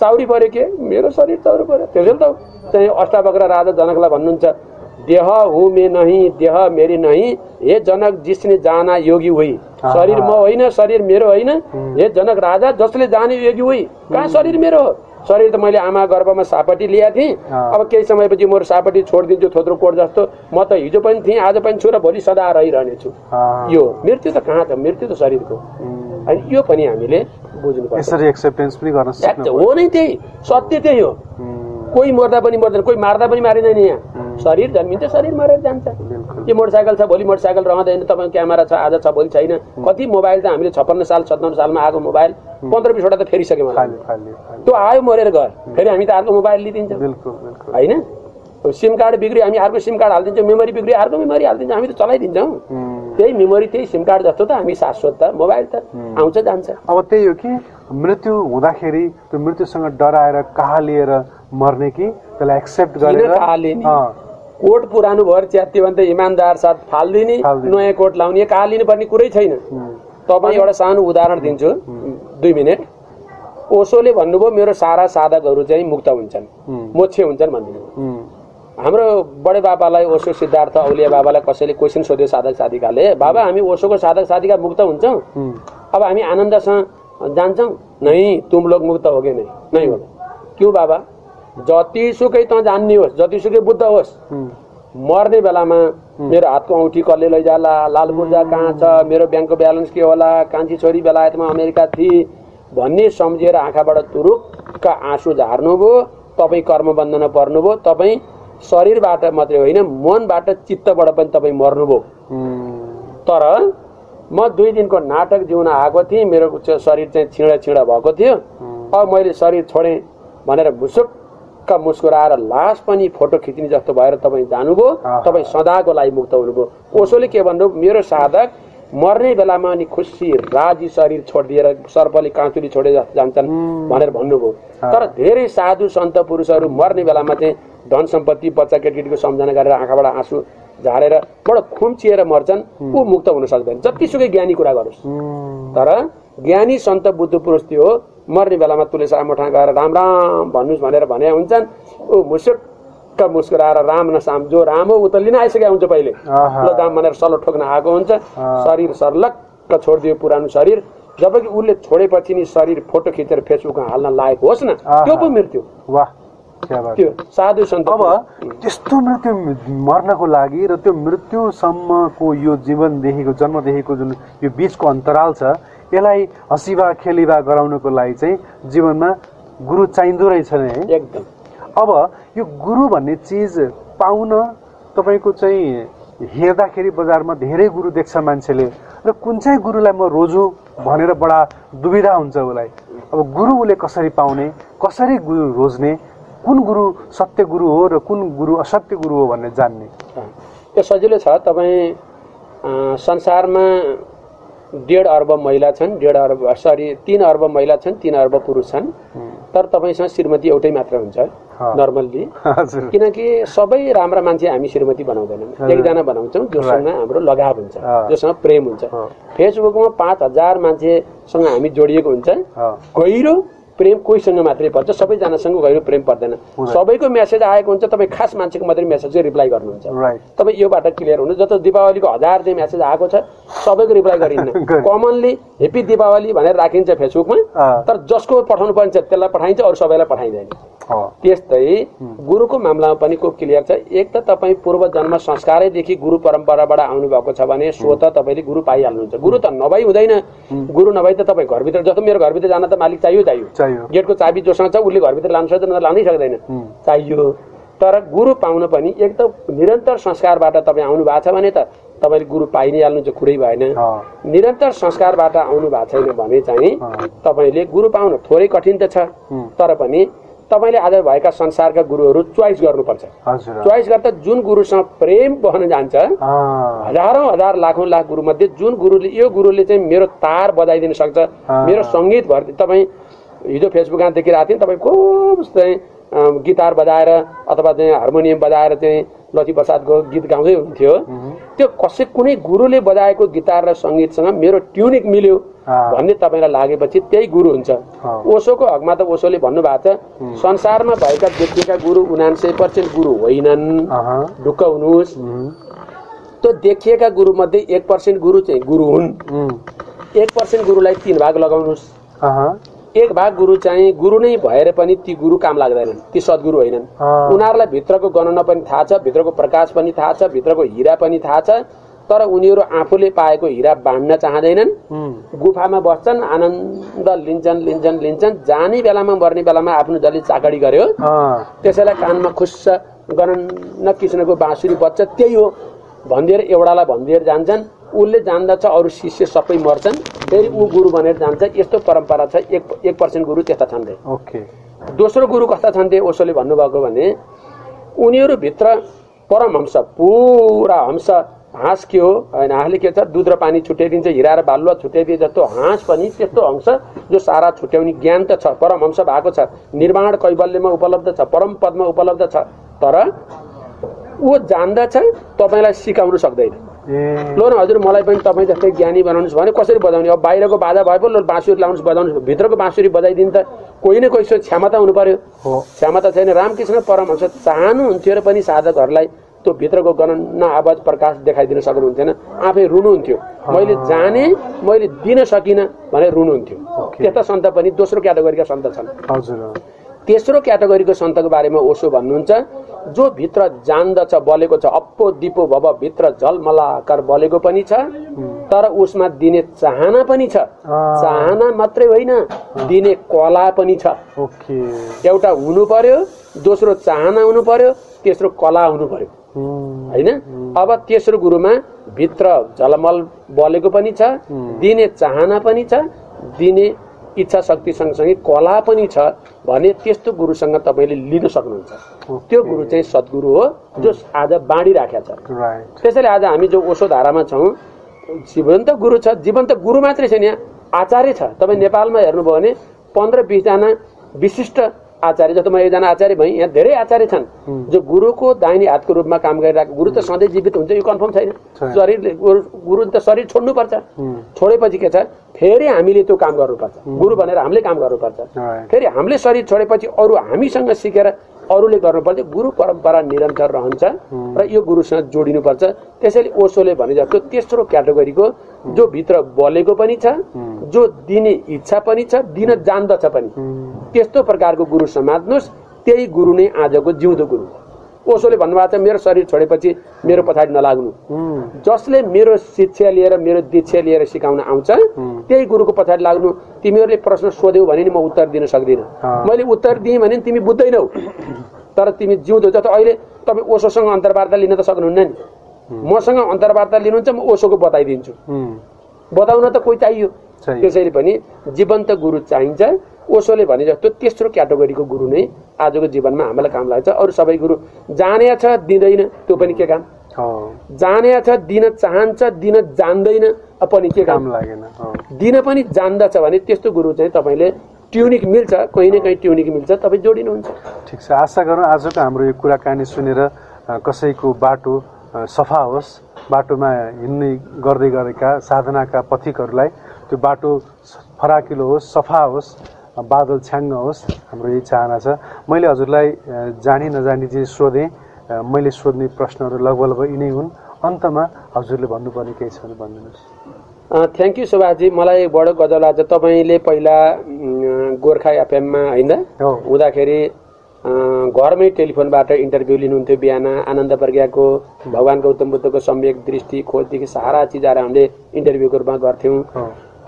चाउरी पर्यो के? मेरो शरीर चाउरी पर्यो त्यसैले त चाहिँ अष्टावक्र राजा जनकलाई भन्नुहुन्छ देह हु मे नहीं देह मेरी नहीं। हे जनक जिसने जाना योगी हुई। शरीर म होइन शरीर मेरो होइन हे जनक राजा जसले जाने योगी हुई। कहाँ शरीर मेरो? हो शरीर त मैले आमा गर्भमा सापटी ल्याएको थिएँ। अब केही समयपछि म सापटी छोडिदिन्छु थोत्रो कोट जस्तो। म त हिजो पनि थिएँ आज पनि छु र भोलि सदा रहिरहनेछु। अँ, यो मृत्यु त कहाँ छ? मृत्यु त शरीरको। होइन यो पनि हामीले बुझ्नुपर्छ। यसरी एक्सेप्टेन्स पनि गर्न एक्ट सिक्नु हो नै त्यही। सत्य त्यही हो। कोही मर्दा पनि मर्दैन कोही मार्दा पनि मारिँदैन यहाँ। शरीर जन्मिन्छ शरीर मरेर जान्छ। के मोटरसाइकल छ भोलि मोटरसाइकल रहँदैन तपाईँ क्यामेरा छ आज छ भोलि छैन। कति मोबाइल त हामीले छप्पन्न साल सत्ताउन्न सालमा आएको मोबाइल पन्ध्र बिसवटा त फेरिसक्यो त्यो आयो मरेर गयो फेरि हामी त अर्को मोबाइल लिइदिन्छौँ बिल्कुल बिल्कुल। होइन? सिम कार्ड बिग्रियो हामी अर्को सिम कार्ड हालिदिन्छौँ। मेमोरी बिग्रियो अर्को मेमोरी हालिदिन्छौँ। हामी त चलाइदिन्छौँ। त्यही मेमोरी त्यही सिम कार्ड जस्तो त हामी शाश्वत त मोबाइल त आउँछ जान्छ। अब त्यही हो कि मृत्यु हुँदाखेरि त्यो मृत्युसँग डराएर कहाँ लिएर मर्ने कि त्यसलाई एक्सेप्ट गरेर कोट पुरानो भएर च्यात्यो भने त इमान्दार साथ फालिदिने। नयाँ कोट लाउने। कहाँ लिनुपर्ने कुरै छैन। तपाईँ एउटा सानो उदाहरण दिन्छु। दुई मिनट। ओसोले भन्नुभयो मेरो सारा साधकहरू चाहिँ मुक्त हुन्छन्। मोक्षे हुन्छन् भनिदिनु हाम्रो बडे बाबालाई ओसो सिद्धार्थ औलिया बाबालाई कसैले क्वेसन सोध्यो साधक साधिकाले बाबा हामी ओसोको साधक साधिका मुक्त हुन्छौँ। अब हामी आनन्दसँग जान्छौँ? नै तुम लोग मुक्त होगे नै। नै हो क्यों बाबा? जतिसुकै त जान्ने होस् जतिसुकै बुद्ध होस् मर्ने बेलामा मेरो हातको औँठी कसले लैजाला? लाल पूर्जा कहाँ छ? मेरो ब्याङ्कको ब्यालेन्स के होला? कान्छी छोरी बेलायतमा अमेरिका थिए भन्ने सम्झिएर आँखाबाट तुरुक्क आँसु झार्नुभयो तपाईँ कर्मबन्धनमा पर्नुभयो तपाईँ शरीरबाट मात्रै होइन मनबाट चित्तबाट पनि तपाईँ मर्नुभयो तर म दुई दिनको नाटक जिउन आएको थिएँ मेरो शरीर चाहिँ छिँडा छिँडा भएको थियो। अब मैले शरीर छोडेँ भनेर मुसुक्क मुस्कुराएर लास पनि फोटो खिच्ने जस्तो भएर तपाईँ जानुभयो। तपाईँ सदाको लागि मुक्त हुनुभयो। ओसोले के भन्नु? मेरो साधक मर्ने बेलामा अनि खुसी राजी शरीर छोडिदिएर सर्पले काँचुली छोडे जस्तो जान्छन् भनेर भन्नुभयो। तर धेरै साधु सन्त पुरुषहरू मर्ने बेलामा चाहिँ धन सम्पत्ति बच्चा केटकेटीको सम्झना गरेर आँखाबाट आँसु झारेर बडो खुम्चिएर मर्छन्। ऊ मुक्त हुन सक्दैन। जतिसुकै ज्ञानी कुरा गरोस्। तर ज्ञानी सन्त बुद्ध पुरुष त्यो हो मर्ने बेलामा तुलेसा मठा गएर राम राम भन्नुहोस् भनेर भने हुन्छन्। ऊ मुसुक्क मुस्कुराएर राम न साम जो राम हो ऊ त लिन आइसकेका हुन्छ पहिले। ल दाम भनेर सल्लो ठोक्न आएको हुन्छ। शरीर सर्लक्क छोडिदियो पुरानो शरीर। जबकि उसले छोडेपछि नि शरीर फोटो खिचेर फेसबुकमा हाल्न लायक होस् न। त्यो पो मृत्यु। त्यो साधु सन्त अब त्यस्तो मृत्यु मर्नको लागि र त्यो मृत्युसम्मको यो जीवनदेखिको जन्मदेखिको जुन यो बिचको अन्तराल छ यसलाई हँसिवा खेलिवा गराउनको लागि चाहिँ जीवनमा गुरु चाहिँदो रहेछ नै। है एकदम। अब यो गुरु भन्ने चिज पाउन तपाईँको चाहिँ हेर्दाखेरि बजारमा धेरै गुरु देख्छ मान्छेले र कुन चाहिँ गुरुलाई म रोजु भनेर बडा दुविधा हुन्छ उसलाई। अब गुरु उसले कसरी पाउने कसरी गुरु रोज्ने कुन गुरु सत्य गुरु हो र कुन गुरु असत्य गुरु हो भन्ने जान्ने। त्यो सजिलो छ तपाईँ संसारमा डेढ अर्ब महिला छन् डेढ अर्ब सरी तिन अर्ब महिला छन् तिन अर्ब पुरुष छन् तर तपाईँसँग श्रीमती एउटै मात्र हुन्छ। नर्मल्ली *laughs* किनकि सबै राम्रा मान्छे हामी श्रीमती बनाउँदैनौँ। एकजना बनाउँछौँ जोसँग हाम्रो लगाव हुन्छ। जोसँग प्रेम हुन्छ। फेसबुकमा पाँच हजार मान्छेसँग हामी जोडिएको हुन्छ। गहिरो प्रेम कोहीसँग मात्रै पर्छ सबैजनासँग गहिरो प्रेम पर्दैन। सबैको मेसेज आएको हुन्छ तपाईँ खास मान्छेको मात्रै मेसेज चाहिँ रिप्लाई गर्नुहुन्छ। तपाईँ योबाट क्लियर हुनु जस्तो दिपावलीको हजार चाहिँ मेसेज आएको छ सबैको रिप्लाई गरिन्न। गरि- कमनली हेप्पी दिपावली भनेर राखिन्छ फेसबुकमा। तर जसको पठाउनु पर्छ त्यसलाई पठाइन्छ अरू सबैलाई पठाइँदैन। त्यस्तै गुरुको मामलामा पनि को क्लियर छ एक त तपाईँ पूर्व जन्म संस्कारैदेखि गुरु परम्पराबाट आउनुभएको छ भने सो त तपाईँले गुरु पाइहाल्नुहुन्छ। गुरु त नभई हुँदैन। गुरु नभई त तपाईँ घरभित्र जस्तो मेरो घरभित्र जान त मालिक चाहियो। चाहियो। गेटको चाबी जोसँग छ उसले घरभित्र लानु सक्दैन लानै सक्दैन। चाहियो तर गुरु पाउन पनि एक त निरन्तर संस्कारबाट तपाईँ आउनु भएको छ भने त तपाईँले गुरु पाइ नै हाल्नुहुन्छ कुरै भएन। निरन्तर संस्कारबाट आउनु भएको छैन भने चाहिँ। तपाईँले गुरु पाउन थोरै कठिन त छ। तर पनि तपाईँले आज भएका संसारका गुरुहरू चोइस गर्नुपर्छ चोइस गर्दा जुन गुरुसँग प्रेम बहन जान्छ हजारौँ हजार लाखौँ लाख गुरुमध्ये जुन गुरुले यो गुरुले चाहिँ मेरो तार बजाइदिन सक्छ। मेरो सङ्गीत भर तपाईँ हिजो फेसबुकमा देखिरहेको थिएँ तपाईँ को चाहिँ गिटार बजाएर अथवा चाहिँ हार्मोनियम बजाएर चाहिँ लक्ष्मी प्रसादको गीत गाउँदै हुन्थ्यो। त्यो कसै कुनै गुरुले बजाएको गिटार र सङ्गीतसँग मेरो ट्युनिक मिल्यो। भन्ने तपाईँलाई लागेपछि त्यही गुरु हुन्छ। ओसोको हकमा त ओसोले भन्नुभएको छ संसारमा भएका देखिएका गुरु उनान्सय पर्सेन्ट गुरु होइनन्। ढुक्क हुनुहोस्। त्यो देखिएका गुरुमध्ये एक पर्सेन्ट गुरु चाहिँ गुरु हुन्। एक पर्सेन्ट गुरुलाई तिन भाग लगाउनुहोस्। एक भाग गुरु चाहिँ गुरु नै भएर पनि ती गुरु काम लाग्दैनन्। ती सद्गुरु होइनन्। उनीहरूलाई भित्रको गणना पनि थाहा छ भित्रको प्रकाश पनि थाहा छ भित्रको हिरा पनि थाहा छ तर उनीहरू आफूले पाएको हिरा बाँड्न चाहँदैनन्। गुफामा बस्छन् आनन्द लिन्छन् लिन्छन् लिन्छन् जाने बेलामा मर्ने बेलामा आफ्नो जसले चाकडी गर्यो। त्यसैलाई कानमा खुस्स गणन किसिमको बाँसुरी बज्छ त्यही हो। भनिदिएर एउटालाई भनिदिएर जान्छन्। उसले जान्दछ अरू शिष्य सबै मर्छन्। फेरि ऊ गुरु बनेर जान्छ। यस्तो परम्परा छ एक एक पर्सेन्ट गुरु त्यस्ता छन् रे। ओके। दोस्रो गुरु कस्ता छन् ते ओसोले भन्नुभएको भने उनीहरूभित्र परमहंस पुरा हंस हाँस के हो होइन हाँसले के छ दुध र पानी छुट्याइदिन्छ हिरा र बालुवा छुट्याइदिए जस्तो हाँस पनि त्यस्तो अंश जो सारा छुट्याउने ज्ञान त छ परमहंस भएको छ। निर्माण कैवल्यमा उपलब्ध छ परम पदमा उपलब्ध छ। तर ऊ जान्दछ तपाईँलाई सिकाउनु सक्दैन। लो न हजुर मलाई पनि तपाईँ जस्तै ज्ञानी बनाउनुहोस् भने कसरी बजाउने? अब बाहिरको बाजा भए पो लो बाँसुरी लाउनुहोस् बजाउनुहोस् भित्रको बाँसुरी बजाइदिनु त कोही न कोही सो क्षमता हुनु पर्यो हो। क्षमता छैन। रामकृष्ण परमहंस चाहनुहुन्थ्यो र पनि साधकहरूलाई त्यो भित्रको गणना आवाज प्रकाश देखाइदिन सक्नुहुन्थेन। आफै रुनुहुन्थ्यो। मैले जाने मैले दिन सकिनँ भनेर रुनुहुन्थ्यो। त्यस्ता सन्त पनि दोस्रो क्याटेगोरीका सन्त छन्। हजुर। तेस्रो क्याटेगोरीको सन्तको बारेमा ओसो भन्नुहुन्छ। जो भित्र जान्दछ बलेको छ अप्पो दिपो भव भित्र झलमलाकर बलेको पनि छ तर उसमा दिने चाहना पनि छ। चाहना मात्रै होइन दिने कला पनि छ। एउटा हुनु पर्यो दोस्रो चाहना हुनु पर्यो तेस्रो कला हुनु पर्यो। होइन? अब तेस्रो गुरुमा भित्र झलमल बलेको पनि छ दिने चाहना पनि छ दिने इच्छा शक्ति सँगसँगै कला पनि छ भने त्यस्तो गुरुसँग तपाईँले लिन सक्नुहुन्छ। त्यो गुरु चाहिँ सद्गुरु हो जो आज बाँडिराखेको छ त्यसैले आज हामी जो ओसो धारामा छौँ जीवन्त गुरु छ जीवन्त गुरु मात्रै छैन यहाँ आचार्य छ। तपाईँ नेपालमा हेर्नुभयो भने पन्ध्र बिसजना विशिष्ट आचार्य जस्तो म एकजना आचार्य भएँ यहाँ धेरै आचार्य छन् जो गुरुको दाहिने हातको रूपमा काम गरिरहेको गुरु त सधैँ जीवित हुन्छ यो कन्फर्म छैन। शरीरले गुरु गुरु त शरीर छोड्नुपर्छ। छोडेपछि के छ? फेरि हामीले त्यो काम गर्नुपर्छ। गुरु भनेर हामीले काम गर्नुपर्छ। फेरि हामीले शरीर छोडेपछि अरू हामीसँग सिकेर अरूले गर्नुपर्छ गुरु परम्परा निरन्तर रहन्छ र यो गुरुसँग जोडिनुपर्छ। त्यसैले ओसोले भने जस्तो तेस्रो क्याटेगोरीको जो भित्र बलेको पनि छ जो दिने इच्छा पनि छ दिन जान्दछ पनि। त्यस्तो प्रकारको गुरु समात्नुहोस्। त्यही गुरु नै आजको जिउँदो गुरु। हो। ओसोले भन्नुभएको छ मेरो शरीर छोडेपछि मेरो पछाडि नलाग्नु। जसले मेरो शिक्षा लिएर मेरो दीक्षा लिएर सिकाउन आउँछ त्यही गुरुको पछाडि लाग्नु। तिमीहरूले प्रश्न सोध्यौ भने नि म उत्तर दिन सक्दिनँ। मैले उत्तर दिएँ भने नि तिमी बुझ्दैनौ। तर तिमी जिउँदो जस्तो अहिले तपाईँ ओसोसँग अन्तर्वार्ता लिन त सक्नुहुन्न नि। मसँग अन्तर्वार्ता लिनुहुन्छ म ओसोको बताइदिन्छु। बताउन त कोही चाहियो। चाहियो। त्यसैले पनि जीवन्त गुरु चाहिन्छ। ओसोले भने जस्तो तेस्रो क्याटेगोरीको गुरु नै आजको जीवनमा हामीलाई काम लाग्छ। अरू सबै गुरु जाने छ दिँदैन। त्यो पनि के काम? जाने छ दिन चाहन्छ दिन जान्दैन। पनि के काम? लागेन दिन पनि जान्दछ भने त्यस्तो गुरु चाहिँ तपाईँले ट्युनिक मिल्छ कहीँ न कहीँ ट्युनिक मिल्छ तपाईँ जोडिनुहुन्छ। ठिक छ। आशा गरौँ आजको हाम्रो यो कुराकानी सुनेर कसैको बाटो सफा होस्। बाटोमा हिँड्ने गर्दै गरेका साधनाका पथिकहरूलाई त्यो बाटो फराकिलो होस् सफा होस्। बादल छ्याङ्ग होस् हाम्रो यही चाहना छ। मैले हजुरलाई जानी नजानी चाहिँ सोधेँ मैले सोध्ने प्रश्नहरू लगभग लगभग यिनै हुन्। अन्तमा हजुरले भन्नुपर्ने केही छ भने भनिदिनुहोस्। थ्याङ्क यू सुभाषजी मलाई बडो गजल लाग्छ तपाईँले पहिला गोर्खा एफएममा होइन? हुँदाखेरि घरमै टेलिफोनबाट इन्टरभ्यू लिनुहुन्थ्यो बिहान। आनन्द प्रज्ञाको भगवान् गौतम बुद्धको सम्यक दृष्टि खोजदेखि सारा चिजहरू हामीले इन्टरभ्यूको रूपमा गर्थ्यौँ।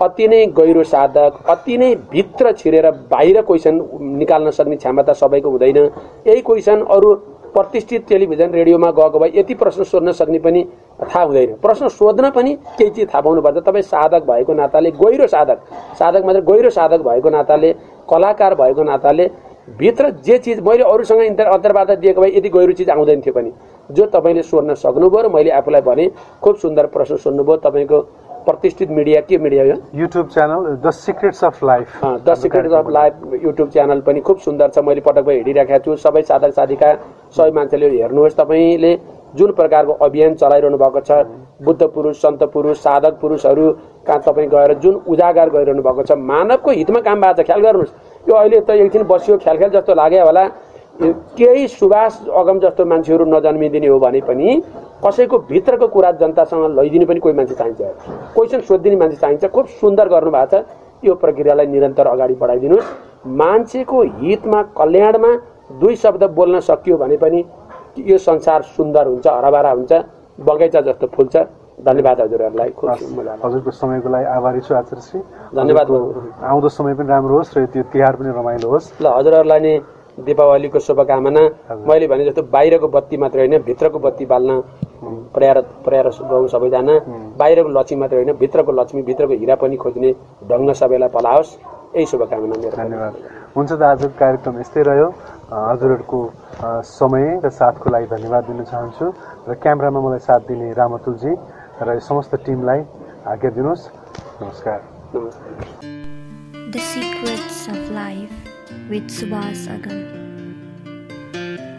अति नै गहिरो साधक अति नै भित्र छिरेर बाहिर क्वेसन निकाल्न सक्ने क्षमता सबैको हुँदैन। यही क्वेसन अरू प्रतिष्ठित टेलिभिजन रेडियोमा गएको भए यति प्रश्न सोध्न सक्ने पनि थाहा हुँदैन। प्रश्न सोध्न पनि केही चिज थाहा पाउनुपर्छ तपाईँ साधक भएको नाताले गहिरो साधक साधक मात्र गहिरो साधक भएको नाताले कलाकार भएको नाताले भित्र जे चिज मैले अरूसँग इन्टर अन्तर्वार्ता दिएको भए यति गहिरो चिज आउँदैन थियो पनि। जो तपाईँले सोध्न सक्नुभयो र मैले आफूलाई भने खुब सुन्दर प्रश्न सोध्नुभयो। तपाईँको प्रतिष्ठित मिडिया के मिडिया हो? YouTube channel the secrets of life the secret of life YouTube channel पनि खुब सुन्दर छ। मैले पटक पटक हेरिरहेको छु। सबै साधक साधिका सबै मान्छेले हेर्नुहोस्। तपाईँले जुन प्रकारको अभियान चलाइरहनु भएको छ बुद्ध पुरुष सन्त पुरुष साधक पुरुषहरू कहाँ तपाईँ गएर जुन उजागर गरिरहनु भएको छ मानवको हितमा काम भएको छ। ख्याल गर्नुहोस्। यो अहिले त एकछिन बसियो ख्याल ख्याल जस्तो लाग्यो होला। यो केही सुभाष अगम जस्तो मान्छेहरू नजन्मिदिने हो भने पनि कसैको भित्रको कुरा जनतासँग लैदिने पनि कोही मान्छे चाहिन्छ। क्वेसन सोधिदिने मान्छे चाहिन्छ। खुब सुन्दर गर्नुभएको छ। यो प्रक्रियालाई निरन्तर अगाडि बढाइदिनुहोस्। मान्छेको हितमा कल्याणमा दुई शब्द बोल्न सकियो भने पनि यो संसार सुन्दर हुन्छ हराभरा हुन्छ बगैँचा जस्तो फुल्छ। धन्यवाद हजुरहरूलाई। हजुरको समयको लागि आभारी छु आचार्यश्री धन्यवाद आउँदो समय पनि राम्रो होस् र त्यो तिहार पनि रमाइलो होस्। ल हजुरहरूलाई नि दीपावलीको शुभकामना। मैले भने जस्तो बाहिरको बत्ती मात्र होइन भित्रको बत्ती बाल्न प्रयास प्रयास गरौँ सबैजना। बाहिरको लक्ष्मी मात्र होइन भित्रको लक्ष्मी भित्रको हिरा पनि खोज्ने ढङ्ग सबैलाई पलाओस्। यही शुभकामना मेरो। धन्यवाद। हुन्छ त आजको कार्यक्रम यस्तै रह्यो। हजुरहरूको समय र साथको लागि धन्यवाद दिन चाहन्छु। र क्यामेरामा मलाई साथ दिने रामतुलजी र समस्त टिमलाई आज्ञा दिनुहोस्। नमस्कार। नमस्कार। The Secrets of Life. with Subhas Agam.